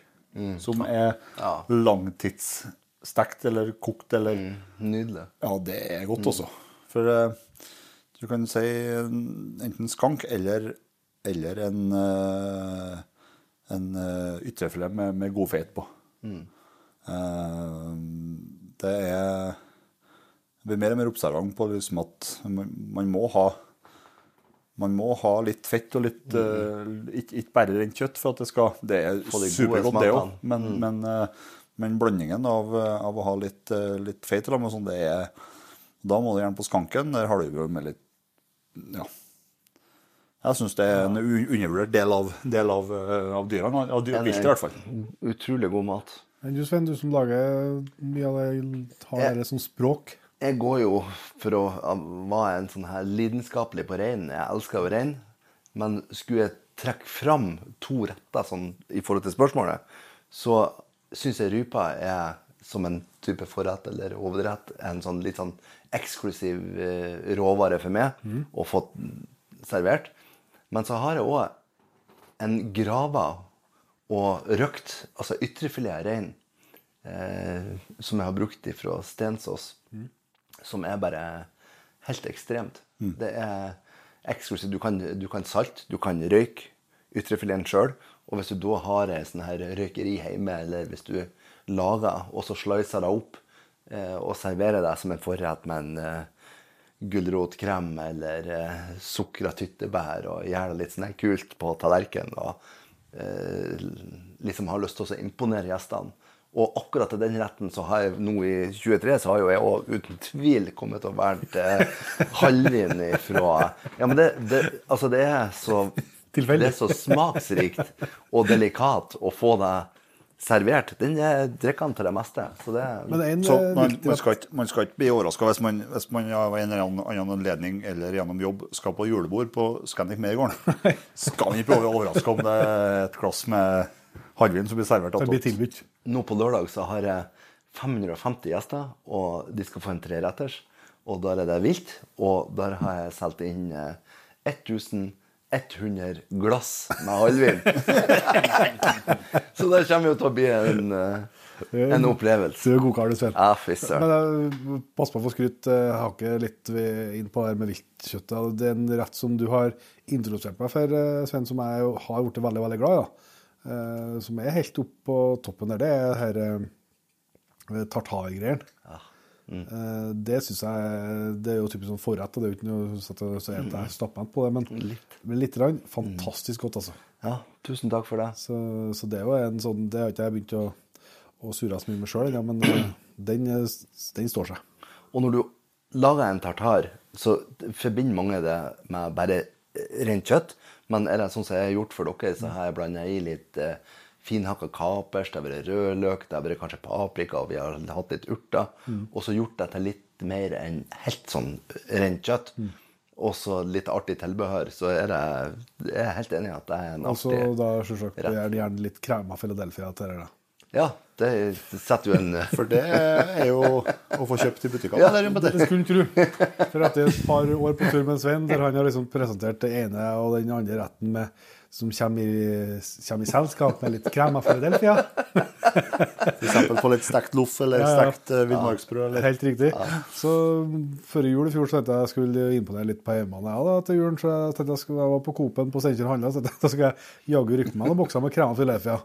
B: som er
D: Ja.
B: langtidsstekt eller kokt eller
D: Nydelig.
B: Ja, det er godt også. For eh, du kan si en- enten skank eller, eller en, uh, en ytrefilet med, med god feit på. Eh, det er Jeg blir mer og mer observant på liksom at man, man må ha man må ha litt fett og litt eh, ikke, ikke bare rent kjøtt for at det skal Det er
D: de
B: supergodt, det òg,
D: men,
B: men, men, uh, men blandingen av, eh, av å ha litt, uh, litt feit og sånn, det er Da må du gjerne på skanken. Der har du jo med litt Ja. Jeg syns det er en undervurdert del av, del av, av dyrene. Av dyr, viltet, i hvert fall.
D: Utrolig god mat.
A: Men du, Sven, du som lager mye av det, har det som språk.
D: Jeg går jo for å være en sånn her lidenskapelig på rein. Jeg elsker jo rein. Men skulle jeg trekke fram to retter sånn, i forhold til spørsmålet, så syns jeg rypa er som en type forrett eller hovedrett en sånn litt sånn eksklusiv eh, råvare for meg å få servert. Men så har jeg òg en grava og røkt, altså ytrefilet av rein, eh, som jeg har brukt fra Stensås, som er bare helt ekstremt. Det er eksklusivt. Du kan, du kan salt, du kan røyke ytrefileten sjøl. Og hvis du da har ei sånn her røykeri hjemme, eller hvis du lager og så slicer det opp eh, og serverer det som en forrett med en eh, gulrotkrem eller eh, sukra tyttebær og gjør det litt sånn kult på tallerkenen og eh, liksom har lyst til å imponere gjestene. Og akkurat til den retten så har jeg nå i 23 så har jo jeg òg uten tvil kommet til å være eh, halvvin ifra Ja, men det, det, altså det er så
A: Tilfeldig.
D: Det er så smaksrikt og delikat å få det servert. Den er drikker han til det meste. Så det
A: Men en
B: Så
A: eh,
B: man, man, skal ikke, man skal ikke bli overraska hvis man, hvis man av en eller annen anledning eller gjennom jobb skal på julebord på Scandic Meiergården. Skal man ikke bli overraska om det er et glass med halvvin som blir servert attåt.
D: Nå på lørdag så har jeg 550 gjester, og de skal få en treretters. Og der er det vilt, og der har jeg solgt inn eh, 1100 glass med halvvin. så det kommer jo til å bli en, eh, en opplevelse.
A: Du er god kar, du, Sven.
D: Ja, fy søren.
A: Men eh, pass på å få skryt. eh, Jeg har ikke litt inn på det her med viltkjøttet. Det er en rett som du har introdusert meg for, eh, Sven, som jeg har blitt veldig veldig glad i. da. Eh, Som er helt opp på toppen der. Det er her eh, Ja. Mm. Det syns jeg Det er jo typisk sånn forrett, og det er jo ikke noe sånn at jeg er stappmett på det, men men litt. Rann, fantastisk godt, altså.
D: Ja, tusen takk for det.
A: Så, så det er jo en sånn Det har ikke jeg begynt å, å surre så mye med sjøl ennå, men eh, den, eh, den står seg.
D: Og når du lager en tartar, så forbinder mange det med bare rent kjøtt. Men er det sånn som jeg har gjort for dere, så har jeg blanda i litt eh, finhakka kapers, det har vært rødløk, det har vært kanskje paprika, og vi har hatt litt urter. Og så gjort det til litt mer enn helt sånn rent kjøtt. Og så litt artig tilbehør. Så er det Jeg er helt enig i at det er en
A: Og så da selvsagt
D: rett.
A: gjerne, litt litt krema Philadelphia til det.
D: Ja, det setter jo en
B: For det er jo å få kjøpt i butikkene.
D: Ja, det
A: Det skulle en tro. For etter et par år på tur med Svein, der han har liksom presentert det ene og den andre retten med, som kommer i, kommer i selskap med litt krema Philadelphia
B: For eksempel på litt stekt loff eller
A: Ja, ja.
B: stekt uh, villmarksbrød. Ja,
A: Helt riktig. Så før jul i fjor så tenkte jeg jeg skulle imponere litt på hjemmene. Ja, da, til julen så jeg tenkte jeg skulle jeg var på Coop-en på Steinkjer handla, så tenkte jeg da skal jeg jaggu rykke meg noen bokser med krema Philadelphia.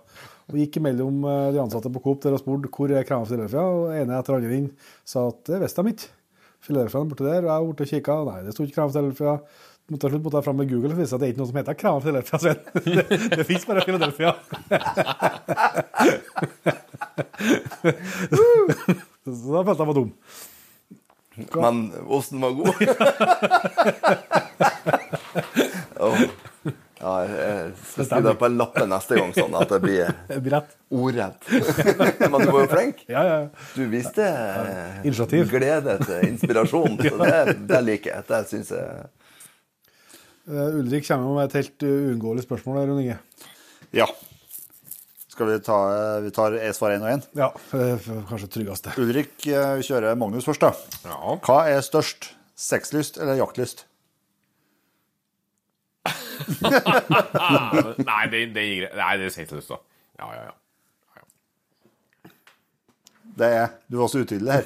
A: Og gikk mellom eh, de ansatte på Coop der og spurte hvor er krema Philadelphia, og ene etter andre inn sa at det visste de ikke. Philadelphia borte der, og jeg borte og kikka, nei, det sto ikke krema Philadelphia. Måtte til slutt måtte jeg fram med Google og vise at det er ikke noe som heter krema Philadelphia. Sven. Det, det fins bare Philadelphia. Så da følte jeg meg dum.
D: Men osten var god. Åh. Ja, jeg skal skrive det på en lappe neste gang, sånn at det blir ordrett. Men du var jo flink.
A: Ja, ja.
D: Du viste eh,
A: Initiativ.
D: glede til inspirasjon. Så det, det liker jeg. Det syns jeg
A: Uh, Ulrik kommer med et helt uh, uunngåelig spørsmål. der, Inge.
B: Ja. Skal vi ta Vi tar svar én og én?
A: Ja, kanskje tryggeste.
B: Ulrik vi kjører Magnus først, da.
C: Ja.
B: Hva er størst? Sexlyst eller jaktlyst?
C: Nei, det, det, gir. Nei, det er sekslyst, da. Ja, ja, ja.
B: Det er Du var så utydelig her.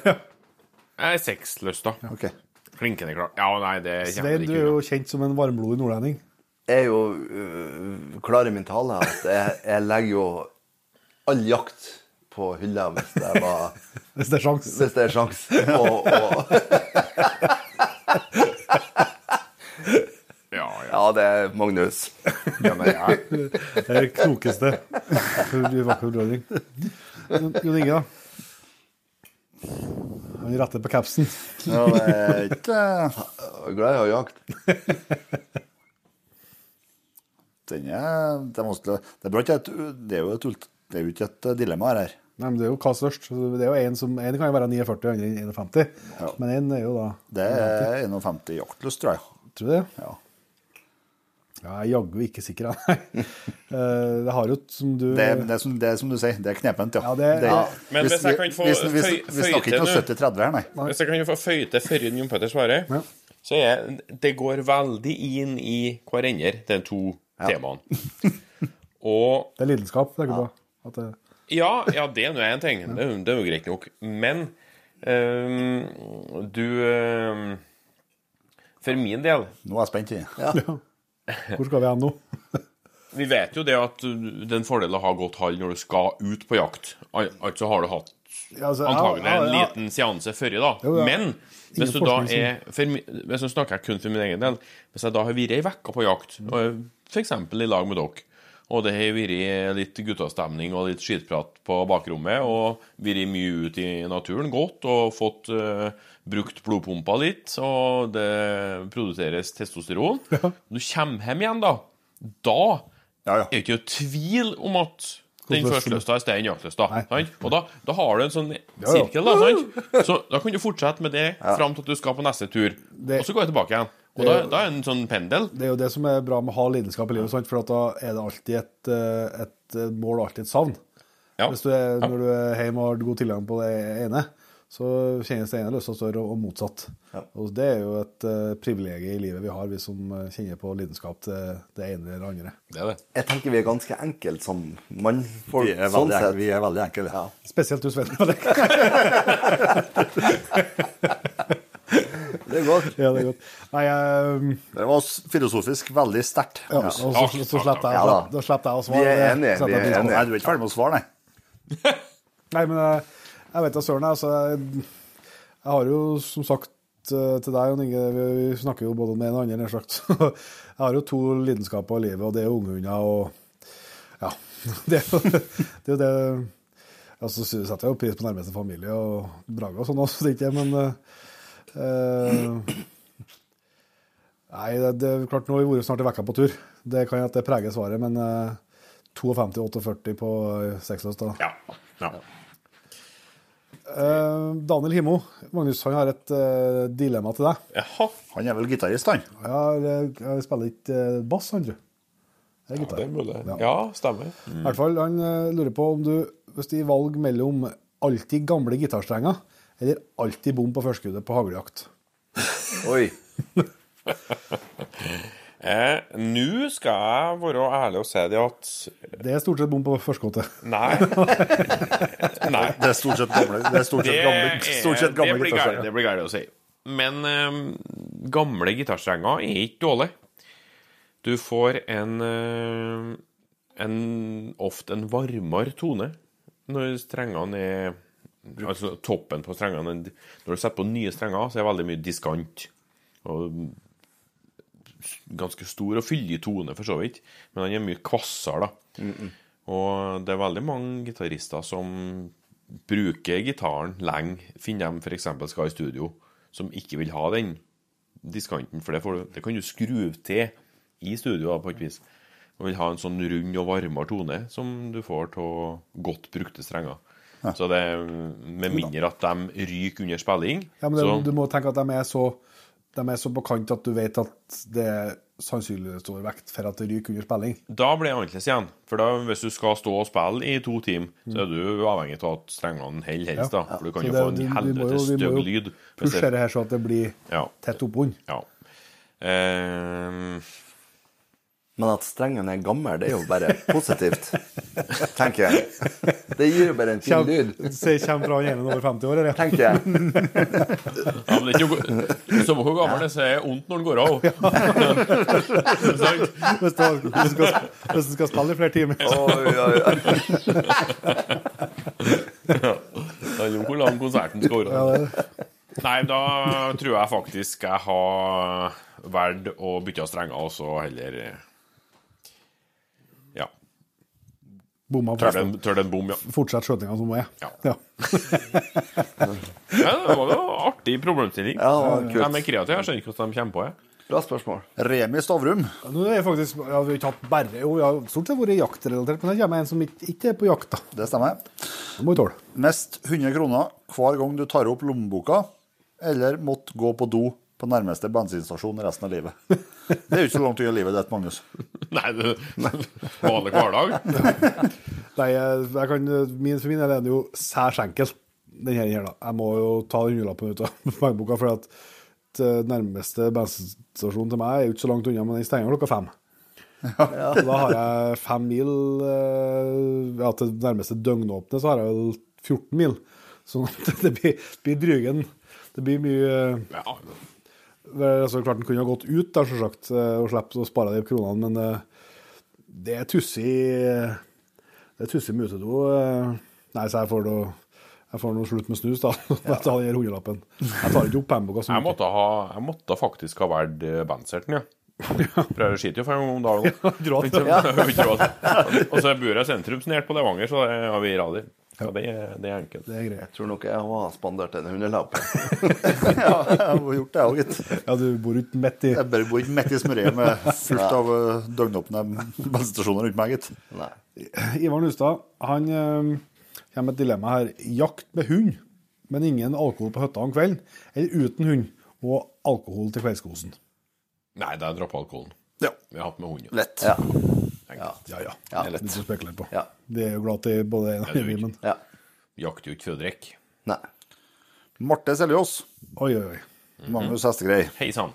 C: Jeg er sekslyst, da.
B: OK.
C: Klinkende klart. Ja, nei, det
A: Svein, du er jo kjent som en varmblodig nordlending.
D: Jeg er jo uh, klar i min tale at jeg, jeg legger jo all jakt på hylla hvis det, var,
A: Hvis det er sjans.
D: hvis det er sjans. Og, og, det Magnus.
B: Ja, men jeg,
A: Det er det klokeste Du vakker nordlending. Jon Inge, da? Han retter på capsen.
B: ja, det er ikke
D: Jeg er Glad i jakt.
B: Den er Det er vanskelig Det er, bra ikke et, det er jo et, det er jo ikke et dilemma her.
A: Nei, men Det er jo hva størst. Det er jo en som, en kan jo være 49 andre 51.
B: Ja.
A: Men en er jo da
B: Det er 51 jaktlyst, tror jeg.
A: Tror du det?
B: Ja.
A: Ja, jeg er jaggu ikke sikker, jeg. Eh, Det har jo, som du
B: Det, er, det, er som, det er som du sier, det er knepent, ja.
A: Ja, det- ja.
C: Men hvis jeg kan få
B: vi, vi, snakker ikke
C: om
B: noe 70-30 her, nei.
C: Hvis jeg kan få føye til før Jon Petter svarer,
A: Ja.
C: så er det går veldig inn i hverandre, de to temaene. Og
A: Det er lidenskap, tenker du på. At det,
C: Ja, ja, det er nå én ting. Det, er jo- det er jo greit nok. Men um, du um, For min del
B: Nå er jeg spent. jeg.
A: Hvor skal vi hen nå?
C: Vi vet jo det at det er en fordel å ha godt hall når du skal ut på jakt. Al altså har du hatt
A: Ja, altså,
C: antagelig
A: ja,
C: en liten seanse før, da.
A: Jo.
C: Men hvis du da er for, Hvis jeg snakker kun for min egen del. Hvis jeg da har vært ei uke på jakt, f.eks. i lag med dere, og det har vært litt guttastemning og litt skitprat på bakrommet, og vært mye ute i naturen, godt, og fått uh, brukt blodpumpa litt, og det produseres testosteron Du kommer hjem igjen, da. Da
B: Ja, ja.
C: er det ikke noe tvil om at den førstløsta er stein jaktlysta.
A: Nei.
C: Og da, da har du en sånn
A: ja.
C: sirkel, da. sant? Så da kan du fortsette med det fram til at du skal på neste tur. Og så går jeg tilbake igjen. Og
A: Det-
C: da, da er det en sånn pendel.
A: Det er jo det som er bra med å ha lidenskap i livet, sant? for at da er det alltid et, eh, et mål og alltid et savn.
C: Ja.
A: Hvis du er, Når du er hjemme og har god tilgang på det ene, så kjennes det ene løst større, og motsatt. Og Det er jo et uh, privilegium i livet vi har, vi som eh, kjenner på lidenskap til det ene eller andre.
C: Det er det.
D: Jeg tenker vi er ganske enkle som mannfolk.
B: Vi er
D: sånn
B: veldig,
D: sett.
B: enkle, vi er veldig enkle. Ja.
A: Spesielt du, Sven.
D: Det er godt.
A: ja, det er godt. Nei, jeg,
B: Det var filosofisk veldig sterkt.
A: ja, og så, så,
C: så
A: slipper jeg,
D: Ja
A: jeg å
D: Vi
A: svare.
D: er enige, vi er enige.
B: Nei, du er ikke ferdig med å svare, nei.
A: Nei, men jeg, jeg vet da søren. Altså, jeg, jeg har jo som sagt eh, til deg, Jon Inge, vi, vi snakker jo både om det ene og det andre, nær sagt. Jeg har jo to lidenskaper i livet, og det er ungehunder og Ja. Det er jo det. Er det altså, så setter jeg jo pris på nærmeste familie og Braga og sånn også, det er ikke, men eh, eh, Nei, det, det er klart, nå har vi vært snart i vekka på tur. Det kan hende at det preger svaret, men eh, 52-48 på eh, seksløs, da.
C: Ja. ja.
A: Eh, Daniel Himo, Magnus han har et uh, dilemma til deg.
C: Jaha.
B: Han er vel gitarist, han.
A: Ja, jeg, jeg spiller ikke eh, bass, han, tror jeg. Det er gitar.
C: Det er mulig.
A: Ja.
C: Ja, stemmer.
A: I hvert fall, Han eh, lurer på om du, hvis de valg mellom alltid gamle gitarstrenger eller alltid bom på førskuddet på haglejakt.
D: Oi.
C: Eh, Nå skal jeg være ærlig og si det at
A: Det er stort sett bom på førskuddet.
C: Nei. Nei.
B: Det er stort sett gamle, det er stort sett gamle,
C: er,
B: stort sett
C: det
B: gamle
C: blir
B: gitarstrenger.
C: det blir gærent å si. Men eh, gamle gitarstrenger er ikke dårlig. Du får en, eh, en ofte en varmere tone når strengene er Altså toppen på strengene Når du setter på nye strenger, så er det veldig mye diskant. Og ganske stor og fyldig tone, for så vidt. Men han er mye kvassere, da. Og det er veldig mange gitarister som bruker gitaren lenge, finner dem f.eks. skal i studio, som ikke vil ha den diskanten. For det, får du, det kan du skru til i studio da, på et vis. Og vil ha en sånn rund og varmere tone som du får av godt brukte strenger. Så det Med mindre at de ryker under spilling.
A: Ja, men det,
C: så,
A: Du må tenke at de er så de er så på kant at du vet at det er sannsynlig stor vekt for at det ryker under spilling.
C: Da blir det annerledes igjen. For da, hvis du skal stå og spille i to timer, så er du avhengig av at strengene holder helst. da. For du kan
A: Så
C: jo få en
A: helvetes stygg
C: lyd.
A: vi må jo. Pushe
C: det-
A: her så at det blir
C: Ja.
A: tett oppunder.
C: ja. Eh,
D: Men at strengen er gammel, det er jo bare positivt, tenker jeg. Det gir jo bare en fin lyd,
A: Se, kommer fra en over 50 år, eller?
D: tenker jeg.
C: Ja, men det er ikke Samme hvor gammel det er, så er det vondt når den går av.
A: Hvis du, hvis, du skal, hvis du skal spille i flere timer.
D: Oi, oi, oi.
C: Det handler om hvor lang konserten skal være.
A: Ja,
C: Nei, da tror jeg faktisk jeg har valgt å bytte strenger, og så heller Ja.
A: Bomma på
C: Tør den, tør den bom, ja.
A: Fortsett skjøtinga som er.
C: Ja.
A: Ja.
C: ja. Det var jo artig problemstilling.
D: Ja, kult.
C: De er kreative. Jeg skjønner ikke hvordan de kommer på det.
D: Bra spørsmål.
B: Remi Stavrum.
A: Nå er jeg faktisk, ja, vi har ikke hatt bare, jo, jeg har stort sett vært jaktrelatert, men det kommer en som ikke, ikke er på jakt. da.
B: Det stemmer.
A: Det må vi tåle.
B: Mest 100 kroner hver gang du tar opp lommeboka, eller måtte gå på do på nærmeste bensinstasjon resten av livet. Det er jo ikke så langt unna livet ditt, Magnus.
C: Nei, det vanlig hverdag.
A: Nei, jeg, kan, min, for min del er det jo særs enkel, den her, her da. Jeg må jo ta den hundrelappen ut av pengeboka, for at eh, nærmeste bensinstasjon til meg er jo ikke så langt unna, men den stenger klokka fem. Så da har jeg fem mil eh, ja, til nærmeste døgnåpne, så har jeg vel 14 mil. Så det blir, blir drygen. Det blir mye eh,
C: Ja,
A: er så klart den kunne ha gått ut, der, selvsagt, eh, og sluppet å spare de kronene, men eh, det er tussig Det er tussig musedo. eh. Nei, så jeg får nå jeg får nå slutt med snus, da. Jeg tar den hundrelappen. Jeg tar ikke opp pengeboka så
C: jeg måtte, ha, jeg måtte faktisk ha valgt bandserten, ja. For jeg skiter jo fem om dagen.
A: Gråt.
C: Ja. jeg har ikke. Og så bor jeg sentrum snart på Levanger, så har vi radi. Så det, det er enkelt.
A: Det er greit.
D: Jeg tror nok jeg har spandert en hundrelapp.
B: Ja, jeg har gjort det òg, gitt.
A: Ja, du bor ikke midt i
B: Jeg bare bor ikke midt i smørøyet med fullt av eh, døgnåpne bensinstasjoner rundt meg, gitt.
D: Nei.
A: Ivar Nustad han øh, kommer med et dilemma her. Jakt med hund, men ingen alkohol på hytta om kvelden. Eller uten hund og alkohol til kveldskosen.
C: Nei, det er dropp alkoholen.
B: Ja.
C: Vi har hatt med hund. ja.
B: Lett.
D: Ja.
A: Ja, ja.
D: Ja.
A: Det er litt å spekulere på.
D: Ja.
A: Det er jo glad til både en og
C: annen,
A: men
D: ja.
C: Jakter jo ikke for å drikke.
D: Nei.
B: Marte Seljås.
A: oi, oi, oi.
B: Magnus Hestegrei.
C: Hei sann.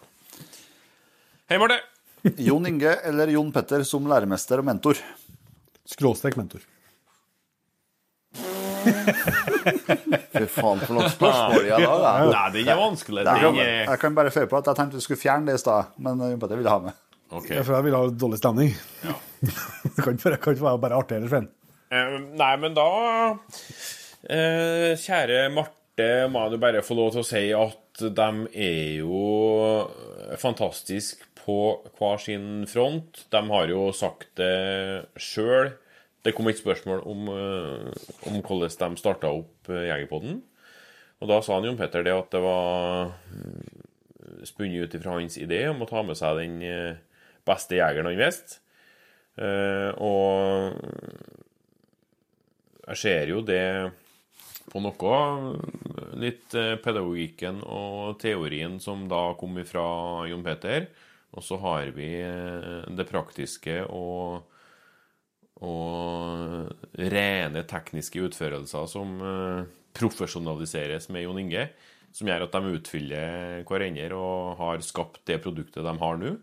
C: Hei, Marte.
B: Jon Inge eller Jon Petter som læremester og mentor?
A: Skråstrek mentor.
D: Fy faen, for noen spørsmål jeg har.
C: Nei, den er vanskelig.
B: Jeg kan,
C: er
B: jeg kan bare føye på at jeg tenkte vi skulle fjerne det i stad, men Jon Petter ville ha med.
C: OK.
A: Ja, For jeg vil ha dårlig stemning. det kan ikke være, kan ikke være bare artig eller Svein.
C: Eh, nei, men da eh, Kjære Marte, må jeg bare få lov til å si at de er jo fantastiske på hver sin front. De har jo sagt det sjøl. Det kom et spørsmål om, eh, om hvordan de starta opp eh, Jegerpodden. Og da sa han Jon Petter det at det var mm, spunnet ut ifra hans idé om å ta med seg den eh, beste jegeren han visste. Eh, og jeg ser jo det på noe. Litt eh, pedagogikken og teorien som da kom fra Jon Peter. Og så har vi eh, det praktiske og, og rene tekniske utførelser som profesjonaliseres med Jon Inge. Som gjør at de utfyller hverandre og har skapt det produktet de har nå.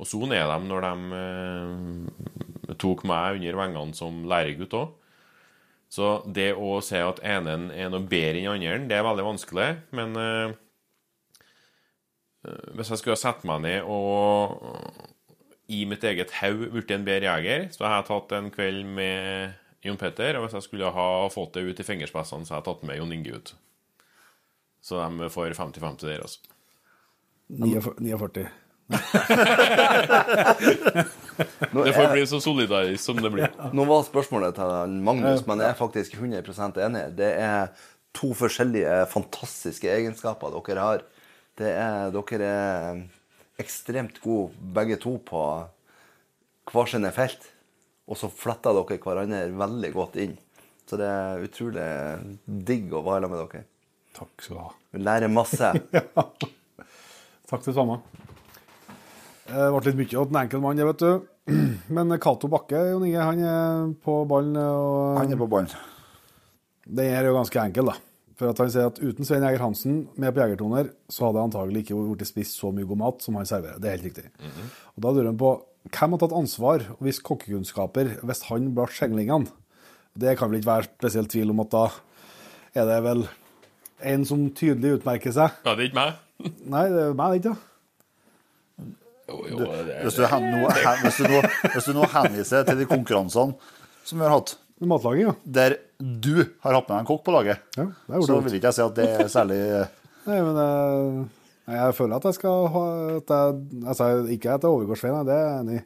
C: Og sånn er de når de eh, tok meg under vengene som læregutt òg. Så det å si at enen er noe bedre enn andre, det er veldig vanskelig. Men eh, eh, hvis jeg skulle ha satt meg ned og i mitt eget hode blitt en bedre jeger, så har jeg tatt en kveld med Jon Petter. Og hvis jeg skulle ha fått det ut i fingerspissene, så har jeg tatt med Jon Inge ut. Så de får 50-50 der, altså.
A: 49. 49.
C: Det får bli så solidarisk som det blir.
D: Nå var spørsmålet til Magnus, men jeg er faktisk 100% enig. Det er to forskjellige fantastiske egenskaper dere har. Det er, dere er ekstremt gode begge to på hver sine felt. Og så fletter dere hverandre veldig godt inn. Så det er utrolig digg å være sammen med dere.
A: Takk skal du ha.
D: Vi lærer masse.
A: Takk det samme. Det ble litt mye av en enkel mann, det, vet du. Men Cato Bakke, Jon Inge, han er på ballen. og
B: Han er på ballen.
A: Den er jo ganske enkel, da. For at han sier at uten Svein Jæger Hansen med på Jegertoner, så hadde jeg antagelig ikke blitt spist så mye god mat som han serverer. Det er helt riktig. Og da lurer han på hvem har tatt ansvar og vist kokkekunnskaper hvis han ble skjenglingene? Det kan vel ikke være spesielt tvil om at da er det vel en som tydelig utmerker seg.
C: Ja, det er ikke meg.
A: Nei, det er meg, det ikke?
C: Jo, jo, det
B: Hvis du, hen, nå, hen, hvis, du nå, hvis du nå henviser til de konkurransene som vi har hatt,
A: Matlaging, ja.
B: der du har hatt med deg en kokk på laget,
A: ja
B: så vil ikke jeg si at det er særlig
A: Nei, men jeg, jeg føler at jeg skal ha at jeg, altså, Ikke at jeg overgår Svein, det er jeg enig i.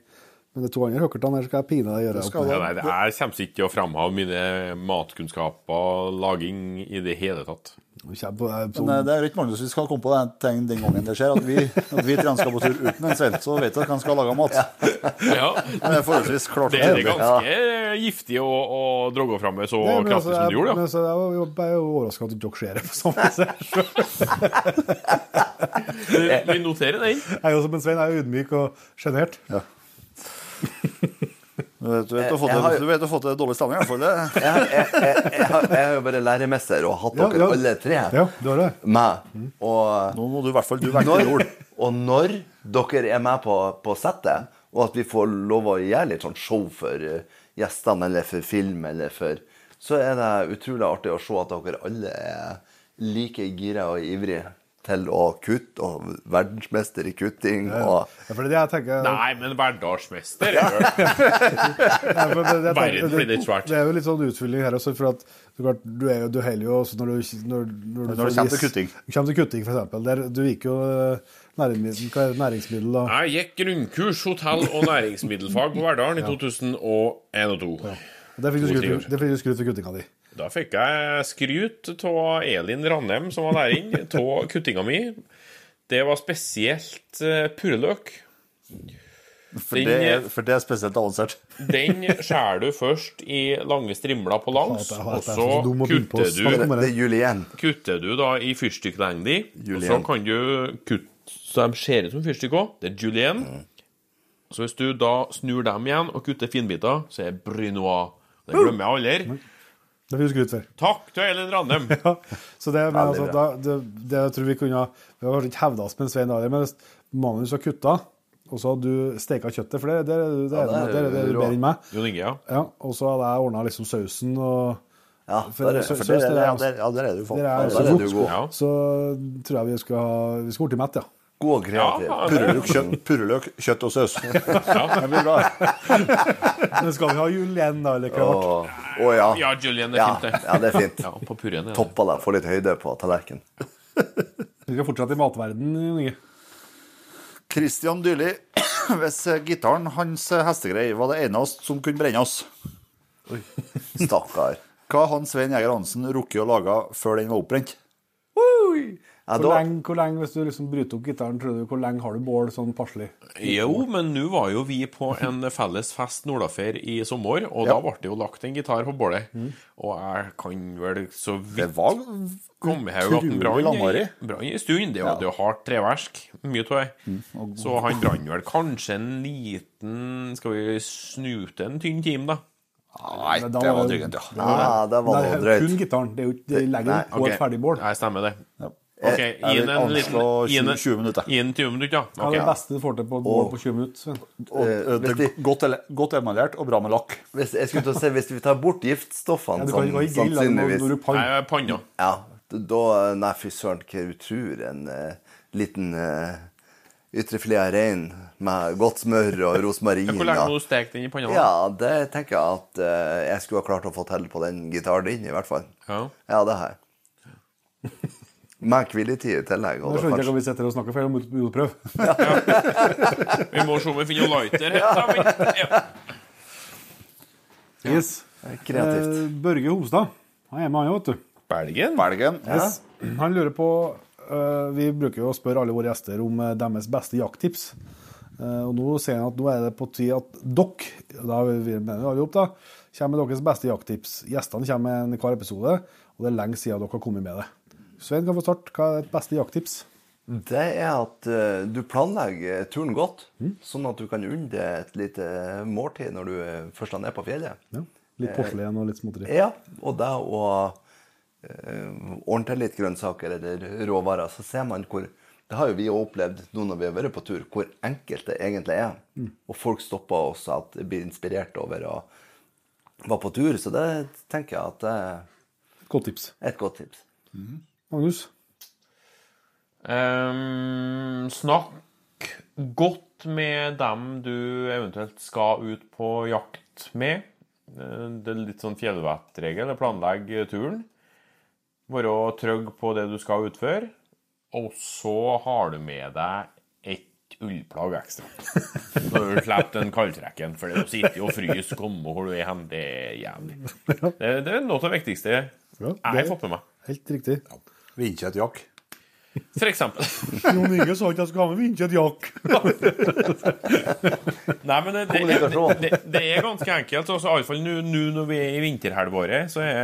A: Men de to andre hookertene her skal jeg pine deg gjøre
B: skal
A: opp.
C: Ja, nei, det- jeg kommer ikke til å framheve mine matkunnskaper, laging, i det hele tatt.
A: På-
B: Men eh, det er ikke mange som skal komme på den, ting den gangen det skjer, at vi, at vi tre skal på tur uten en svelt, så vet du at han skal lage mat.
C: Ja,
B: Men det er forholdsvis klart.
C: Det er ganske giftig å, å droge fram med så
A: det, kraftig altså,
C: som du gjorde.
A: men så jeg jeg er jo overraska at dere ser det på samme sted.
C: Vi, noterer den.
A: Jeg er jo som en Svein, jeg er ydmyk og sjenert.
B: Du vet, du vet, du har fått
D: har-
B: du vet du har fått dårlig stemning, i hvert fall. Det.
D: Jeg, har- jo bare læremester og hatt dere
A: ja.
D: alle tre
A: Ja, du har det.
D: med. Og
B: Nå må du i hvert fall du
D: når, og når dere er med på, på settet, og at vi får lov å gjøre litt sånn show for eh, gjestene, eller for film, eller for Så er det utrolig artig å se at dere alle er like gira og ivrige til å kutte, og verdensmester i kutting, og
A: Ja, for det er det jeg tenker
C: Nei, men verdensmester er jo Verden blir litt svært.
A: Det er jo litt sånn utfylling her også, for at du, er jo, du heller jo også når du, når, når du
B: Når
A: du
B: kommer til
A: kutting.
B: kutting.
A: Kommer til kutting, for eksempel. Der, du gikk jo eh, næringsmiddel, hva er næringsmiddel da.
C: Jeg gikk grunnkurs hotell- og næringsmiddelfag på Verdalen i 2001 og 2002.
A: Ja. Det du fikk du skryt for kuttinga di.
C: Da fikk jeg skryt av Elin Ranheim, som var der inne, av kuttinga mi. Det var spesielt eh, purreløk.
B: For det, for det er spesielt avansert.
C: Den skjærer du først i lange strimler på langs, og så kutter du,
D: er
C: kutter du da i fyrstikklengde. Og så kan du kutte så de ser ut som fyrstikk òg. Det er julienne. Så hvis du da snur dem igjen og kutter finbiter, så er det brunois. Det glemmer jeg aldri.
A: Det får du skryt for.
C: Takk til Elin Randem.
A: Ja, så det, men, altså, da, det, det jeg tror vi kunne Vi har kanskje ikke hevda oss med en Svein Arild, men hvis Magnus har kutta, og så hadde du steka kjøttet, for det, det, det, det,
D: Ja, det er
A: det, det er bedre enn meg.
C: Jon Inge, ja.
A: Ja, og så hadde jeg ordna liksom sausen og
D: Ja,
A: For-
D: der er,
B: For der, der er du faen.
A: Der er
B: Der
A: altså
D: der er du god.
C: ja.
A: Så tror jeg vi skal ha Vi skal bli Mett, ja.
D: God og kreativ.
C: Ja,
B: Purreløk, kjøtt, purreløk, kjøtt og saus. Det blir bra.
A: Men skal vi ha julen, da, eller hva?
D: Å å, ja.
C: Ja, Julian er
D: Ja,
C: fint, det.
D: ja, det er fint.
C: Ja, på purren det.
D: Toppa deg, få litt høyde på tallerkenen.
A: Vi skal fortsette i matverden, Jon Inge.
B: Christian Dyrli, hvis gitaren hans hestegreie var det eneste som kunne brenne oss,
D: Stakkar.
B: hva har Svein Jæger Hansen rukket å lage før den var oppbrent?
D: Ja,
A: Hvor
D: da,
A: lenge, hvor lenge, hvis du liksom bryter opp gitaren, tror du, hvor lenge har du bål sånn passelig?
C: Jo, men nå var jo vi på en felles fest Nordafer i sommer, og da ble det jo lagt en gitar på bålet. Og jeg kan vel så
B: Det
C: vidt
B: var
C: komme her at den
B: utrolig
C: brann i, en stund. Det hadde jo hardt treverk, mye av det. Så han brann vel kanskje en liten Skal vi snute en tynn time, da?
B: Nei, det var drøyt. ja.
D: ja, det var
A: Nei,
D: noe drøyt.
A: kun gitaren. Det er jo ikke det legger på et ferdig bål.
C: Nei, stemmer det.
B: Ja.
C: OK,
B: Jeg
C: gi
B: vil
C: den en liten
B: anslå
C: gi den-
B: 20 minutter.
C: Gi den 20 minutter, ja.
A: Hva er det beste du får til på et bål på 20 minutter? Sven?
B: Og, eh, det er godt, godt emaljert og bra med lakk.
D: Hvis, jeg skulle til å si, hvis vi tar bort giftstoffene,
A: Ja, ha grill når
D: sannsynligvis
A: når du panner.
C: Nei, panna.
D: Ja, da Nei, fy søren, hva du tror en uh, liten uh, ytrefilet av rein med godt smør og rosmarin
C: Hvor lenge må
D: ja.
C: du steke den i panna?
D: ja, det tenker jeg at uh, jeg skulle ha klart å få til på den gitaren din, i hvert fall.
C: Ja.
D: Ja, det har jeg. Med hviletid i tillegg.
A: Jeg
D: da
A: skjønner ikke
D: om
A: hva vi sitter og snakker feil om blodprøve.
C: Vi må se om vi finner en lighter Ja. Ja.
A: Yes.
D: kreativt.
A: Eh, Børge Homstad. Han er med, han òg, vet du.
C: Belgen?
B: Belgen.
A: Yes. Han lurer på uh, Vi bruker jo å spørre alle våre gjester om uh, deres beste jakttips. Uh, og Nå ser han at nå er det på tide at dere, da vi mener alle opp da, kommer med deres beste jakttips. Gjestene kommer med en hver episode, og det er lenge siden dere har kommet med det. Svein kan få starte. Hva er ditt beste jakttips?
D: Det er at eh, du planlegger turen godt, sånn at du kan unne deg et lite måltid når du eh, først er nede på fjellet.
A: Ja. Litt porselen og litt småtteri.
D: Ja, og det å eh, ordne til litt grønnsaker eller råvarer, så ser man hvor Det har jo vi opplevd nå når vi har vært på tur, hvor enkelt det egentlig er. Og folk stopper oss at blir inspirert over å være på tur. Så det tenker jeg at det er
A: Godt tips.
D: et godt tips.
A: Magnus?
C: Um, snakk godt med dem du eventuelt skal ut på jakt med. Eh, Det er litt sånn fjellvettregel. Planlegg turen. Være trygg på det du skal utføre. Og så har du med deg et ullplagg ekstra. Når du slipper den kaldtrekken. For det å sitte og fryse, komme hvor du er hen, det er jævlig. Det, det er noe av det viktigste jeg har fått med meg.
A: Helt riktig.
B: Vindkjøttjakk.
C: For eksempel.
A: Jon Inge sa ikke jeg skulle ha med vindkjøttjakk.
C: Nei, men det, det, det, det, er ganske enkelt. Altså, Iallfall nå nå når vi er i vinterhalvåret, så er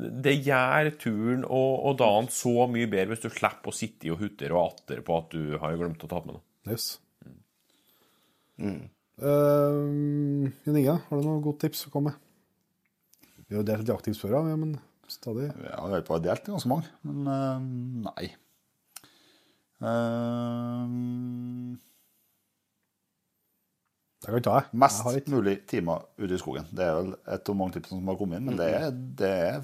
C: det gjør turen og, og dagen så mye bedre hvis du slipper å sitte og hutre og atter på at du har glemt å ta med noe.
A: Yes. Eh, Jon Inge, har du noe godt tips å komme med? Vi har jo delt jakttips før, ja, men stadig.
B: Ja, vi har på delt ganske mange, men eh, nei. Eh,
A: Det kan ta jeg.
B: mest
A: Jeg
B: mulig timer ute i skogen. Det er vel et av mange tipsene som har kommet inn, men det er det, er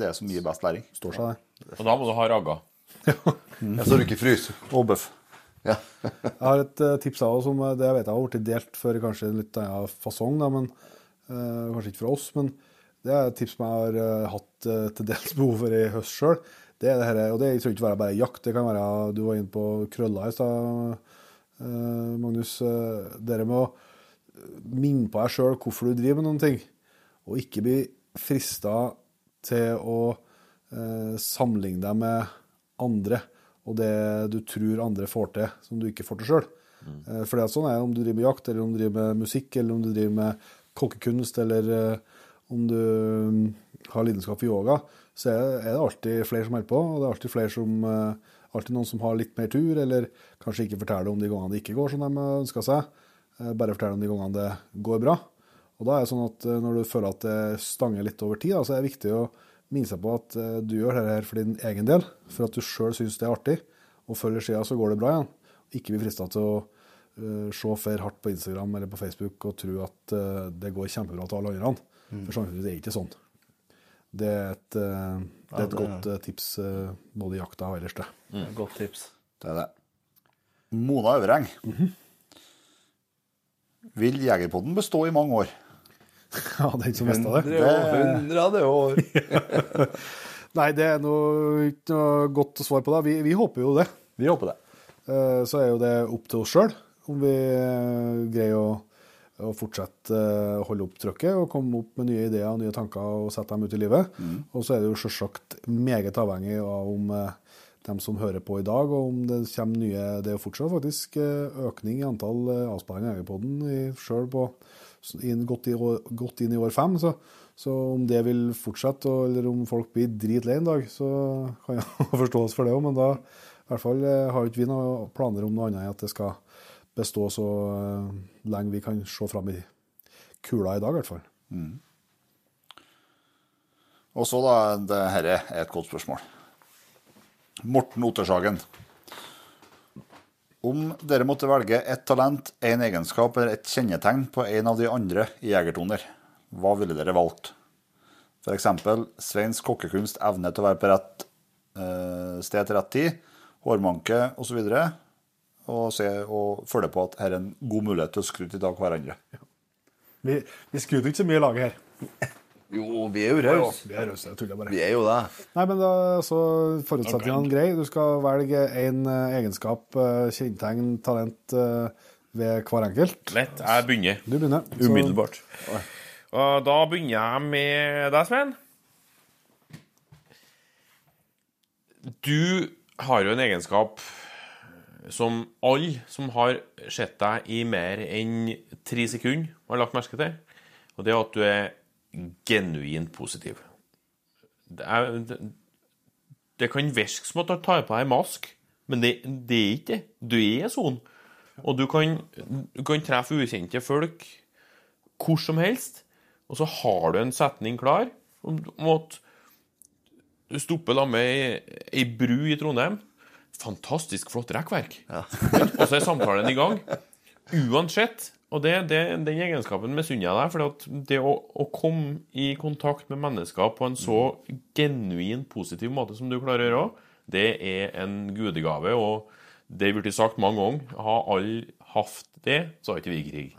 B: det som gir best læring.
A: Står seg, det.
C: Og da må du ha ragga.
D: Ja, så du ikke fryser.
B: Og bøff.
D: Ja.
A: Jeg har et eh, tips av som det jeg vet jeg har blitt delt før kanskje en litt annen fasong, da, men uh, kanskje ikke fra oss. Men det er et tips som jeg har eh, hatt eh, til dels behov for i høst sjøl. Det er det her, og det trenger ikke være bare jakt. Det kan være Du var inne på krøller i stad, eh, Magnus. Det med å minne på deg sjøl hvorfor du driver med noen ting, og ikke bli frista til å sammenligne deg med andre og det du tror andre får til, som du ikke får til sjøl. Mm. For det er sånn er om du driver med jakt, eller om du driver med musikk, eller om du driver med kokkekunst, eller eh, om du mm, har lidenskap for yoga, så er det alltid flere som holder på, og det er alltid flere som eh, alltid noen som har litt mer tur, eller kanskje ikke forteller om de gangene det ikke går som de ønsker seg, eh, bare forteller om de gangene det går bra. Og da er det sånn at eh, når du føler at det stanger litt over tid, så er det viktig å minne seg på at eh, du gjør dette her for din egen del, for at du sjøl syns det er artig, og før eller så går det bra igjen. Ikke bli frista til å eh, se for hardt på Instagram eller på Facebook og tro at eh, det går kjempebra til alle andre. For samtidig er det ikke sånn. Det er et, eh, det er et godt eh, tips eh, både i jakta og ellers, det.
D: Godt tips.
B: Det er det. Mona Øvereng. Vil Jegerpodden bestå i mange år?
A: Ja, det er ikke så mest av det.
D: År.
A: Nei, det er noe, ikke noe godt å svare på. da. Vi, vi håper jo det.
B: Vi håper det.
A: Eh, Så er jo det opp til oss sjøl om vi eh, greier å, å fortsette eh, å holde opp trykket og komme opp med nye ideer og nye tanker og sette dem ut i livet. Og så er det jo selvsagt meget avhengig av om eh, dem som hører på i dag, og om det kommer nye Det er jo fortsatt faktisk eh, økning i antall eh, avspillinger i Jegerpodden sjøl godt, i, godt inn i år fem. Så, så om det vil fortsette, og- eller om folk blir dritlei en dag, så kan jeg ha forståelse for det òg. Men da i hvert fall eh, har ikke vi noen planer om noe annet enn at det skal bestå så eh, lenge vi kan se fram i kula i dag, i hvert fall.
B: Og så da, det her er et godt spørsmål. Morten Ottershagen. Om dere måtte velge ett talent, en egenskap eller et kjennetegn på en av de andre i Jegertoner, hva ville dere valgt? Eksempel Sveins kokkekunst, evne til å være på rett eh, sted til rett tid, hårmanke osv. Og, se, og føle på at her er en god mulighet til å skryte i dag hverandre.
A: Vi, vi skryter ikke så mye i laget her.
D: Jo, vi er jo rause.
A: Vi er rause, jeg tuller bare.
D: Vi er jo det.
A: Nei, men da så forutsetningene greie. Du skal velge én egenskap, eh, kjennetegn, talent eh, ved hver enkelt.
C: Lett. Jeg begynner.
A: Du begynner. Så-
C: Umiddelbart. Og da begynner jeg med deg, Svein. Du har jo en egenskap som alle som har sett deg i mer enn tre sekunder, har lagt merke til. Og det er at du er genuint positiv. Det, er, det, det kan virke som at du tar på deg mask, men det, det er ikke det. Du er sånn. Og du kan, du kan treffe ukjente folk hvor som helst, og så har du en setning klar om, at du stopper sammen med ei bru i Trondheim, fantastisk flott rekkverk. og så er samtalen i gang. Uansett. Og det, det, den egenskapen misunner jeg deg. For det å, å, komme i kontakt med mennesker på en så genuin positiv måte som du klarer å gjøre, det er en gudegave. Og det er blitt sagt mange ganger. Har alle hatt det, så har ikke vi krig.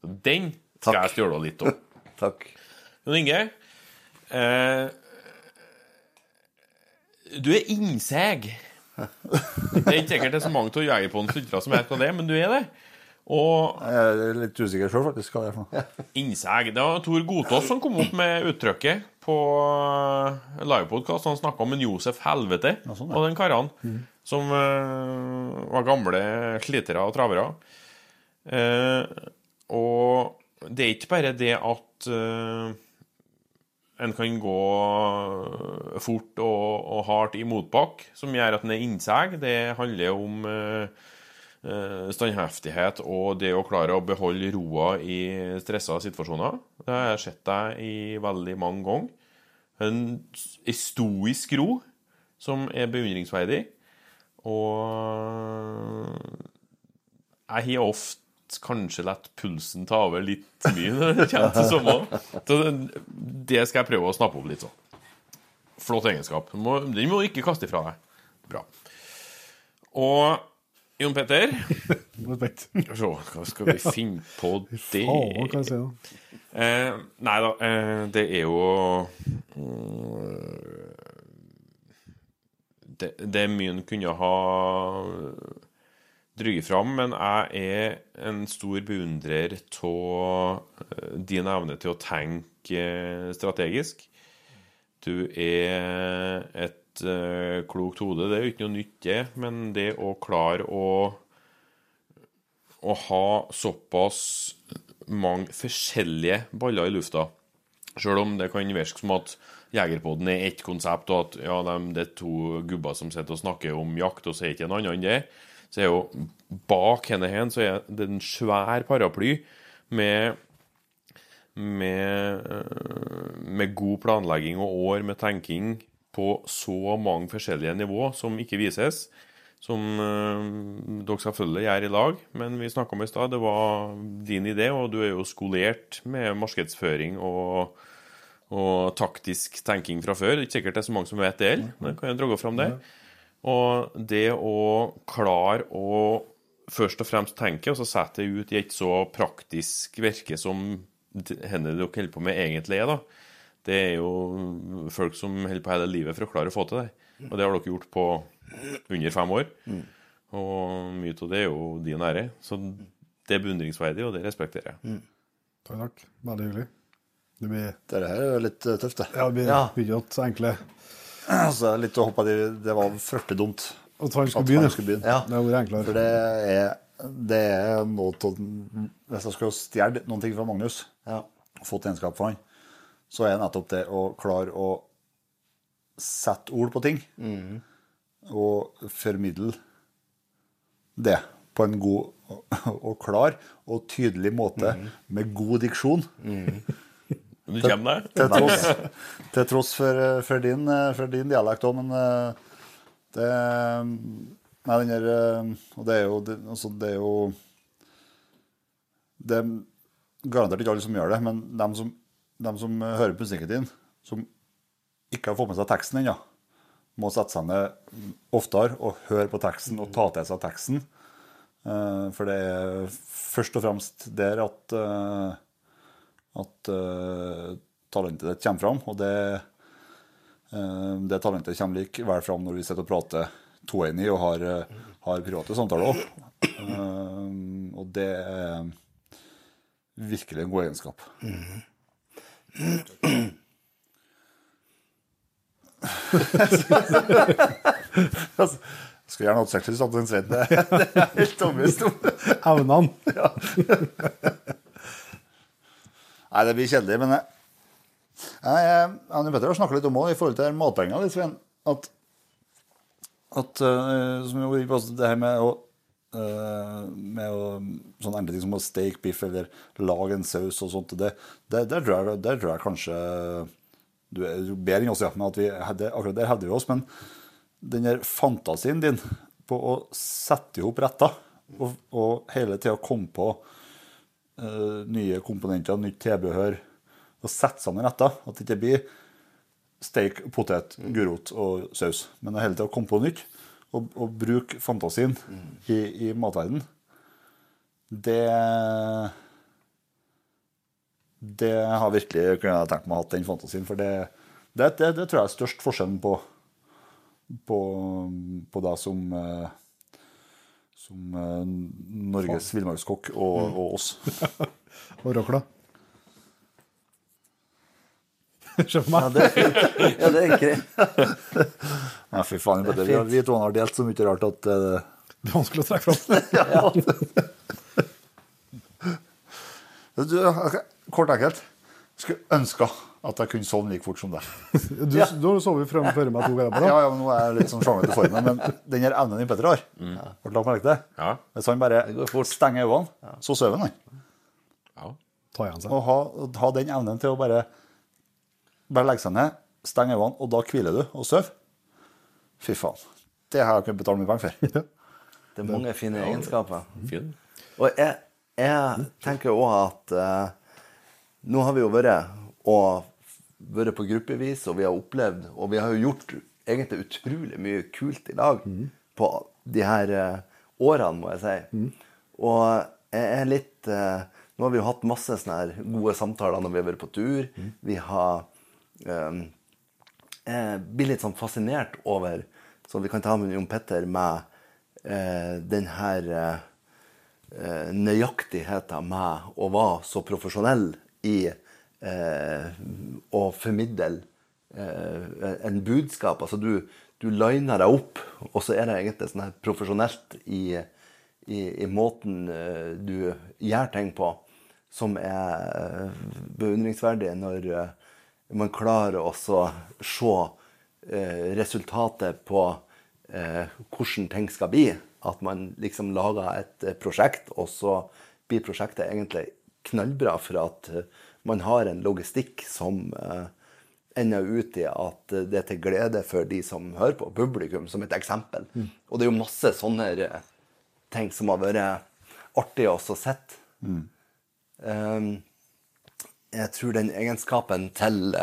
C: Den skal
D: Takk.
C: jeg stjele litt av.
D: Takk.
C: Jon Inge, eh, du er innseg. Det er ikke sikkert det er så mange av Jegerpodens lyttere som vet hva det er, men du er det. Og
B: Jeg er litt usikker sjøl, faktisk, hva det er for noe.
C: innseg Det var Tor Gotaas som kom opp med uttrykket på eh, livepodkast. Han snakka om en Josef Helvete
B: sånn, ja.
C: og den karene som uh, var gamle slitere og travere. Uh, og det er ikke bare det at eh, en kan gå fort og, og hardt i motbakke, som gjør at en er innseg. Det handler om standheftighet eh, og det å klare å beholde roa i stressa situasjoner. Det har jeg sett deg i veldig mange ganger. En, en stoisk ro som er beundringsverdig. Og jeg har ofte kanskje latt pulsen ta over litt mye når det kommer til sommer. Så det- skal jeg prøve å snappe opp litt sånn. Flott egenskap. Den må, den må du ikke kaste ifra deg. Bra. Og Jon Petter
A: er
C: se, hva skal vi finne på det? Eh, nei da, eh, det er jo mm, det, det er mye en kunne ha dryget fram, men jeg er en stor beundrer av din evne til å tenke strategisk. Du er et eh, klokt hode. Det er jo ikke noe nytt, det, men det å klare å å ha såpass mange forskjellige baller i lufta. Selv om det kan virke som at Jegerpodden er ett konsept, og at ja, de, det er to gubber som sitter og snakker om jakt, og så er ikke en annen enn det. Så er jo bak henne hen så er det en svær paraply med med, øh, med god planlegging og år med tenking på så mange forskjellige nivå som ikke vises. Som øh, dere selvfølgelig gjør i lag, men vi snakka om i stad, det var din idé, og du er jo skolert med markedsføring og, og taktisk tenking fra før. Det er ikke sikkert det er så mange som vet det heller, kan jeg dra fram det. Og det å klare å først og fremst tenke, og så sette det ut i et så praktisk virke som d- henne dere holder på med egentlig er, da. Det er jo folk som holder på hele livet for å klare å få til det. Og det har dere gjort på under fem år. Og mye av det er jo din ære. Så det er beundringsverdig, og det respekterer jeg.
A: Takk, takk. Veldig hyggelig. Det blir,
B: Dette her er jo litt eh, tøft, det.
A: ja, det blir
D: Ja.
A: ikke enkle
B: Altså, litt å hoppe i det, var fryktelig dumt
A: At han skulle begynne.
B: skulle begynne.
D: Ja.
A: Det har vært enklere.
B: For det er, det er noe av Hvis jeg skulle stjålet noen ting fra Magnus,
D: Ja.
B: fått egenskap for han, så er det nettopp det å klare å sette ord på ting. Og formidle det på en god og klar og tydelig måte med god diksjon.
C: Du kommer deg?
B: Til tross, til tross for, for, din, for din dialekt òg, men eh, det Nei, den der eh, Og det er jo det, altså, det er jo Det er garantert ikke alle som gjør det, men dem som, dem som hører på musikken din, som ikke har fått med seg teksten ennå, må sette seg ned oftere og høre på teksten og ta til seg teksten. Eh, For det er først og fremst der at eh, at uh, talentet ditt kommer fram. Og det, uh, det talentet kommer likevel fram når vi sitter og prater toenig og har, eh, har private samtaler òg. og det er virkelig en god egenskap. Mm. jeg skulle gjerne hatt sexy samtale, Svein. Det det er helt overbevist om.
A: Evnene.
B: Nei, det blir kjedelig, men jeg, jeg, Anne Petter har snakka litt om det i forhold til matpenger. Litt, Svein, at, at uh, som jo på det her med å uh, med å, sånne enkle ting som å steak biff eller lage en saus og sånt. Det, det, der, tror jeg, der tror jeg kanskje du er bedre enn oss, ja. Men at vi, det, akkurat der hevder vi oss. Men den der fantasien din på å sette ihop retter. Og, og hele tida komme på nye komponenter, nytt tilbehør. Og sette sammen retter. At det ikke blir steik, potet, gulrot og saus. Men det hele tida komme på nytt. Og, og bruke fantasien i, i matverden. Det Det har virkelig kunne jeg tenkt meg å ha hatt den fantasien. For det, det, det, det tror jeg er størst forskjellen på på, på det som eh, som eh, Norges villmarkskokk og, og oss.
A: Og? Se på
D: Ja, det er fint. Ja, det er greit.
B: Nei, fy faen.
D: Det er
B: vi,
D: fint.
B: vi to har delt så mye rart at eh,
A: Det er vanskelig å trekke fram.
B: du, ok, Kort og enkelt. Skulle ønske at jeg kunne sovne like fort som deg.
A: Du, du har sovet frem før meg to ganger på
B: Ja,
A: rad.
B: ja, men nå er jeg litt sånn sjanglet i formen, men den her evnen din Petter har Har du lagt merke til det?
C: Ja.
B: Hvis han bare
D: går fort.
B: stenger øynene, så sover han.
C: ja.
A: Ta igjen seg.
B: Og ha, ha den evnen til å bare Bare legge seg ned, stenge øynene, og da hviler du og sover. Fy faen. Det har jeg kunnet betale mye penger for.
D: Det er mange fine egenskaper.
C: Fin.
D: Og jeg, jeg tenker òg at eh, nå har vi jo vært og vært på gruppevis, og vi har opplevd Og vi har jo gjort egentlig utrolig mye kult i lag på de her eh, årene, må jeg si. Og jeg er litt eh, Nå har vi jo hatt masse sånne her gode samtaler når vi har vært på tur. Vi har um, jeg blir litt sånn fascinert over Så vi kan ta med Jon Petter med eh, den her eh, eh, nøyaktigheten med å være så profesjonell i eh, å formidle eh, en budskap. Altså du, du liner deg opp, og så er det egentlig sånn her profesjonelt i, i, i måten eh, du gjør ting på, som er eh, beundringsverdig når eh, man klarer også se resultatet på hvordan ting skal bli. At man liksom lager et prosjekt, og så blir prosjektet egentlig knallbra for at eh, man har en logistikk som eh, ender ut i at eh, det er til glede for de som hører på, publikum, som et eksempel. Og det er jo masse sånne ting som har vært artig også å sett. Um, jeg tror den egenskapen til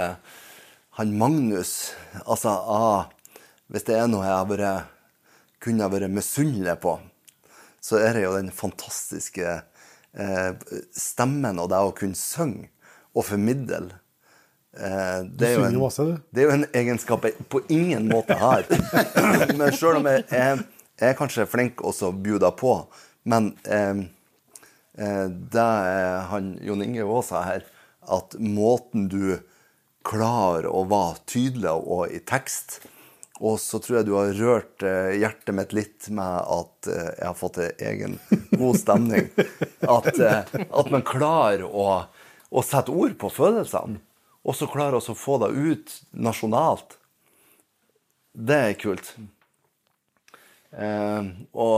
D: han Magnus Altså, ah, hvis det er noe jeg har vært, kunne vært misunnelig på, så er det jo den fantastiske stemmen og det å kunne synge og formidle. Eh, det, er jo en,
A: masse,
D: det er jo en egenskap jeg på ingen måte har. Men sjøl om jeg er, jeg er kanskje flink også å bjuda på, men eh, eh, det eh, han Jon Inge òg sa her, at måten du klarer å være tydelig og i tekst Og så tror jeg du har rørt eh, hjertet mitt litt med at eh, jeg har fått en egen god stemning. At, eh, at man klarer å, å sette ord på følelsene, og så klarer å få det ut nasjonalt. Det er kult. Og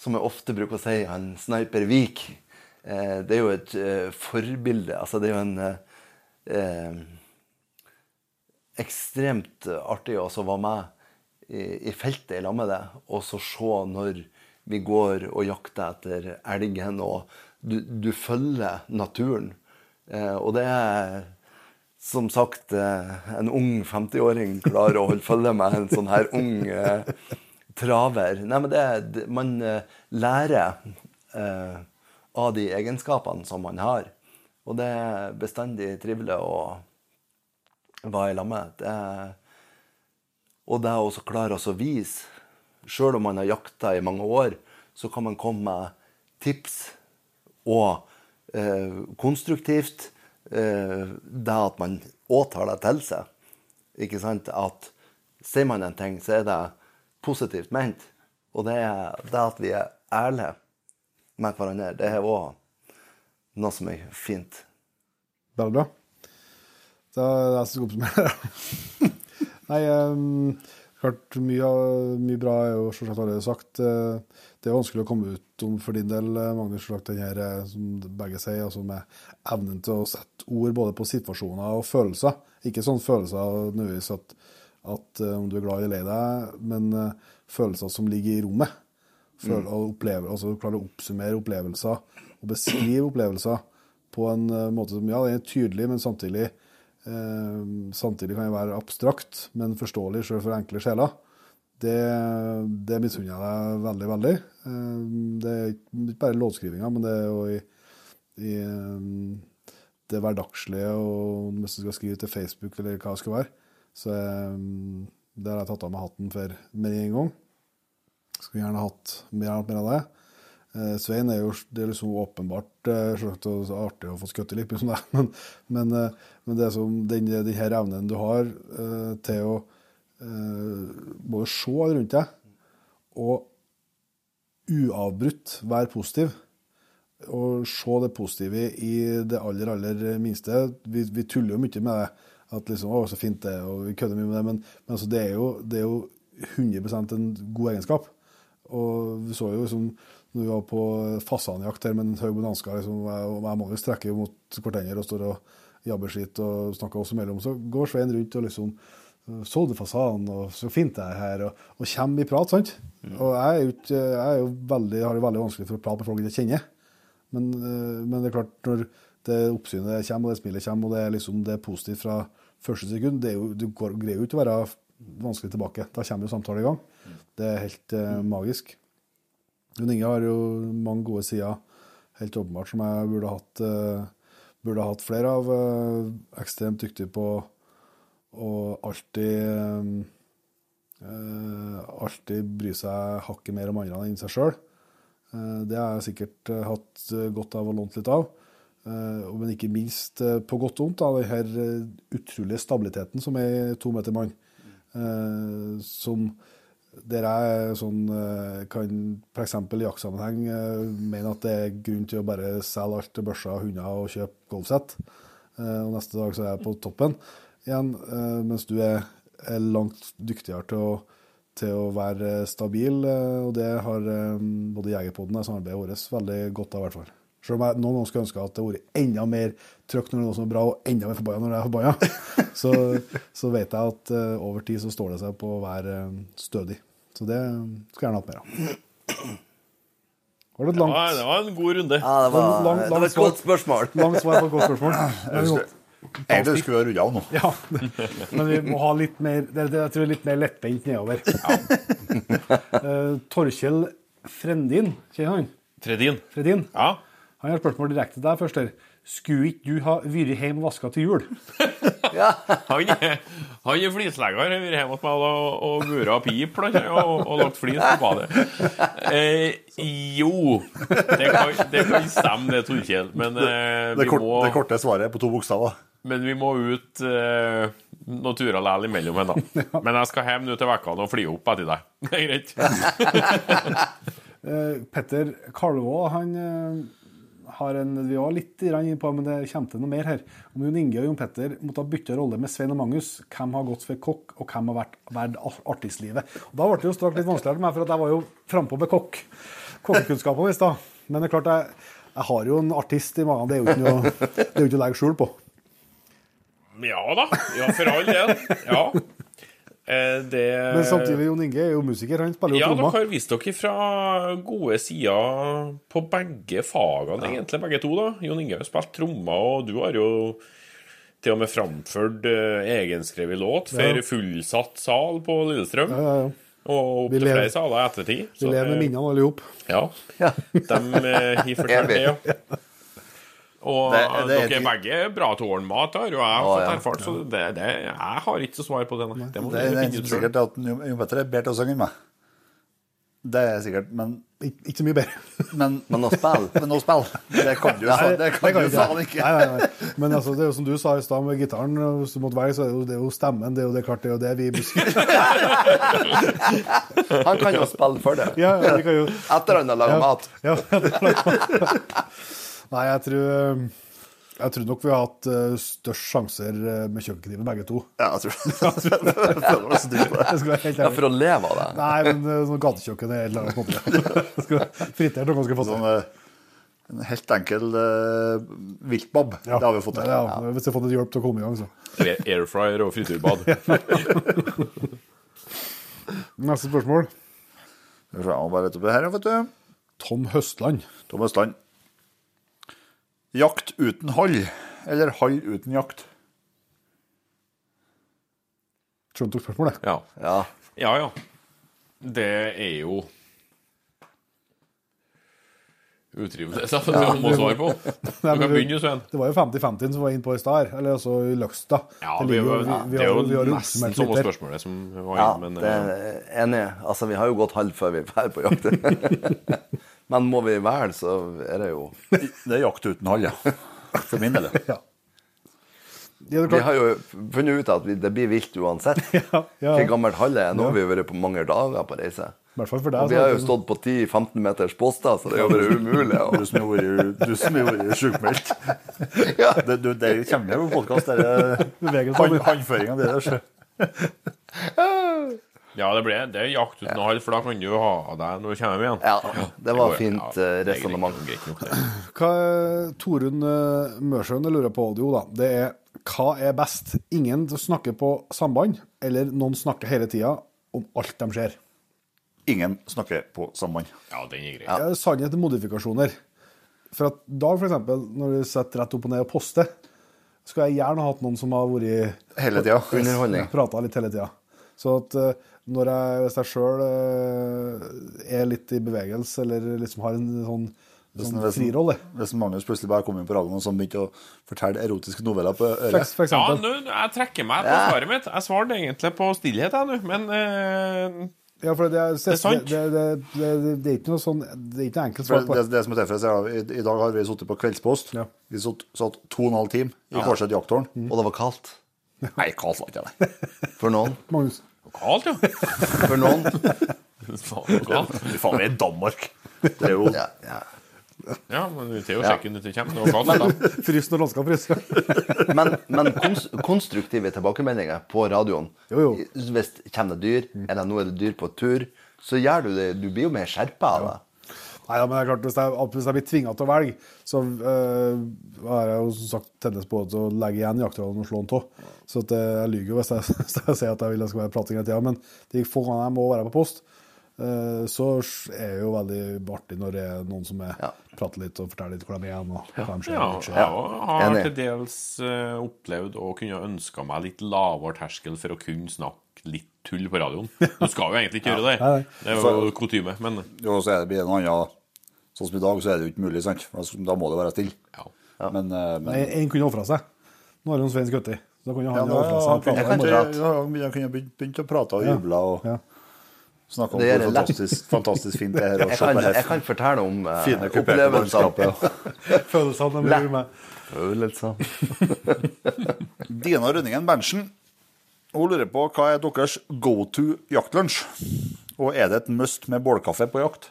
D: som jeg ofte bruker å si, han Sniper Vik eh, Det er jo et forbilde. Altså, det er jo en ekstremt artig å være med i, i feltet i lag med deg, og så se når vi går og jakter etter elgen, og du, du følger naturen. Eh, og det er som sagt eh, en ung 50-åring klarer å holde følge med en sånn her ung eh, traver. Nei, men det, det Man eh, lærer eh, av de egenskapene som man har. Og det er bestandig trivelig å være i lag med. Og det å klare å vise, sjøl om man har jakta i mange år, så kan man komme med tips og eh, konstruktivt eh, det at man òg tar det til seg. Ikke sant? At sier man en ting, så er det positivt ment. Og det er det at vi er ærlige med hverandre, det er òg noe som er fint.
A: Veldig bra. Er det jeg som skal oppsummere. Nei, um, klart mye, mye bra er jo selvsagt allerede sagt. Eh, Det er vanskelig å komme ut om for din del, eh, Magnus, selvsagt den her, eh, som begge sier, altså med evnen til å sette ord både på situasjoner og følelser. Ikke sånn følelser nødvendigvis at, at om du er glad eller lei deg, men følelser som ligger i rommet. Føl, og oppleve, altså Klare å oppsummere opplevelser og beskrive opplevelser på en måte som ja, det er tydelig, men samtidig, samtidig kan det være abstrakt, men forståelig selv for enkle sjeler. Det, det misunner jeg deg veldig, veldig. Eh, det er ikke bare låtskrivinga, men det er jo i, i eh, det hverdagslige, og hvis du skal skrive til Facebook eller hva det skal være, så jeg, det har jeg tatt av meg hatten for med en gang. Skulle gjerne hatt mer, mer av det. Eh, Svein er jo det er liksom åpenbart eh, selvsagt artig å få skutt i litt, liksom det. Men, men, eh, men det som den, den her evnen du har til å både se rundt deg og uavbrutt være positiv. Og se det positive i det aller, aller minste. Vi, vi tuller jo mye med det. At liksom, å, så fint det og vi kødder mye med det. Men, men altså, det, er jo, det er jo 100% en god egenskap. Og vi så jo liksom, når vi var på fasanjakt her med en haug med dansker, liksom, og jeg må jo strekke mot hverandre og står og jabber skitt og snakker oss imellom, så går Svein rundt og liksom så du fasanen, og så fint det er her, og, og kommer i prat, sant? Og jeg er jo, jeg er jo veldig, har det veldig vanskelig for å prate med folk jeg ikke kjenner. Men, eh, men det er klart, når det oppsynet kommer, og det smilet kommer, og det er, liksom, det er positivt fra første sekund, det er jo, du går, greier jo ikke å være vanskelig tilbake. Da kommer jo samtalen i gang. Det er helt mm. magisk. Jon Inge har jo mange gode sider, helt åpenbart, som jeg burde hatt, eh, burde hatt flere av. Eh, ekstremt dyktig på å alltid eh, alltid bry seg hakket mer om andre enn seg sjøl. Det har jeg sikkert hatt godt av og lånt litt av. Men ikke minst på godt og vondt, av denne utrolige stabiliteten som er to meter mann. Som der jeg sånn, eh, kan f.eks. i jaktsammenheng eh, mene at det er grunn til å bare selge alt til børser hunder og kjøpe golfsett. Eh, Og neste dag så er jeg på toppen igjen, mens du er, langt dyktigere til å, til å være stabil. Og det har både Jegerpodden og samarbeidet vårt veldig godt av, i hvert fall. Selv om jeg noen ganger skulle ønske at det hadde vært enda mer trøkk når det er noe som er bra, og enda mer forbanna når det er forbanna, så, så vet jeg at over tid så står det seg på å være stødig. Så det skulle jeg gjerne hatt mer av. Var det et
C: Ja, det var en god runde.
D: Ja, det var,
A: Lang-
D: lang,
A: lang
D: var et godt spørsmål.
A: langt svar på et godt spørsmål?
B: Egentlig skulle vi ha runda av nå.
A: Ja, men vi må ha litt mer det, det, Jeg tror litt mer lettbeint nedover. Eh, Torkjell Frendin, kjenner han?
C: Fredin.
A: Fredin?
C: Ja.
A: Han har spørsmål direkte til deg først. her. Skulle ikke du ha vært hjemme og vaska til jul?
C: Han er, han er flislegger. Har vært hjemme hos meg og, og gura pip og, og lagt flis på badet. Eh, jo, det kan, det kan stemme, det, Torkjell. Men, eh,
B: Det,
C: vi
B: kort,
C: må,
B: det korte svaret er på to bokstaver.
C: men vi må ut eh, noen turer likevel imellom henne. Men jeg skal hjem nå til Vekkan og fly opp etter deg. Det er greit.
A: Eh, Petter Kalvå han eh, har en Vi var litt inne på, men det kommer til noe mer her. Om Jon Inge og Jon Petter måtte ha bytta rolle med Svein og Magnus, hvem har gått for kokk, og hvem har vært verd artistlivet? Og Da ble det jo straks litt vanskeligere for meg, for jeg var jo frampå med kokk. Kokkekunnskapene i da. Men det er klart, jeg, jeg har jo en artist i magen. Det er jo ikke noe, å legge skjul på.
C: Ja da. Ja, for all del. Ja. Eh, det
A: Men samtidig, Jon Inge er jo musiker. Han spiller jo
C: Ja, dere har vist dere fra gode sider på begge fagene, egentlig, begge to. da. Jon Inge har jo spilt trommer, og du har jo til og med framført uh, egenskrevet låt for
A: Ja.
C: fullsatt sal på Lillestrøm.
A: Ja, ja, ja.
C: Og opp til flere saler i ettertid.
A: Vi lever med minnene alle ihop.
C: Ja. De eh, har fortalt det, ja. Og
D: Det- det er
C: dere er begge bra tårnmat, har jo jeg
D: Å,
C: fått
D: ja.
C: erfart. Så det, det, jeg har ikke så svar på det. nei. Det må
B: Det det er sikkert at Jo, Petter er bedre til å synge enn meg. Det er sikkert, men,
A: Ik ikke så mye bedre.
B: men,
D: Men å spille
B: men å spille, det kan du, jo det faen ikke.
A: Nei, nei, nei. Men altså, det er jo som du sa i stad med gitaren, hvis du måtte velge, så er det jo, det er jo stemmen. Det er jo det, klart, det er jo det vi busker.
D: Han kan jo spille for det.
A: Ja, ja, vi kan jo
D: Etter han har laga
A: ja,
D: mat.
A: Ja, Nei, jeg tror jeg tror nok vi har hatt eh, størst sjanser eh, med kjøkkenkniven, begge to.
B: Ja, jeg tror jeg føler meg så dyr på det.
D: Ja, for å leve av det.
A: Nei, men eh, sånn gatekjøkken er helt annet måte. Fritert noe ganske fått
B: Sånn,
A: til.
B: eh, En helt enkel uh, viltbab. Det har vi fått til.
A: Ja, Hvis jeg har fått litt hjelp til å komme i gang, så.
C: Air- Airfryer og friturbad.
A: Neste spørsmål.
B: Jeg må bare lete opp det her, vet du.
A: Tom Høstland.
B: Tom Østland. Jakt uten hall, eller hall uten jakt?
A: Skjønte dere spørsmålet?
C: Ja.
D: Ja.
C: ja, ja. Det er jo Utrivelig, så det må svare på. Du kan begynne, Svein.
A: Det var jo 50-50 som var innpå i stad eller altså i Løkstad.
C: Ja,
A: Det
C: vi,
A: ligger jo-
C: var-
A: vi- vi
C: det er
A: har-
C: jo
A: vi har
C: nesten samme spørsmålet som var
D: ja
C: inne, men
D: det
C: eh,
D: er enig. Altså, vi har jo gått halv før vi drar på jakt. Men må vi velge, så er det jo
B: Det er jakt uten hall, ja. For min del. ja.
A: Ja.
D: Vi har jo funnet ut at det blir vilt uansett.
A: Ja, ja.
D: Hvor gammelt hall er Nå har vi vært på mange dager på reise.
A: Deg.
D: Og vi har jo stått på 10-15 meters poster, så det er jo bare umulig.
B: Du
D: Og,
B: du som har vært sjukmeldt.
D: ja.
B: Det, du, det kommer jo på podkast, denne håndføringa di der.
C: Ja, det, ble, det er jakt uten hall, for da kan du jo ha deg når du kommer hjem igjen.
D: ja, det var
C: går-
D: fint
C: ja,
D: eh,
C: er
D: resonnement.
C: det.
A: Hva Torunn eh, Mørsjøen lurer på audio, da, det er hva er best? Ingen snakker på samband, eller noen snakker hele tida om alt de ser?
B: Ingen snakker på samband.
C: Ja, den er grei.
A: Ja. Sannhet og modifikasjoner. For at Dag, for eksempel, når du setter rett opp og ned og poster, skulle jeg gjerne hatt noen som har vært
B: Hele tida.
D: Underholdning.
A: prata litt hele tida. Så at eh, når jeg, hvis jeg sjøl er litt i bevegelse, eller liksom har en sånn, sånn
B: Hvis-
A: frirolle,
B: Hvis Magnus plutselig bare kom inn på radioen og så begynte å fortelle erotiske noveller på øret
A: for
C: Ja,
A: eksempel.
C: nå, jeg trekker meg på svaret mitt. Jeg svarte egentlig på stillhet, jeg nå, men eh,
A: Ja, for det er,
C: er sant.
A: Det, det, det, det, det er ikke noe sånn Det er ikke noe enkelt svar på
B: det, det som er tilfellet, er at i, I dag har vi sittet på Kveldspost.
A: Ja.
B: Vi satt, satt to og en halv time i Kårset jakttårn.
D: Og det var kaldt.
B: Nei, kaldt var ikke det.
D: For noen.
A: Magnus.
C: Kaldt, jo.
D: For noen.
C: Faen.
B: Faen, vi er i Danmark. Det er jo
D: Ja, ja.
C: Ja, men vi til å sjekke når det kommer. Det var.
A: Frys når han skal fryse.
D: Men, men kons konstruktive tilbakemeldinger på radioen
A: Jo, jo.
D: Hvis kommer det dyr, eller nå er det dyr på tur, så gjør du det Du blir jo mer skjerpa av det.
A: Nei, ja, men det er klart, Hvis jeg, hvis jeg blir tvinga til å velge, så øh, har jeg jo som sagt tendens på til å legge igjen jaktrollen og slå den av. Så at, øh, jeg lyver jo hvis jeg, hvis jeg sier at jeg vil jeg skal være prating hele tida. Men de få gangene jeg må være på post, øh, så er det jo veldig artig når det er noen som er,
D: Ja.
A: prater litt og forteller litt hvor de er igjen. og hva de.
C: Ja,
A: og ikke.
C: jeg har til dels eh, opplevd å kunne ønska meg litt lavere terskel for å kunne snakke litt tull på radioen. Du skal jo egentlig ikke gjøre det. Det er jo kutyme, men
B: Jo, så er det blir en annen Sånn som i dag, så er det jo ikke mulig, sant? Da må det være stille.
C: ja.
B: Men, eh, men
A: Nei, En kunne ofra seg. Nå har jo Svein skutt i. Så da kunne han ofra
B: ja, han kunne begynt, å prate og juble og
A: Ja.
B: snakke om
D: Det
B: hvor fantastisk, fantastisk fint det er å
D: kan,
B: på
D: jeg kan fortelle om uh,
B: fine, opplevelsene.
A: Følelsene de gjør meg.
D: Følelsene.
B: Dina Rønningen Berntsen hun lurer på hva er deres go to jaktlunsj? Og er det et must med bålkaffe på jakt?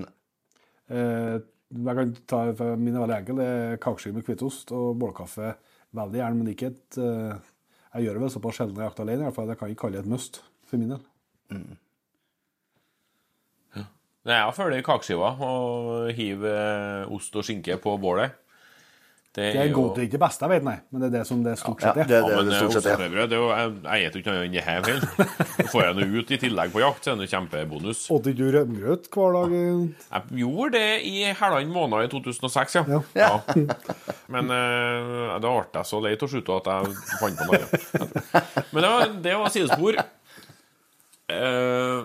A: Eh, jeg kan ta, min er veldig enkel. Det er kakeskive med hvitost og bålkaffe. Veldig gjerne, men ikke et eh, Jeg gjør det vel såpass sjelden jeg jakter alene, i hvert fall. Jeg kan ikke kalle det et must for min del.
C: Nei, Jeg følger kakeskiva og hiver ost og skinke på bålet.
A: Det er godt, det er ikke det beste jeg vet, nei, men det er det som det stort sett er.
B: Ja, det
C: Ja, men
B: det stort sett er.
C: det er jo, jeg, spiser jo ikke annet enn det her heller. Får jeg noe ut i tillegg på jakt, så er det en kjempebonus.
A: Åt ikke du rømgrøt hver dag? eh?
C: Jeg gjorde det i halvannen måned i 2006, ja.
A: Ja.
C: Men uh, da ble jeg så lei av å slutte at jeg fant på noe annet. Men det var, det var sidespor. Uh,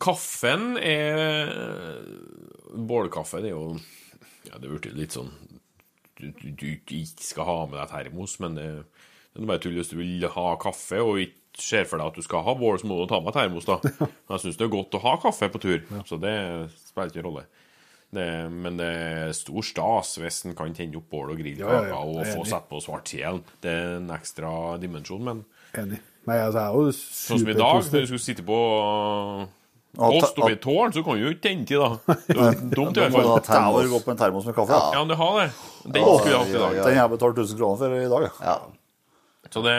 C: kaffen er Bålkaffe, det er jo Ja, det blir litt sånn du, ikke skal ha med deg termos, men det, det er bare tull hvis du vil ha kaffe og ikke ser for deg at du skal ha bål, så må du ta med termos, da. Jeg syns det er godt å ha kaffe på tur, så det spiller ikke rolle. Det, men det er stor stas hvis en kan tenne opp bål og grille
A: Ja, ja, ja.
C: og få
A: satt
C: på på svartkjelen. Det er en ekstra dimensjon, men
A: Enig. Nei, altså, jeg er jo
C: sånn som i dag, når du skulle sitte på
B: Ja, ta-
C: oppi tårn, så kan du jo ikke tenne til, da. Dumt, i hvert
D: må du ha
C: fall.
D: Termos.
B: godt på en termos med kaffe.
C: Ja, men du har det. Den skulle jeg hatt i dag.
D: ja,
B: Den har jeg betalt 1000 kroner for i dag. ja.
D: Ja.
C: Så det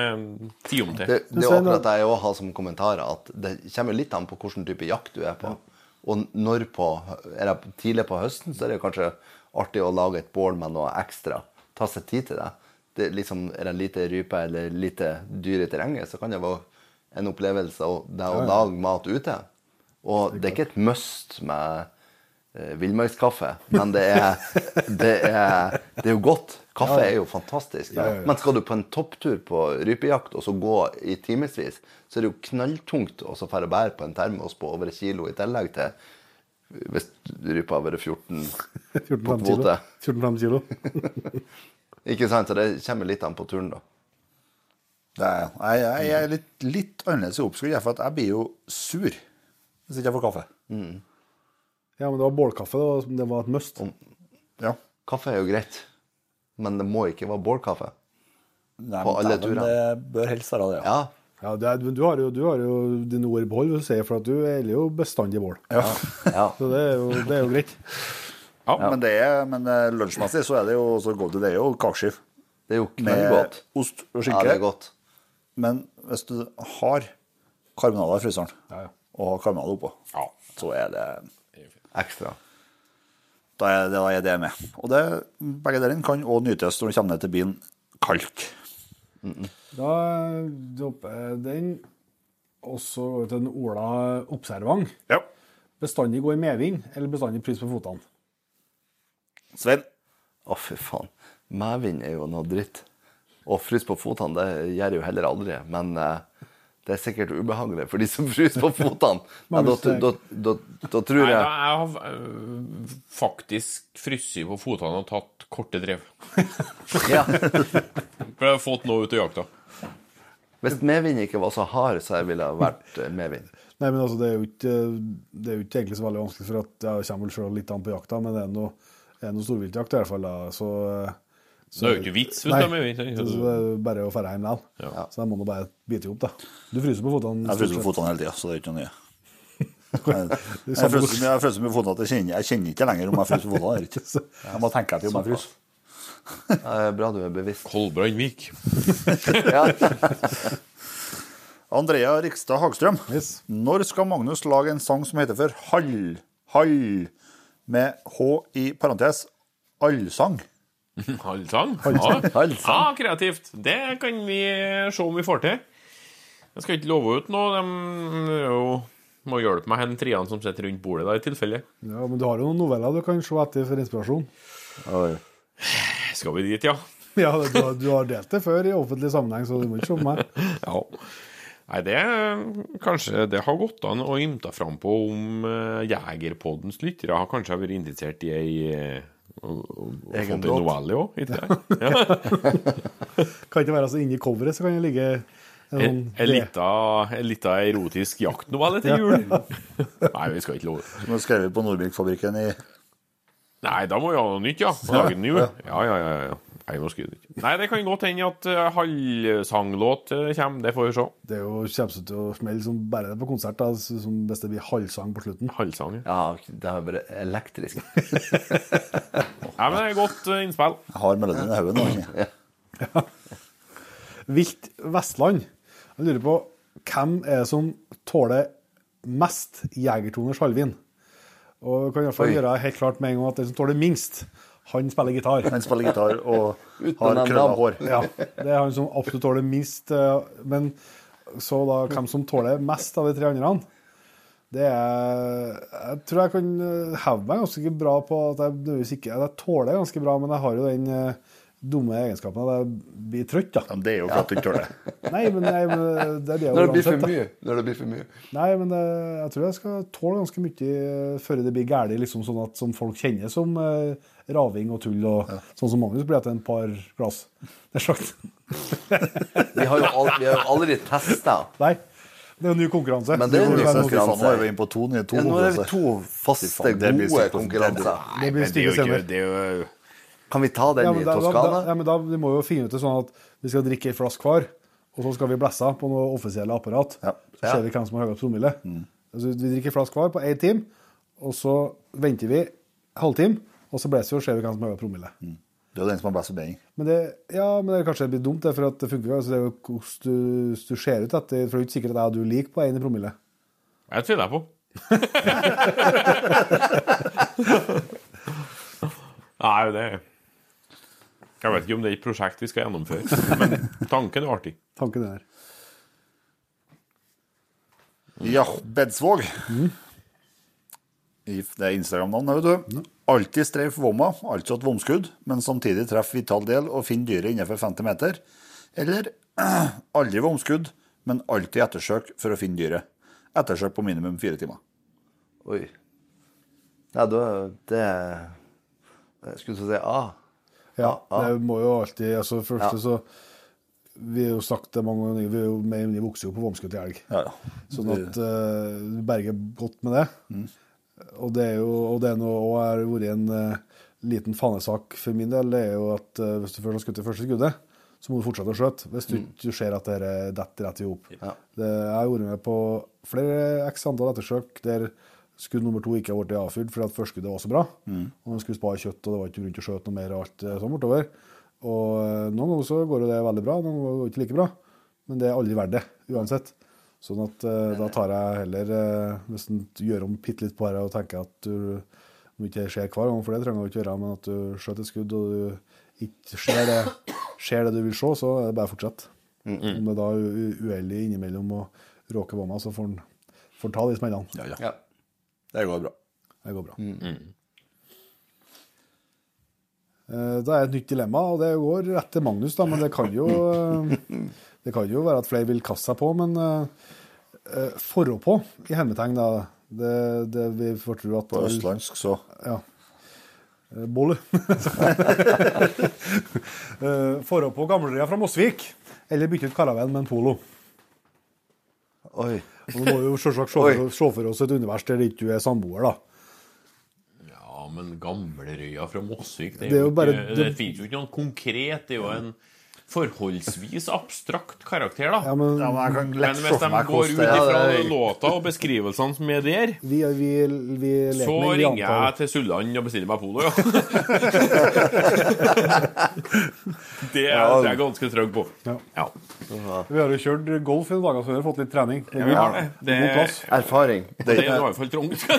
C: ti om til.
D: Det, det er akkurat det jeg òg har som kommentar, at det kommer litt an på hvilken type jakt du er på. Og når på, er det tidlig på høsten, så er det kanskje artig å lage et bål med noe ekstra. Ta seg tid til det. det liksom, er det lite rype eller lite dyr i terrenget, så kan det være en opplevelse å, det å lage mat ute. Og det er ikke et must med eh, villmarkskaffe, men det er, det, er, det er jo godt. Kaffe er jo fantastisk. Men skal du på en topptur på rypejakt og så gå i timevis, så er det jo knalltungt å få bære på en termos på over et kilo i tillegg til hvis rypa har vært 14 på
A: 14-15 kilo.
D: kvote.
A: 14-15 kilo.
D: Ikke sant? Så det kommer litt an på turen, da.
B: Det er, jeg, jeg er litt, litt annerledes i oppskrift, for at jeg blir jo sur hvis ikke jeg får kaffe.
A: Ja, men det var bålkaffe. Det var, det var et must.
B: Ja.
D: Kaffe er jo greit, men det må ikke være bålkaffe.
B: Nei,
D: På
B: men
D: alle turene.
B: Det bør helst være det, ja.
D: Ja,
A: Ja, det er, du, har jo, du har jo dine ord i behold, vil du si, for at du elsker jo bestandig bål.
B: ja.
D: ja.
A: Så det er jo, det er jo greit.
B: Ja, Men, det er, men eh, lunsjmessig så er det jo så godt, det er jo kakeskive
D: Det er jo
B: med
D: godt.
B: ost og
D: Ja,
B: skinke.
D: det er godt.
B: Men hvis du har karbonader i fryseren,
A: Ja, ja.
B: Og karbonade oppå, så er det
D: Ekstra.
B: da er, det, da er det med. Og det, begge delene kan òg nytes når du kommer ned til bilen -mm.
A: Da dropper jeg den, og så går vi til en Ola Observant.
B: Ja.
A: Bestandig gå i medvind, eller bestandig pris på fotene?
B: Svein,
D: Å, fy faen. Medvind er jo noe dritt. Og frys på fotene, det gjør jeg jo heller aldri. Men eh, det er sikkert ubehagelig for de som fryser på fotene. Da, da, da, da tror
C: Nei, da,
D: jeg
C: jeg har øh, faktisk fryst på fotene og tatt korte drev.
D: ja,
C: For jeg har fått noe ut av jakta.
D: Hvis medvind ikke var så hard, så jeg ville jeg vært eh, medvind.
A: Nei, men altså, det er jo ikke, det er jo ikke egentlig så veldig vanskelig, for at jeg kommer vel selv litt an på jakta, men det er noe, er noe storviltjakt i hvert fall, da, så...
C: Så det er jo ikke vits
A: Nei, det er bare å dra hjem likevel.
C: Ja.
A: Så jeg må nå bare bite opp, da. Du fryser på fotene?
B: jeg fryser på føttene hele tida, så det er ikke noe nye. Jeg, jeg fryser på fotene at jeg kjenner, jeg kjenner ikke lenger om jeg fryser på fotene. Jeg må tenke etter om jeg fryser.
D: Det er bra du er bevisst.
C: Kolbrandvik.
D: Ja.
B: Andrea Rikstad Hagstrøm.
A: Yes.
B: Når skal Magnus lage en sang som heter for Hall, Hall, med H i parentes, allsang?
C: Halvsang? Ja. Ja, kreativt. Det kan vi se om vi får til. Jeg skal ikke love ut noe. De jo, må hjelpe meg, hen triene som sitter rundt bordet, da, i tilfelle.
A: Ja, men du har jo noen noveller du kan se etter for inspirasjon.
D: Oi.
C: Skal vi dit, ja?
A: Ja, du, har- du har delt det før i offentlig sammenheng, så du må ikke se på meg.
C: Ja. Nei, det Kanskje det har gått an å ymte fram på om uh, Jegerpoddens lyttere har kanskje vært interessert i ei uh,
D: Egen
C: Fått en
D: låt.
C: novelle òg, ikke det? Ja.
A: Kan ikke være så inni coveret, så kan det ligge en sånn
C: en lita, erotisk jaktnovelle til jul. Nei, vi skal ikke love det.
B: Som er skrevet på Nordbygfabrikken i
C: Nei, da må vi ha noe nytt, ja. Må Lage i jul. Ja, ja, ja. ja. Nei, nå skulle ikke. Nei, det kan godt hende at uh, halvsanglåt uh, kommer. Det får vi se.
A: Det er jo kommer til å smelle som bare det på konsert, da, som hvis det blir halvsang på slutten.
C: Halvsang. ja.
D: Ja, det er bare elektrisk.
C: Nei, men det er godt uh, innspill.
B: Jeg har melodien i hodet nå. Ja.
A: Vilt Vestland. Jeg lurer på hvem er det som tåler mest Jegertoners halvvin? Og jeg kan
D: iallfall
A: gjøre helt klart med en gang at den som tåler minst, han spiller gitar.
B: Han spiller gitar og har krølla hår.
A: Ja, det er han som absolutt tåler minst. eh, Men så da hvem som tåler mest av de tre andre? Det er Jeg tror jeg kan eh, heve meg ganske bra på at jeg nødvendigvis ikke Jeg tåler ganske bra, men jeg har jo den eh, dumme egenskapen at jeg blir trøtt, da.
B: Ja, men det er jo for at du ikke tåler det.
A: Nei, men, nei, men det blir jo
D: Når det blir for mye. Når det blir for mye.
A: Nei, men det, jeg tror jeg skal tåle ganske mye før det blir galt, liksom sånn at som folk kjenner som raving og tull. og Sånn som Magnus blir etter en par glass. Det er sagt.
D: Vi har jo, al vi har jo aldri testa.
A: Nei, det er jo en ny konkurranse.
D: Men det er en ny konkurranse.
B: Nå er vi inne på to nye to
D: Ja, nå er vi to faste, gode konkurranser.
A: Det blir
C: ikke
A: scener.
C: det er jo,
D: Kan vi ta den
A: Ja,
D: i
A: men da, da, da,
D: Toskana?
A: ja, men da vi må jo finne ut det sånn at vi skal drikke ei flaske hver, og så skal vi blæsse på noe offisielle apparat.
B: Ja.
A: Så ser vi hvem som har høyest promille. Altså, vi drikker ei flaske hver på én time, og så venter vi halvtime, og så blåser og ser vi hvem som har promille. promille.
B: Det er jo den som har best forbinding.
A: Men det, ja, men det er kanskje litt dumt, det, for at det funker. Altså, det er jo hvordan du, du ser ut etter, for det er jo ikke sikkert at jeg og du liker på én i promille.
C: Jeg tviler jeg på. Nei, det Jeg vet ikke om det er et prosjekt vi skal gjennomføre, men tanken er artig.
A: Tanken er.
B: Ja, Bedsvåg. Mm. Det er Instagram-navn, vet du. Alltid streif vomma, altså et vomskudd, men samtidig treffe vital del og finne dyret innenfor 50 meter. Eller aldri vomskudd, men alltid ettersøk for å finne dyret. Ettersøk på minimum fire timer.
D: Oi. Ja, da Det Jeg skulle til å si A.
A: Ja, det må jo alltid altså Først
D: Ja.
A: så Vi har jo sagt det mange ganger, vi er jo med vi vokser jo på vomskudd til elg.
B: Ja, ja.
A: Sånn at eh, du berger godt med det. Og det er jo og det er noe, og har vært en uh, liten fanesak for min del, det er jo at uh, hvis du først har skutt det første skuddet, så må du fortsette å skjøte. Hvis du ikke ser at det detter rett i hop.
D: Ja.
A: Jeg har vært med på flere x antall ettersøk der skudd nummer to ikke har blitt avfyrt fordi at førsteskuddet var så bra. Og man skulle spare kjøtt, og det var ikke grunn til å skjøte noe mer og alt eh, sånn bortover. Og noen ganger så går jo det veldig bra, noen ganger går det ikke like bra. Men det er aldri verdt det, uansett. Sånn at uh, da tar jeg heller uh, Hvis en gjør om bitte litt på det og tenker at du om ikke det skjer hver gang, for det trenger du ikke gjøre, men at du skjøter et skudd og du ikke ser det, ser det du vil se, så er det bare å fortsette. Om det da er uheldig innimellom å råke vomma, så får en får ta de smellene.
B: Ja, ja.
D: Ja.
B: Det går bra.
A: Det går bra. Eh, Da er et nytt dilemma, og det går rett til Magnus, da, men det kan jo eh, Det kan jo være at flere vil kaste seg på, men uh, eh, forå på, i hermetegn, da, det, det vi får tro at
B: På østlandsk, så
A: Ja. Eh, Bolle. Eh, Forå på gamleria fra Mosvik, eller bytte ut karaven med en polo.
D: Oi.
A: Og Nå må jo selvsagt se for, for oss et univers der ikke du er samboer, da.
C: Ja, men Gamlerøya fra Mosvik Det,
A: Det er jo
C: jo
A: bare-
C: ikke, det finnes jo ikke noe konkret. Det er jo en forholdsvis abstrakt karakter, da.
A: Ja, men
B: ja, men jeg kan
C: Men hvis de går ut ifra
D: det-
C: låta og beskrivelsene som er der,
A: vi, vi, vi
C: så ringer jeg til Sulland og bestiller meg polo, ja. det er jeg ganske trygg på.
A: Ja.
C: Ja.
A: Vi har jo kjørt golf i noen dager, så vi har fått litt trening.
C: Ja, vi har det. Det,
A: er.
D: Erfaring.
C: det er i hvert fall trangt.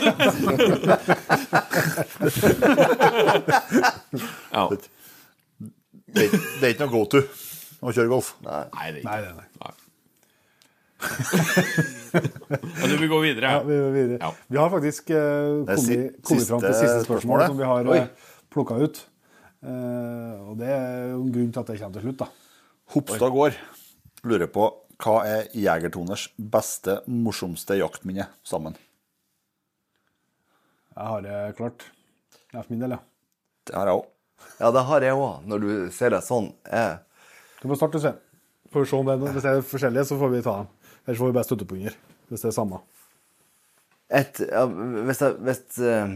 C: ja.
B: Det er, det er ikke noe go to å kjøre golf.
C: Nei, det er ikke
A: Nei, nei, nei.
C: Nei. Ja, du vil gå videre?
A: Ja, vi, vi,
C: Ja.
A: vi har faktisk eh,
B: kommet, si-
A: kommet, fram til
B: siste
A: spørsmål som vi har uh, plukka ut. Eh, og det er jo en grunn til at det kommer til slutt, da.
B: Hopstad gård lurer på hva er Jegertoners beste, morsomste jaktminne sammen?
A: Jeg har det klart. Det er for min del, ja.
B: Det har jeg òg.
D: Ja, det har jeg òg, når du ser det sånn. Jeg,
A: Du må starte, Svein. Får vi se om det er. Hvis det er forskjellige, så får vi ta dem. Ellers får vi bare støtte på under. Hvis det er samme.
D: et, ja, hvis jeg, hvis uh,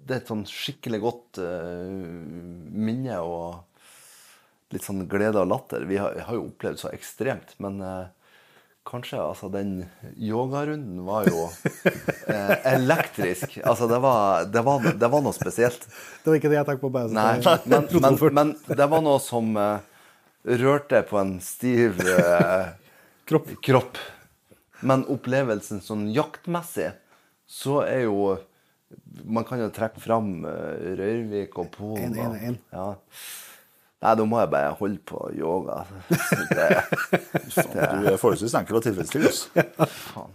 D: det er et sånn skikkelig godt uh, minne og litt sånn glede og latter Vi har, vi har jo opplevd så ekstremt, men eh, kanskje altså den yogarunden var jo eh, elektrisk. Altså, det var, det, var, det var noe spesielt.
A: Det var ikke det jeg tenkte på. bare
D: Nei, men, men, men det var noe som eh, rørte på en stiv eh,
A: Kropp.
D: kropp. Men opplevelsen sånn jaktmessig, så er jo Man kan jo trekke fram uh, Røyrvik og Polen.
A: En, en, en.
D: Ja. Nei, da må jeg bare holde på yoga. Det,
B: Du er forholdsvis enkel å tilfredsstille. altså.
D: faen.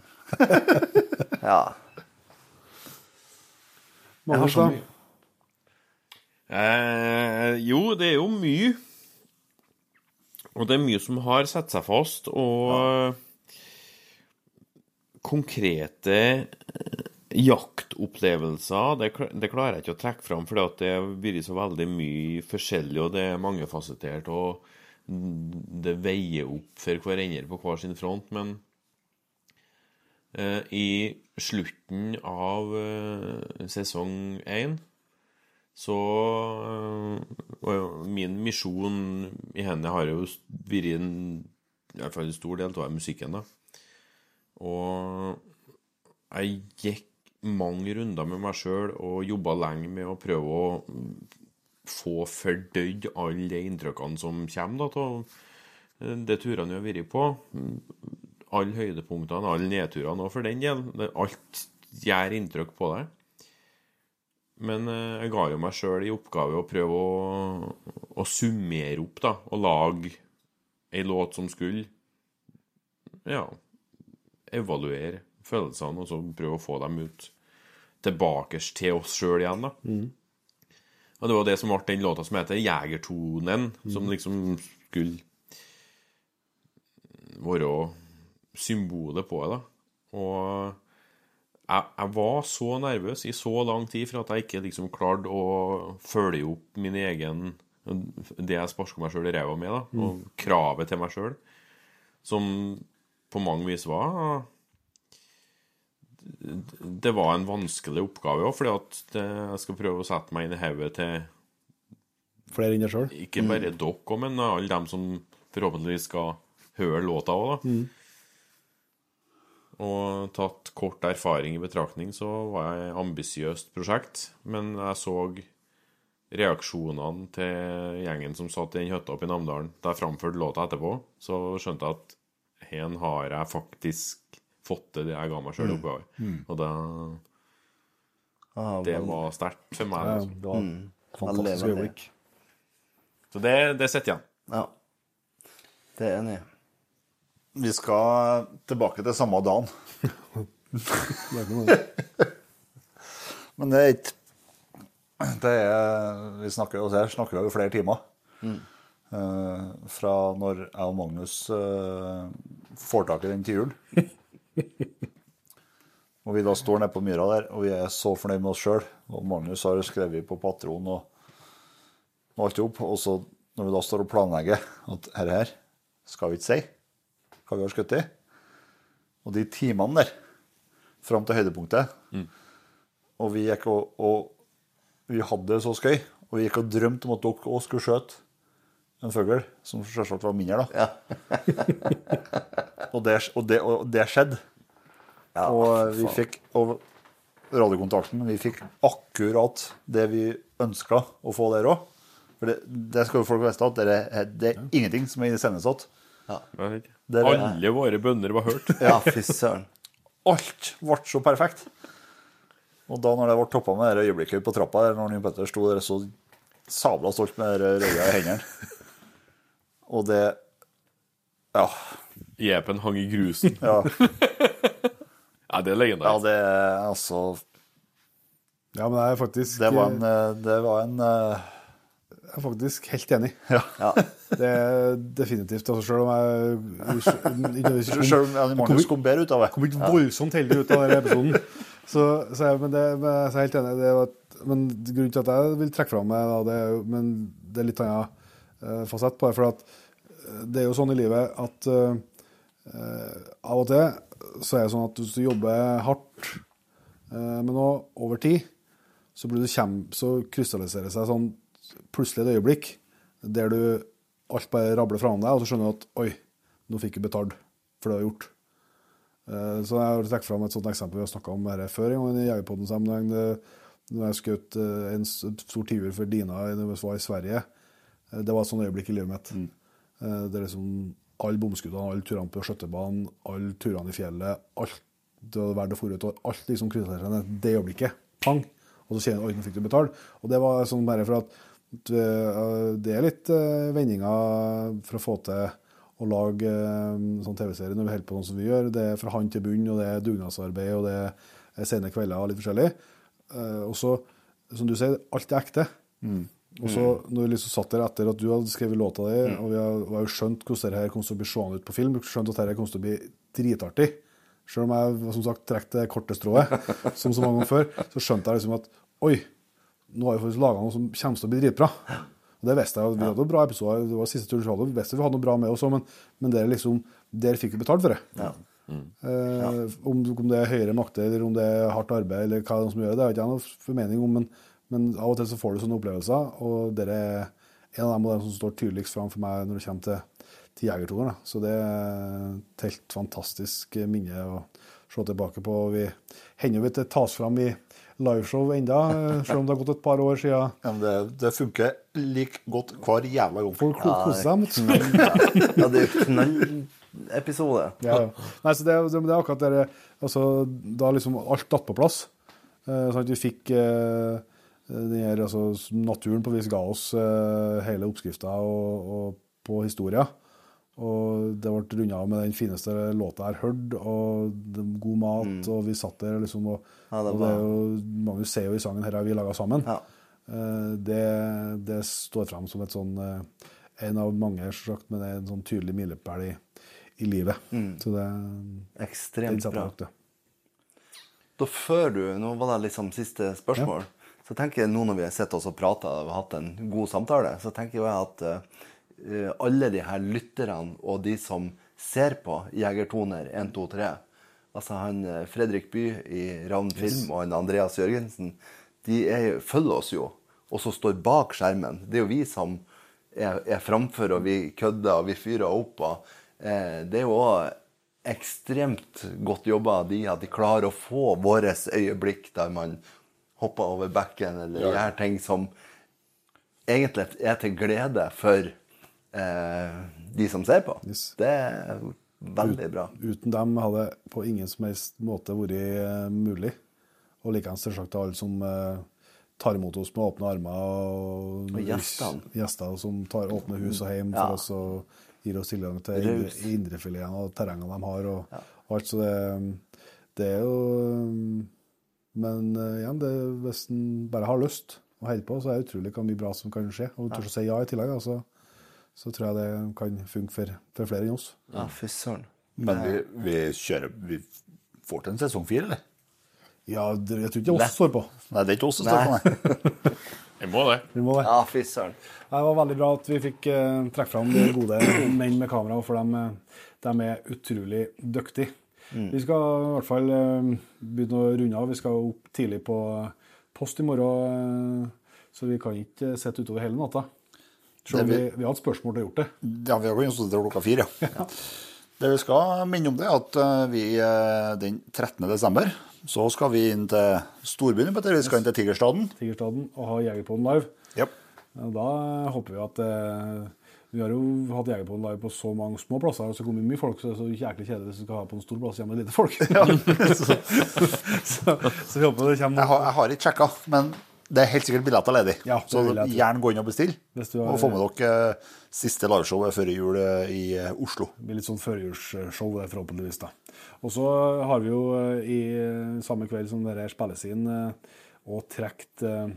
D: Ja. Jeg har så mye.
C: Eh, jo, det er jo mye. Og det er mye som har satt seg fast, og konkrete eh, jaktopplevelser, det, det klarer jeg ikke å trekke fram, for det har vært så veldig mye forskjellig, og det er mangefasettert, og det veier opp for hverandre på hver sin front, men eh, i slutten av eh, sesong én så øh, Min misjon i henne har jo vært en, i hvert fall en stor del av musikken, da. Og jeg gikk mange runder med meg sjøl og jobba lenge med å prøve å mm, få fordøyd alle de inntrykkene som kommer av eh, de turene vi har vært på. alle høydepunktene, alle nedturene òg, for den del. Alt gjør inntrykk på deg. Men eh, jeg ga jo meg sjøl i oppgave å prøve å, å summere opp, da, og lage ei låt som skulle Ja, evaluere følelsene, og så prøve å få dem ut tilbake til oss sjøl igjen, da. Og det var det som ble den låta som heter Jegertonen, som liksom skulle være symbolet på det, da. Og jeg, jeg var så nervøs i så lang tid for at jeg ikke liksom klarte å følge opp min egen Det jeg sparka meg sjøl i ræva med, da, og kravet til meg sjøl, som på mange vis var Det var en vanskelig oppgave òg, fordi at det, jeg skal prøve å sette meg inn i hodet til
A: Flere enn deg sjøl.
C: ikke bare dere, men alle dem som forhåpentligvis skal høre låta òg, da. Og tatt kort erfaring i betraktning, så var jeg et ambisiøst prosjekt. Men jeg så reaksjonene til gjengen som satt i den hytta oppe i Namdalen da jeg framførte låta etterpå, så skjønte jeg at her har jeg faktisk fått til det jeg ga meg sjøl i oppgave. Og da,
D: Ah,
C: det var sterkt for meg.
A: Ja,
C: Altså.
A: det var
D: mm.
A: fantastisk øyeblikk.
C: Så det, det sitter igjen.
D: Ja. Det er enig.
B: Vi skal tilbake til samme dagen. Men det er ikke Det er Vi snakker jo her snakker vi over flere timer. Eh, fra når jeg og Magnus uh, får tak i den tiuren. og vi da står nede på myra der, og vi er så fornøyd med oss sjøl. Og Magnus har skrevet på patron og, og alt opp. Og så når vi da står og planlegger at her, her skal vi ikke si hva vi har skutt i. Og de timene der fram til høydepunktet og vi gikk og, og vi hadde det så skøy. Og vi gikk og drømte om at dere òg skulle skjøte en fugl, som selvsagt var mindre, da. og, det, og, det, og det skjedde.
D: Ja,
B: og vi
D: faen.
B: fikk og radiokontakten Vi fikk akkurat det vi ønska å få der òg. For det, det skal jo folk vite at det er, det er ingenting som er iscenesatt. Det er-
C: Alle våre bønner var hørt.
D: Ja, fy søren.
B: Alt ble så perfekt. Og da når det ble toppa med det øyeblikket på trappa der, når Jon Petter sto der så sabla stolt med det røya i hendene Og det Ja.
C: Jepen hang i grusen.
B: Ja,
C: Ja, det er
B: ja det er altså
A: Ja, men det er faktisk,
B: Det var en, eh, det var en eh,
A: jeg er faktisk helt enig.
D: Ja.
A: Det er definitivt. Altså, selv om jeg
B: Selv om Annie Magnus kom bedre ut av det.
A: kom ikke voldsomt heldig ut av denne episoden. Så, så jeg, men det, men jeg er helt enig. Det var, men grunnen til at jeg vil trekke fram meg, da, det er men det er litt annet uh, fasett på det. For eh, det er jo sånn i livet at eh, eh, av og til så er det sånn at hvis du jobber hardt, med noe over tid, så, kjem, så krystalliserer det seg sånn plutselig et øyeblikk der du alt bare rabler fra deg, og så skjønner du at oi, nå fikk du betalt for det du har gjort. Eh, Så jeg har trukket fram et sånt eksempel vi har snakka om her før en gang i. Når jeg skjøt eh, en stor tiur for Dina da vi var i Sverige. Eh, Det var et sånt øyeblikk i livet mitt. Mm. Det er liksom alle bomskuddene, alle turene på skjøtebanen, alle turene i fjellet, alt det verdt å ut, og alt liksom krysset seg ned. Det øyeblikket. Pang! Og så kjenner oi, nå fikk du betalt. Og det var sånn bare for at eh, det er litt eh, vendinger for å få til å lage eh, sånn TV-serie når vi holder på sånn som vi gjør. Det er fra hånd til bunn, og det er dugnadsarbeid, og det er sene kvelder og litt forskjellig. Eh, og så, som du sier, alt er ekte. Og så når vi liksom satt der etter at du hadde skrevet låta di, og vi har, jo skjønt hvordan dette her kom til å bli seende ut på film, skjønt at dette kom til å bli dritartig. Selv om jeg som sagt trakk det korte strået, som så mange ganger før, så skjønte jeg liksom at oi, nå har vi faktisk laga noe som kommer til å bli dritbra. Og det visste jeg. Vi hadde bra episoder. Det var siste tur vi hadde. Vi visste vi hadde noe bra med oss men, men det er liksom, der fikk vi betalt for det.
D: Ja.
A: Eh, om, om det er høyere makter, eller om det er hardt arbeid, eller hva det er som gjør det, det har ikke jeg noe formening om, men, men av og til så får du sånne opplevelser, og det er en av dem, som står tydeligst fram for meg når det kommer til, til Jegertoner. Så det er et helt fantastisk minne å se tilbake på. Vi hender jo ikke tas fram i liveshow enda, eh, selv om det har gått et par år siden.
B: Ja, men det, det funker like godt hver jævla gang.
A: Folk koser seg mot
D: Ja, det er jo knall episode.
A: Ja, ja. Nei, så det, er- det er akkurat det altså, Da liksom alt datt på plass. Eh, sånn at vi fikk eh, her, altså, Naturen på vis ga oss eh, hele oppskrifta og, og på historia. Og det ble runda av med den fineste låta jeg har hørt, og god mat, og vi satt der liksom og,
D: Mm. Ja, det
A: og det jo, Magnus ser jo i sangen her har vi laga sammen.
D: Ja.
A: Eh, det, det står fram som et sånn eh, en av mange, selvsagt, men det er en sånn tydelig milepæl i, i livet. Så det,
D: Ekstremt Mm. bra.
A: nok det.
D: Da før du, Nå var det liksom siste spørsmål. Så tenker jeg nå når vi har sett oss og prata og hatt en god samtale, så tenker jeg at uh, alle de her lytterne og de som ser på Jegertoner 1, 2, 3 Altså han eh, Fredrik By i Ravn Film og han Andreas Jørgensen, de er, følger oss jo, og så står bak skjermen. Det er jo vi som er, er framfor, og vi kødder og vi fyrer opp. Og, eh, det er jo òg ekstremt godt jobba av de at de klarer å få vårt øyeblikk der man hopper over bekken eller gjør ting som egentlig er til glede for eh, de som ser på.
A: Yes.
D: Det er veldig bra.
A: Uten dem hadde det på ingen som helst måte vært eh, mulig. Og likeens selvsagt alle som eh, tar imot oss med åpne armer. Og,
D: Og gjestene.
A: Gjester som tar åpne hus og hjem
D: Ja.
A: for oss og gir oss tilgang til indrefiletene og terrengene de har. Og, og alt, så det, det er jo Men uh, igjen, det, hvis en bare har lyst og holder på, så er det utrolig hvor mye bra som kan skje. Og tør å si ja i tillegg, da, så, så tror jeg det kan funke for, for flere enn oss.
D: Ja, fy søren.
B: Men vi, vi kjører Vi får til en sesong fire, eller?
A: Ja, det, jeg tror ikke det er oss som står på.
B: Nei, det er ikke oss som står på, nei.
C: Vi må det.
A: Vi må det.
D: Ja, fy søren.
A: Det var veldig bra at vi fikk uh, trekke fram de gode menn med kamera, for de, eh, de er utrolig dyktige. Vi skal i hvert fall eh, begynne å runde av. Vi skal opp tidlig på post i morgen, eh, så vi kan ikke sitte utover hele natta. Selv om vi,
B: vi-
A: har hatt spørsmål til å gjort det.
B: Ja, vi har kunnet stå til klokka fire. Ja. Det vi skal minne om det, er at eh, vi eh, den 13. desember så skal vi inn til storbyen. Vi skal inn til Tigerstaden.
A: Tigerstaden og ha Jegerpoden live. Yep. Da håper vi at eh, Vi har jo hatt Jegerpoden live på så mange små plasser, og så kommer mye folk, så det er så jæklig kjedelig hvis du skal ha på en stor plass hjemme med lite folk. så, så, så vi håper det kommer
B: Jeg, har, jeg har ikke sjekka, men det er helt sikkert billetter ledig.
A: Ja, det
B: så gjerne gå inn og bestill.
A: Har-
B: Og få med dere eh, siste liveshowet før jul eh, i eh, Oslo.
A: Det blir litt sånn førjulsshow, det, forhåpentligvis. da. Og så har vi jo i samme kveld som dette spilles inn, og trukket eh,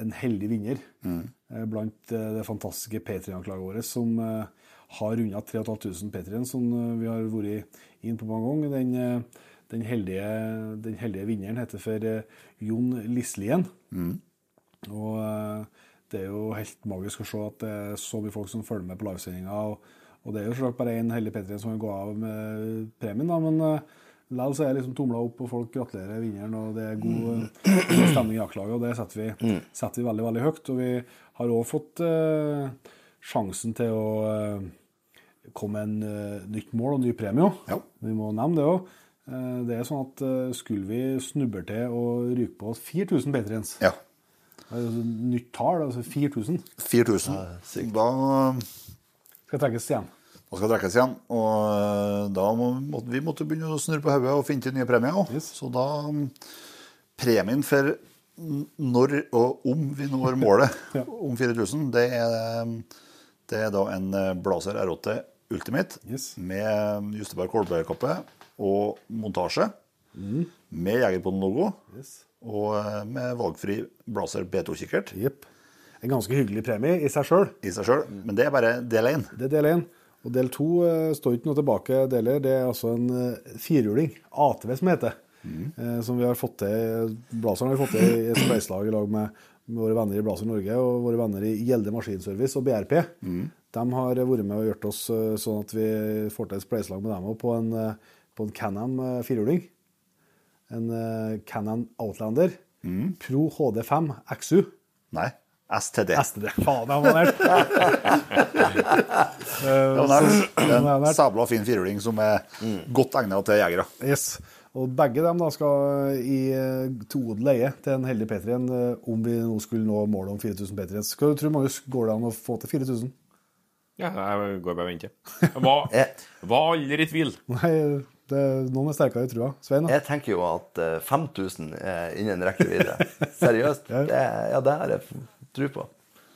A: en heldig vinner eh, blant eh, det fantastiske Patrion-laget vårt, som eh, har runda 3500 Patrion, som eh, vi har vært inn på mange ganger. Den, eh, den, heldige, den heldige vinneren heter for eh, Jon Lislien. Og eh, det er jo helt magisk å se at det er så mye folk som følger med på livesendinga. Og, og det er jo selvsagt bare én heldig Patrion som kan gå av med premien, da, men likevel er liksom tomla opp, og folk gratulerer vinneren, og det er god, eh, god stemning i jaktlaget, og det setter vi, setter vi veldig, veldig høyt. Og vi har òg fått eh, sjansen til å eh, komme med en eh, nytt mål og ny premie.
B: Ja.
A: Vi må nevne det òg. det er sånn at eh, skulle vi snuble til å ryke på 4000 Patriens
B: Ja.
A: Altså, nytt tall, altså 4000,
B: 4000. Da,
A: skal trekkes igjen.
B: Da skal trekkes igjen. Og eh, da må, måtte vi måtte begynne å snurre på hodet og finne til nye premier òg.
A: Yes.
B: Så da mm, Premien for når og om vi når målet
A: Ja.
B: om 4000, det er, det er da en eh, Blazer R8 Ultimate
A: Yes.
B: med justerbar kålbærkappe og montasje. Med Jegerpodden-logo
A: Yes.
B: og eh, med valgfri Blazer B2-kikkert
A: Yep. En ganske hyggelig premie i seg sjøl.
B: Men det er bare del én.
A: Det er del én. Og del to eh, står ikke noe tilbake deler. Det er altså en eh, firhjuling, ATV som heter, heter. Eh, som vi har fått til Blazeren har vi fått til i et spleiselag i lag med, med våre venner i Blazer Norge og våre venner i Gjelde Maskinservice og BRP. De har vært med og gjort oss eh, sånn at vi får til et spleiselag med dem òg på en, eh, på en Can-Am eh, firhjuling. En Can-Am Outlander Pro HD5 XU.
B: Nei, STD.
A: STD. Faen, jeg var nært.
B: Er
A: er
B: en sabla fin firhjuling som er godt egnet til jegere.
A: Yes. Og begge dem da skal i eh, odel leie til en heldig P3-en om vi nå skulle nå målet om 4000 P3-en. Skal du tro, Marius, går det an å få til 4000?
C: Ja, jeg går bare og venter. Jeg var, var aldri i tvil.
A: Nei, det, noen er sterkere i trua. Svein, da?
D: jeg tenker jo at eh, 5000 er innen rekkevidde. Seriøst. Det, ja, det er... jeg tro på.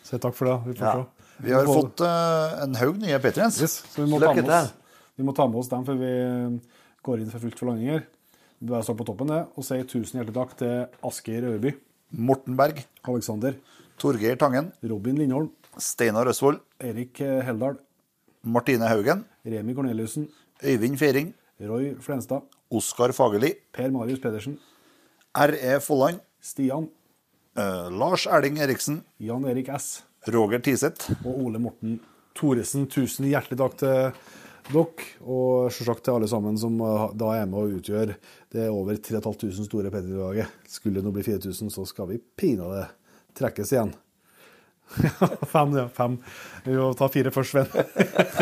A: Si takk for det. Vi får
D: Ja.
A: se.
B: Vi har
A: får-
B: fått uh, en haug nye patrients.
A: Yes, så vi må, ta med oss,
D: til.
A: vi må ta med oss dem før vi eh, går inn for fullt for landinger. Du er så på toppen det, og sier tusen hjertelig takk til Asgeir Øverby,
B: Morten Berg,
A: Alexander,
B: Torgeir Tangen,
A: Robin Lindholm,
B: Steinar Østfold,
A: Erik eh, Heldal,
B: Martine Haugen,
A: Remi Korneliussen.
B: Øyvind Feiring,
A: Roy Flenstad,
B: Oskar Fagerli,
A: Per Marius Pedersen,
B: R.E. Folland,
A: Stian,
B: eh, Lars Erling Eriksen,
A: Jan Erik S.
B: Roger Tiseth,
A: og Ole Morten Thoresen. Tusen hjertelig takk til dere, og selvsagt til alle sammen som eh, da er med og utgjør det over 3500 store Petter-laget. Skulle det nå bli 4000, så skal vi pinadø trekkes igjen. fem, ja. Fem. Vi må ta fire først, Sven.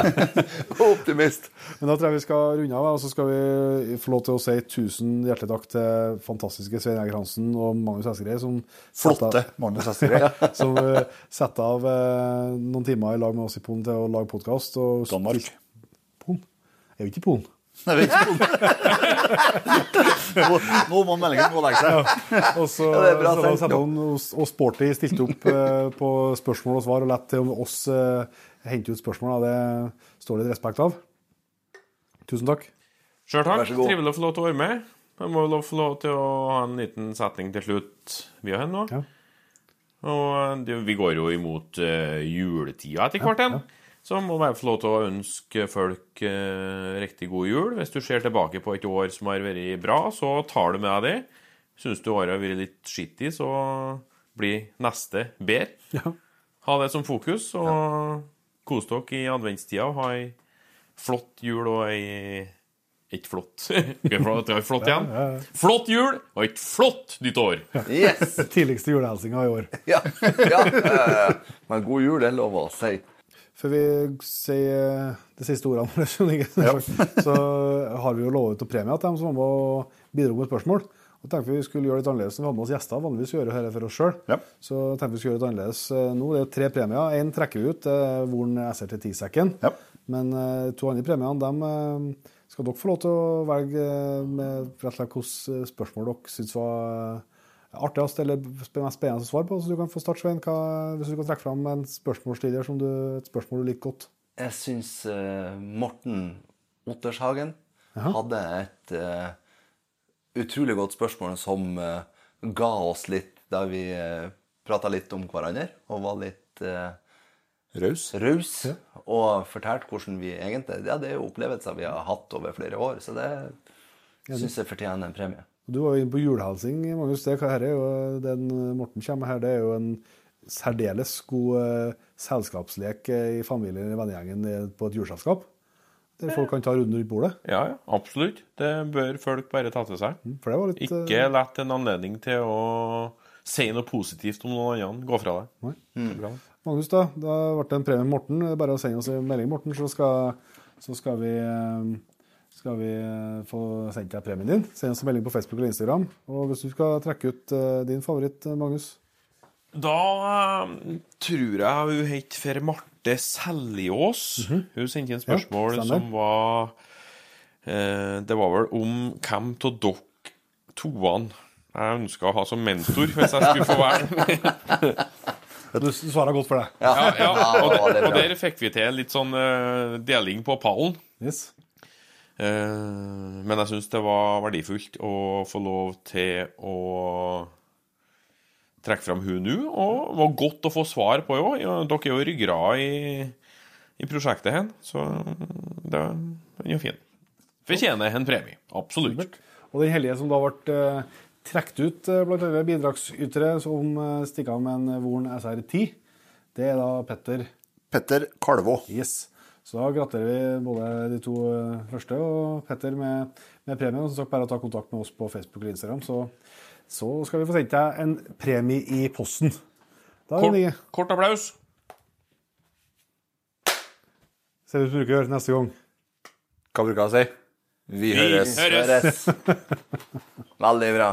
D: Optimist.
A: Men da tror jeg vi skal runde av, og så skal vi få lov til å si tusen hjertelig takk til fantastiske Svein Eger Hansen og Magnus Eskerei, som
B: flotte Magnus Esterøy,
A: som eh, setter av eh, noen timer i lag med oss i Polen til å lage podkast.
B: Danmark.
A: Polen? Er vi ikke i Polen?
B: Jeg vet ikke om Nå, nå må meldingen gå og legge seg.
A: Og så
D: Ja, bra
A: så da han og, Sporty stilte opp eh, på spørsmål og svar, og lett til om oss uh, hente ut spørsmål. Da. Det står det respekt av. Tusen takk.
C: Sjøl takk.
D: Vær så god.
C: Trivelig å få lov til å være med. Jeg må jo få lov til å ha en liten setning til slutt. Vi henne en nå.
A: Ja.
C: Og det, vi går jo imot uh, juletida etter hvert igjen. Så må jeg få lov til å ønske folk eh, riktig god jul. Hvis du ser tilbake på et år som har vært bra, så tar du med deg det. Syns du året har vært litt skittig, så blir neste bedre.
A: Ja.
C: Ha det som fokus, og kos dere i adventstida. og Ha ei flott jul og ei Ikke flott. Flott, er flott igjen.
A: Ja, ja.
C: Flott jul og et flott nytt år!
D: Yes!
A: Tidligste julehilsinga i år.
D: Ja, ja, ja, ja. Men god jul, det er lov å si.
A: Før vi sier de siste ordene, så har vi jo lovet å premie til dem som var med og bidro med spørsmål. Og tenkte vi skulle gjøre litt annerledes når vi hadde med oss gjester. Vanligvis gjør vi dette for oss sjøl.
B: Ja.
A: Så tenkte vi skulle gjøre litt annerledes eh, nå. Det er tre premier. Én trekker vi ut, Voren er Voren SRT10-sekken.
B: Ja.
A: Men eh, to andre premiene dem eh, skal dere få lov til å velge eh, med rett og slett hvilke spørsmål dere syns var eh, artigst eller mest spennende å svare på. Så du kan få starte, Svein. Hva, hvis du kan trekke fram en spørsmålsstiller som du, et spørsmål du liker godt.
D: Jeg syns uh, Morten Ottershagen hadde et uh, utrolig godt spørsmål som uh, ga oss litt da vi uh, prata litt om hverandre og var litt uh,
B: Raus.
D: raus og fortalte hvordan vi egentlig Ja, det er jo opplevelser vi har hatt over flere år, så det syns jeg fortjener en premie.
A: Du var jo inne på julehelsing, Magnus. Det, her er jo, den Morten kommer med her, det er jo en særdeles god eh, selskapslek eh, i familien i vennegjengen eh, på et juleselskap. Der folk kan ta runden rundt bordet.
C: Ja, ja, absolutt. Det bør folk bare ta til seg.
A: For det var litt eh,
C: Ikke lett en anledning til å si noe positivt om noen andre. Gå fra deg. Er.
A: Magnus, da. Da ble det en premie med Morten. Det Bare å sende oss en melding, Morten, så skal, så skal vi eh, skal vi eh, få sendt deg premien din. Send oss en melding på Facebook eller Instagram. Og hvis du skal trekke ut eh, din favoritt, eh, Magnus
C: Da tror jeg hun het for Marte Seljås. Hun sendte inn spørsmål.
A: Ja,
C: som var eh, Det var vel om hvem av dere toene jeg ønska å ha som mentor, hvis jeg skulle få være
A: Du, svarer godt for det.
C: Ja, ja, og, og der fikk vi til litt sånn deling på pallen.
A: Yes.
C: Eh, men jeg syns det var verdifullt å få lov til å trekke fram hun nå. Og det var godt å få svar på òg. Dere er jo ryggrad i, i prosjektet her, så det den er jo fin. Fortjener en premie. Absolutt.
A: Og den heldige som da ble eh, trukket ut eh, blant andre bidragsytere som stikker av med en Voren SR10, det er da Petter
B: Petter Kalvå.
A: Yes. Så da gratulerer vi både de to eh, første og Petter med, med premien. Og som sagt, bare ta kontakt med oss på Facebook eller Instagram, så, så skal vi få sendt deg en premie i posten. Da det mye.
C: Kort, kort applaus.
A: Ser ut som du bruker å gjøre neste gang.
B: Hva bruker jeg å si? Vi
C: Vi
B: høres.
C: høres.
D: Veldig bra.